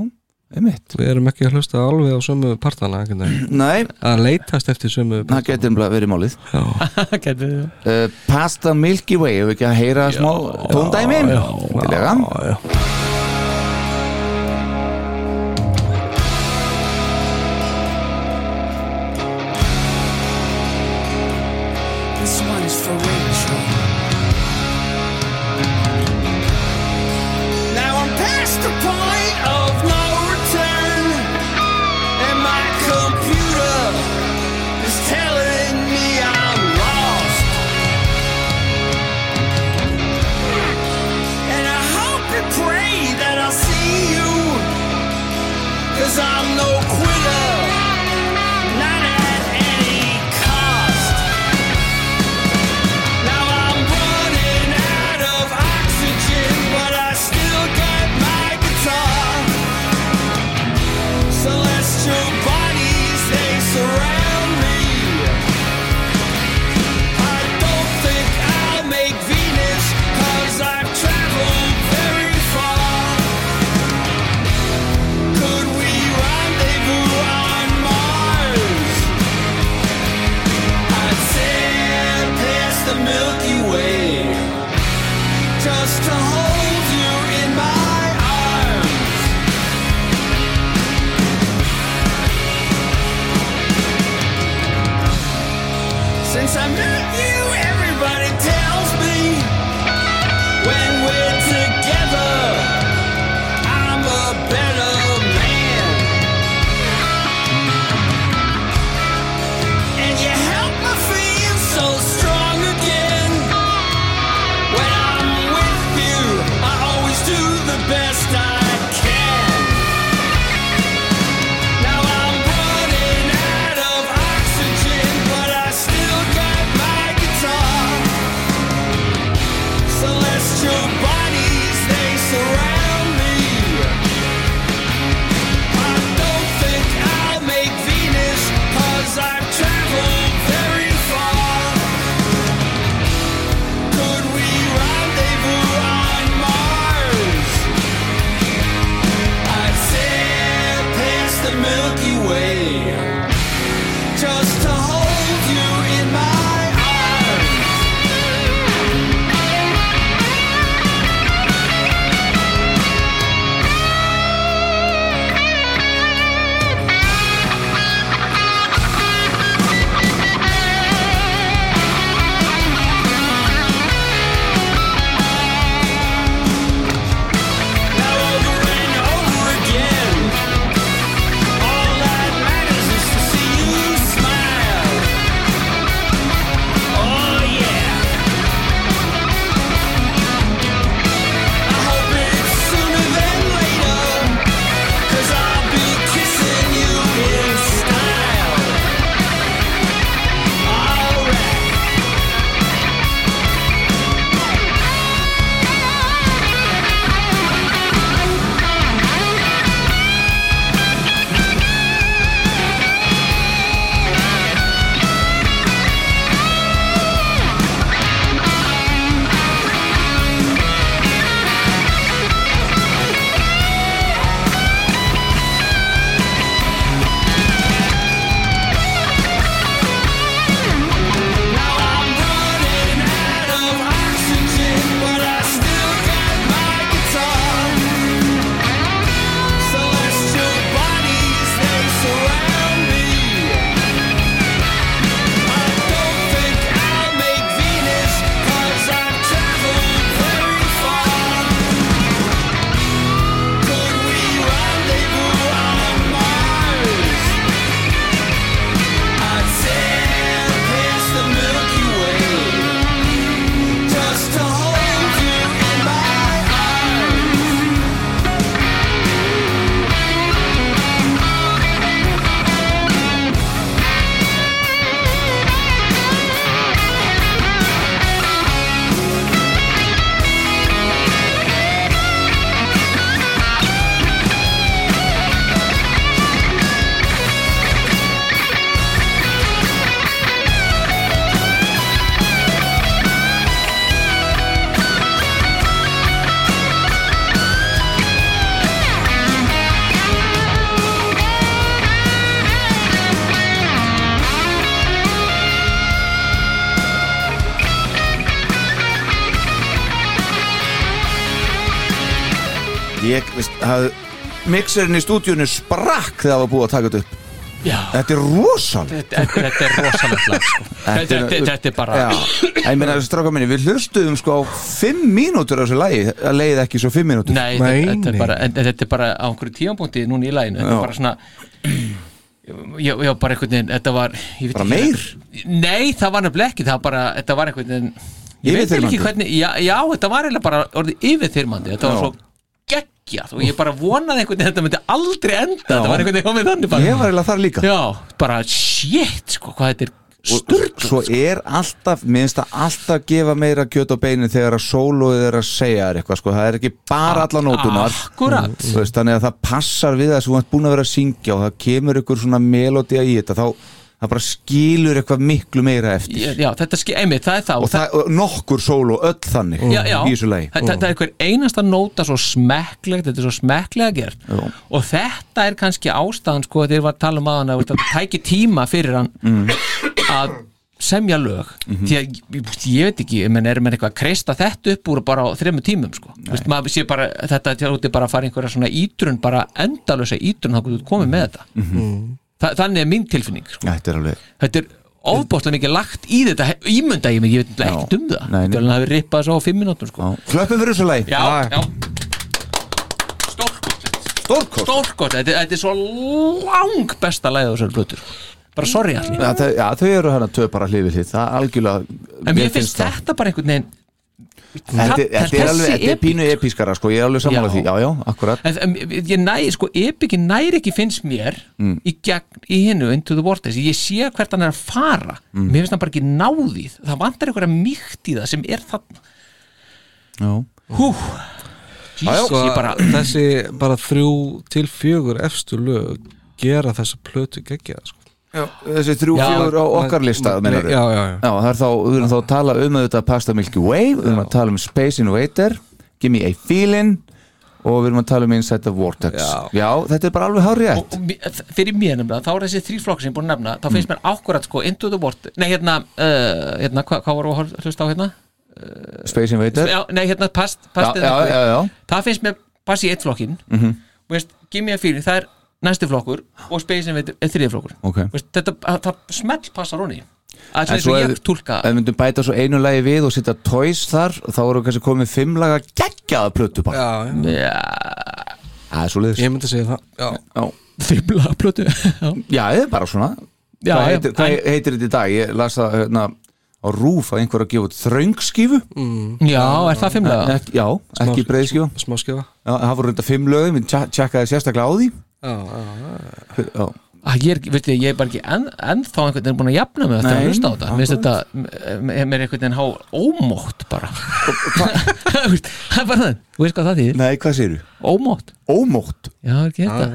einmitt. Við erum ekki að hlusta alveg á sömu partana. Nei, að leitast eftir sömu það getur verið málið. Við uh, Past the Milky Way, hefur ekki að heyra smá tóndæmi? Tilega já, já. Mixerinn í stúdíunni sprakk þegar það var búið að taka þetta upp Já. Þetta er rosalega Þetta, þetta, þetta er rosalegt lag sko. þetta, þetta, þetta er bara Já, ég meina stráka minni, við hlustuðum sko á fimm mínútur á þessu lagi Það leiði ekki svo fimm mínútur Nei, þetta, þetta, er bara, en, þetta er bara á einhverju tímapunkti núna í læginu Þetta Já. er bara svona Já, já, bara einhvern veginn Þetta var ég veit Bara ekki- meir? Nei, það var nefnilega ekki Það var bara, þetta var einhvern veginn Ég veit ekki Yfirþyrmandi? hvernig Já, já þetta var eiginlega bara orðið yfirþyrmandi Þetta var Já. svo geggjað. Og ég bara vonaði einhvern veginn Þetta myndi aldrei enda. Þetta var einhvern veginn komið þannig bara. Ég var eiginlega þar líka. Já, bara shit, sko, hvað þetta er og svo er alltaf minnst að alltaf gefa meira kjöt á beinin þegar að sólóið er að segja þér eitthvað sko. það er ekki bara alla nótunar veist, þannig að það passar við það sem þú ert búin að vera að syngja og það kemur ykkur svona melodía í þetta þá það bara skilur eitthvað miklu meira eftir Já, þetta skil, einmitt, það er það og, það, nokkur sóló öll þannig já, já, í þessu lagi þetta þetta er einhver einasta nóta svo smekklegt, þetta er svo smekklega gert Já. og þetta er kannski ástæðan sko þegar ég var að tala um aðan að það tæki tíma fyrir hann Mm. að semja lög Mhm. því að ég, ég veit ekki, menn er menn eitthvað að kreista þetta upp úr bara þremmu tímum sko. Vist, bara, þetta er út bara að fara einhverja svona ítrun, bara endalösa ítrun þá þú komið með þetta Mhm. Þa, þannig er mín tilfinning sko. Þetta er alveg þetta er ofbóðslega mikið lagt í þetta ímynda ég mig, ég veit ekki um það. Nei, nei. þetta er alveg að hafa rippað svo á fimm minútum sko. Klöppum fyrir þessu lagi. Já, já. Stórkort Stórkort, þetta, þetta er svo lang besta lagið á þessari blötu bara sorry allir Já, þau, já, þau eru hérna tvö bara hlifið þitt það er algjörlega en mér finnst þetta bara einhvern veginn Þetta, er alveg, þetta er pínu episkara sko, ég er alveg sammála Já. því, já, já, akkurat. En, en, ég næ, sko, epiki næri ekki finnst mér Mm. í, gegn, í hinnu Into the Vortex, ég sé hvert hann er að fara. Mm. mér finnst hann bara ekki náðið það. Vantar einhverja mýkt í það sem er þarna. Já, hú. Sko, ég bara þessi bara þrjú til fjögur efstu lög gera þessa plötu geggja sko. Þessi þrjú Já, fjögur á okkar lista já, já, já. það er þá, við erum þá að tala um þetta Pasta Milky Way, við erum að tala um Space Invader Give Me a Feeling og við erum að tala um Inside the Vortex. Já, þetta er bara alveg hárið mér- fyrir mér nefnilega, þá er þessi þrý flokk sem ég er búin að nefna, þá finnst mér ákvörðat sko Into the Vortex, nei hérna, uh, hérna hvað hva voru að hlusta á hérna? Space Invader Já, nei hérna, past, past Já, já, já, já. það finnst mér pass í eitt flokkin Mhm. og veist, give me a feeling, það er næsti flokkur og Space Invader er þriði flokkur Ok. veist, þetta, að- það smell passar honni það er svo ég tólka ef við myndum bæta svo einu lagi við og setja Toys þar þá eru kannski komið fimm laga geggjaða plötu bara já, já. já, Það er svo liðs Ég myndi segja það. Já, já. fimmla plötu já, Já, það er bara svona. Já, heitir, en- heitir þetta í dag? Ég las það hérna, á rúf að einhver að gefa út þröngskífu. Mm. já, er það fimmlega? Já, ekki breiðskífa Smá skjöfa Já, það voru reynda fimm lögum, við tjekkaði sérstaklega á því Já, já, já. Já, að ég er, veistu, ég er bara ekki enn, ennþá einhvern veginn búin að jafna mig að hlusta á þetta. Mér finnst þetta, m- mér er einhvern veginn há ómótt bara. Það er bara það, þú veist hvað það þýðir? Nei, hvað segirðu? ómótt, Ómótt? Já, er ekki þetta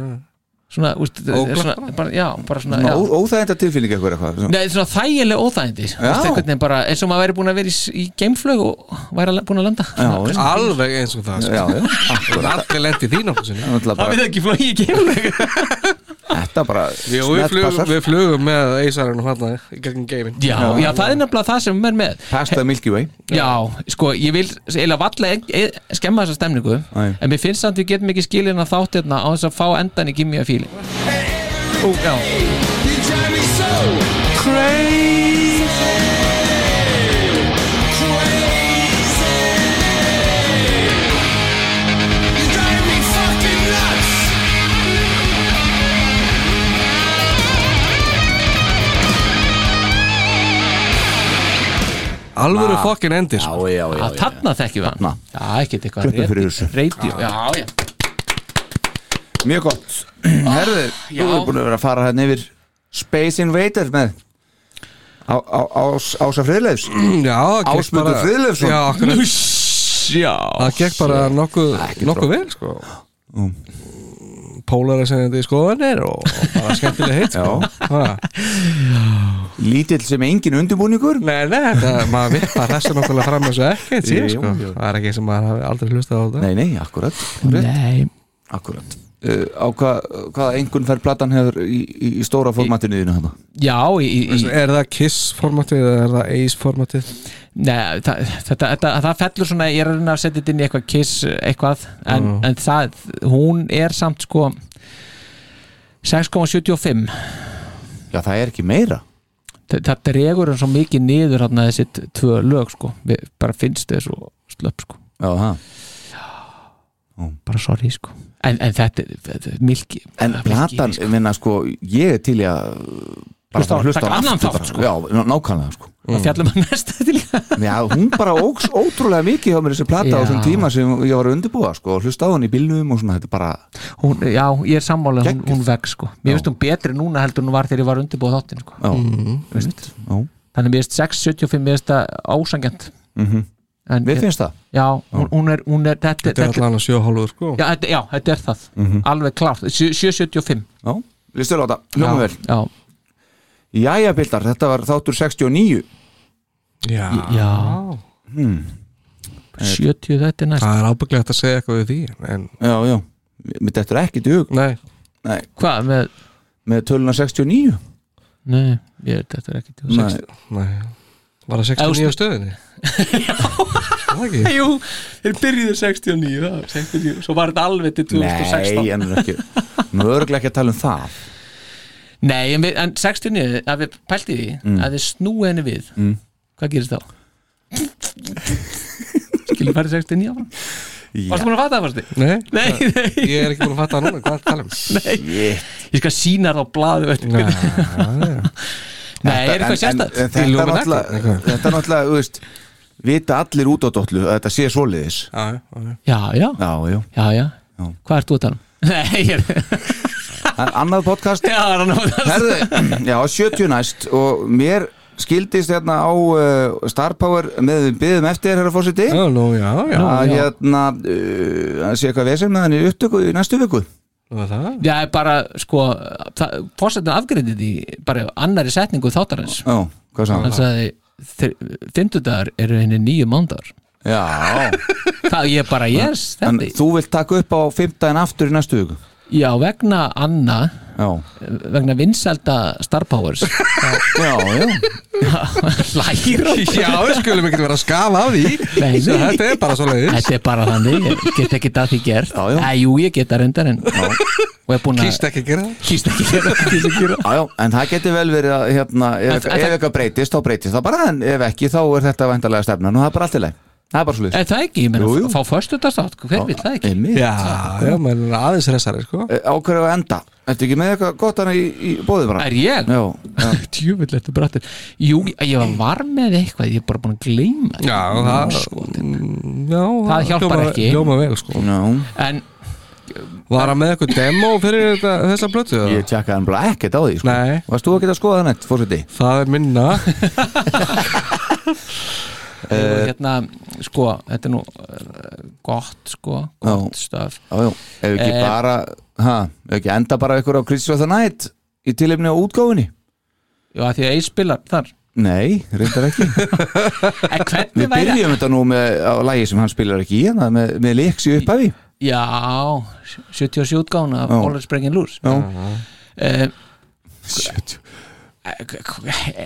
svona, úst, svona bara, já, bara svona, já. Óþægenda tilfinning eitthvað eitthvað Nei, svona þægileg óþægindi. Þú veist, einhvern veginn bara, eins og maður væri búin að vera í, í geimflög og væri að- búin að landa. Já, já. Alveg eins og það sko. Allir lendi því nokkuð sinni. Það er við ekki flóið í geimflög Þetta bara Jú, við, flug, við flugum með Eisarinn og hann í gegnum geimin Já, já, það er nefnilega það sem er með. Pasta Milky Way. Já, sko, ég vil eila valla e e skemma þessa stemningu Nei. En mér finnst samt við getum ekki skilin að þátt hérna á þess að fá endan í Gimme a Feeling. Ú, já. Crazy. Alvöru fokkin endir Já, sko. já, já, að þarna þekkjum við hann. Já, ekkert eitthvað já Mjög gott. Herðu, þú er búin að vera að fara hérna yfir Space Invader með Ása Friðleifs. Ásmundur Já Það gekk bara nokkuð vel sko. Pólar að segja þetta í skoðanir og og bara skemmtileg heitt sko. Lítill sem engin undirbúningur. Nei, nei, þetta, maður vippar þessu nokkulega fram þessu ekkert síðan Jú, sko. jú. Það er ekki sem maður hafi aldrei hlustað á þetta. Nei, nei, akkurat. Nei. Akkurat. Uh, á hvað, hvaða engun fær platan hefur í, í, í stóra formatinu þínu þarna? Já, í, í, Er það Kiss formatið eða er það Ace formatið? Nei, það, þetta, þetta, það fellur svona ég er að reyna að setja þetta inn í eitthvað kiss eitthvað, en, en það hún er samt sko 6,75 Já, það er ekki meira það, dregur hann svo mikið niður hann þessi t- tvö lög sko. Við, bara finnst þau svo slöpp sko. Já, bara sorry sko. En, en þetta, er milki En platan, ég minna sko, ég er til að bara Hlusta á- að á annan þátt, sko. Já, ná- nákvæmlega sko. Það fjallum að næsta til Já, hún bara óks ótrúlega mikið hjá mér þessi plata á Já. þessum tíma sem ég var að undirbúa sko, og hlusta á hann í bílnum og svona, þetta er bara hún, já, ég er sammála, hún, hún vex sko. Mér finnst hún betri núna heldur hún var þegar ég var undirbúið þáttin sko. Já, þannig mér finnst 6,75 mér finnst það ásangjant mhm. En, Mér finnst það. Já, hún, hún er, hún er þetta, Þetta er allan að sjö hálfur sko. Já, þetta, já, þetta er það, Mhm. alveg klárt. Sjö- 7,75 Já, listu láta, hljóma vel. já, Jæja, Bildar, þetta var þáttur 69 Já, já. hmm. 70 þetta er næst. Það er ábygglega að segja eitthvað við því en, Já, já, þetta er ekki dug Nei, Nei, hvað með, með töluna 69 nei, ég, þetta er ekki Nei, nei. Var það 69 á stöðinni? Já. Ekki? Jú, þeir byrjuðu 69 það, 69, svo var þetta alveg til 2016 Nei, en ekki. Nú er örugglega ekki að tala um það Nei, en, við, en 69, að við pælti því Mm. að við snúið henni við Mm. hvað gerist þá? Skilur færi 69 áfram? Varstu búin að fatta það, varstu? Nei, Nei, nei, ég er ekki búin að fatta það núna, hvað er að tala um? nei Shit. Ég skal sína það á. Já, Nei, er eitthvað sérstætt? Þetta er náttúrulega Þetta er náttúrulega, þú veist Vita allir út á dollu að þetta sé svoleiðis já, já, já. Já, já, Já. Hvað ert þú að tala um? Nei, ég er Annað podcast. Já, er hann Herðu, já, 70 næst og mér skildist hérna á uh, Star Power með við byggðum eftir herra fórseti Já, nú, já, já að hérna uh, að sé eitthvað vesel með hann í upptöku í næstu viku? Já, bara, sko Fórsetin afgreðið í bara annari setningu þáttarins. Já, hvað sagði Hann hann? sagði Fymtudagar eru henni nýju mándar Já, Það ég bara, yes, en þetta þú vilt taka upp á 15 aftur í næstu viku Já, vegna Anna Já, vegna vinsælda Star Powers. Já, já. Læra Já, við skulum ekki vera að skafa af því. Nei. Þetta er bara svo leiðis Þetta er bara þannig, ég get ekki það því gert. Já, já. Æ, jú, ég get það reyndar en Kýst ekki gera Kýst ekki gera kýst ekki gera Já, já, en það getur vel verið að hérna, ef, ef eitthvað breytist, þá breytist það bara en ef ekki, þá er þetta væntalega stefnan og það er bara allt í leið Það er bara Er það ekki, ég meina, Jú, jú. fá föstudagstátt, hver vil það ekki? Einmitt. Já, já, maður er aðeins resari, sko Ákveður að enda Ertu ekki með eitthvað gott hana í, í bóðið bara? Er ég? Já, já. Tjúvill eftir brattir Jú, ég var var með eitthvað, ég er bara búin að gleyma. Já, það Sko, Já, Það hjálpar ekki. Hljómar vel, sko já. En, Var hann með eitthvað demo fyrir þetta, þessa blötu? eða? Ég tjekkaði hann bara ekkert á því sko. Nei, Varst þú að geta að skoða það neitt, fórseti? það er minna uh, hérna, sko, þetta er nú uh, gott, sko, gott stöf Já, já, ef ekki Eh. bara ha, ef ekki enda bara ykkur á the Night í tilefni á útgáfunni? Já, því að ég spilar þar. Nei, reyndar ekki. Við byrjum þetta nú með á lægi sem hann spilar ekki í hérna með, með leiks í upphafi. Já, 77 útgána af Já. Is Breaking Loose. Já. uh,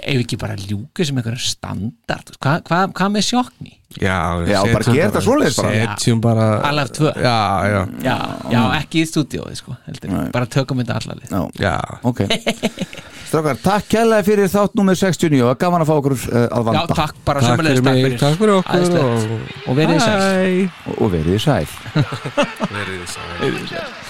Ef ekki bara ljúka sem einhverjum standard? Hvað hva, hva með sjokkni? Já, Já, bara gera þetta svoleiðis bara. Setjum bara Alaf 2 Já, já, Já, já, ekki í stúdíói sko, bara tökum þetta allalið Já, já. Ok. Strákar, takk kærlega fyrir þátt nummer 69 og gaman að fá okkur uh, að Já, vanda. takk bara Takk fyrir mig, takk fyrir okkur og- Og verið sæl. Og, verið sæl. Verið sæl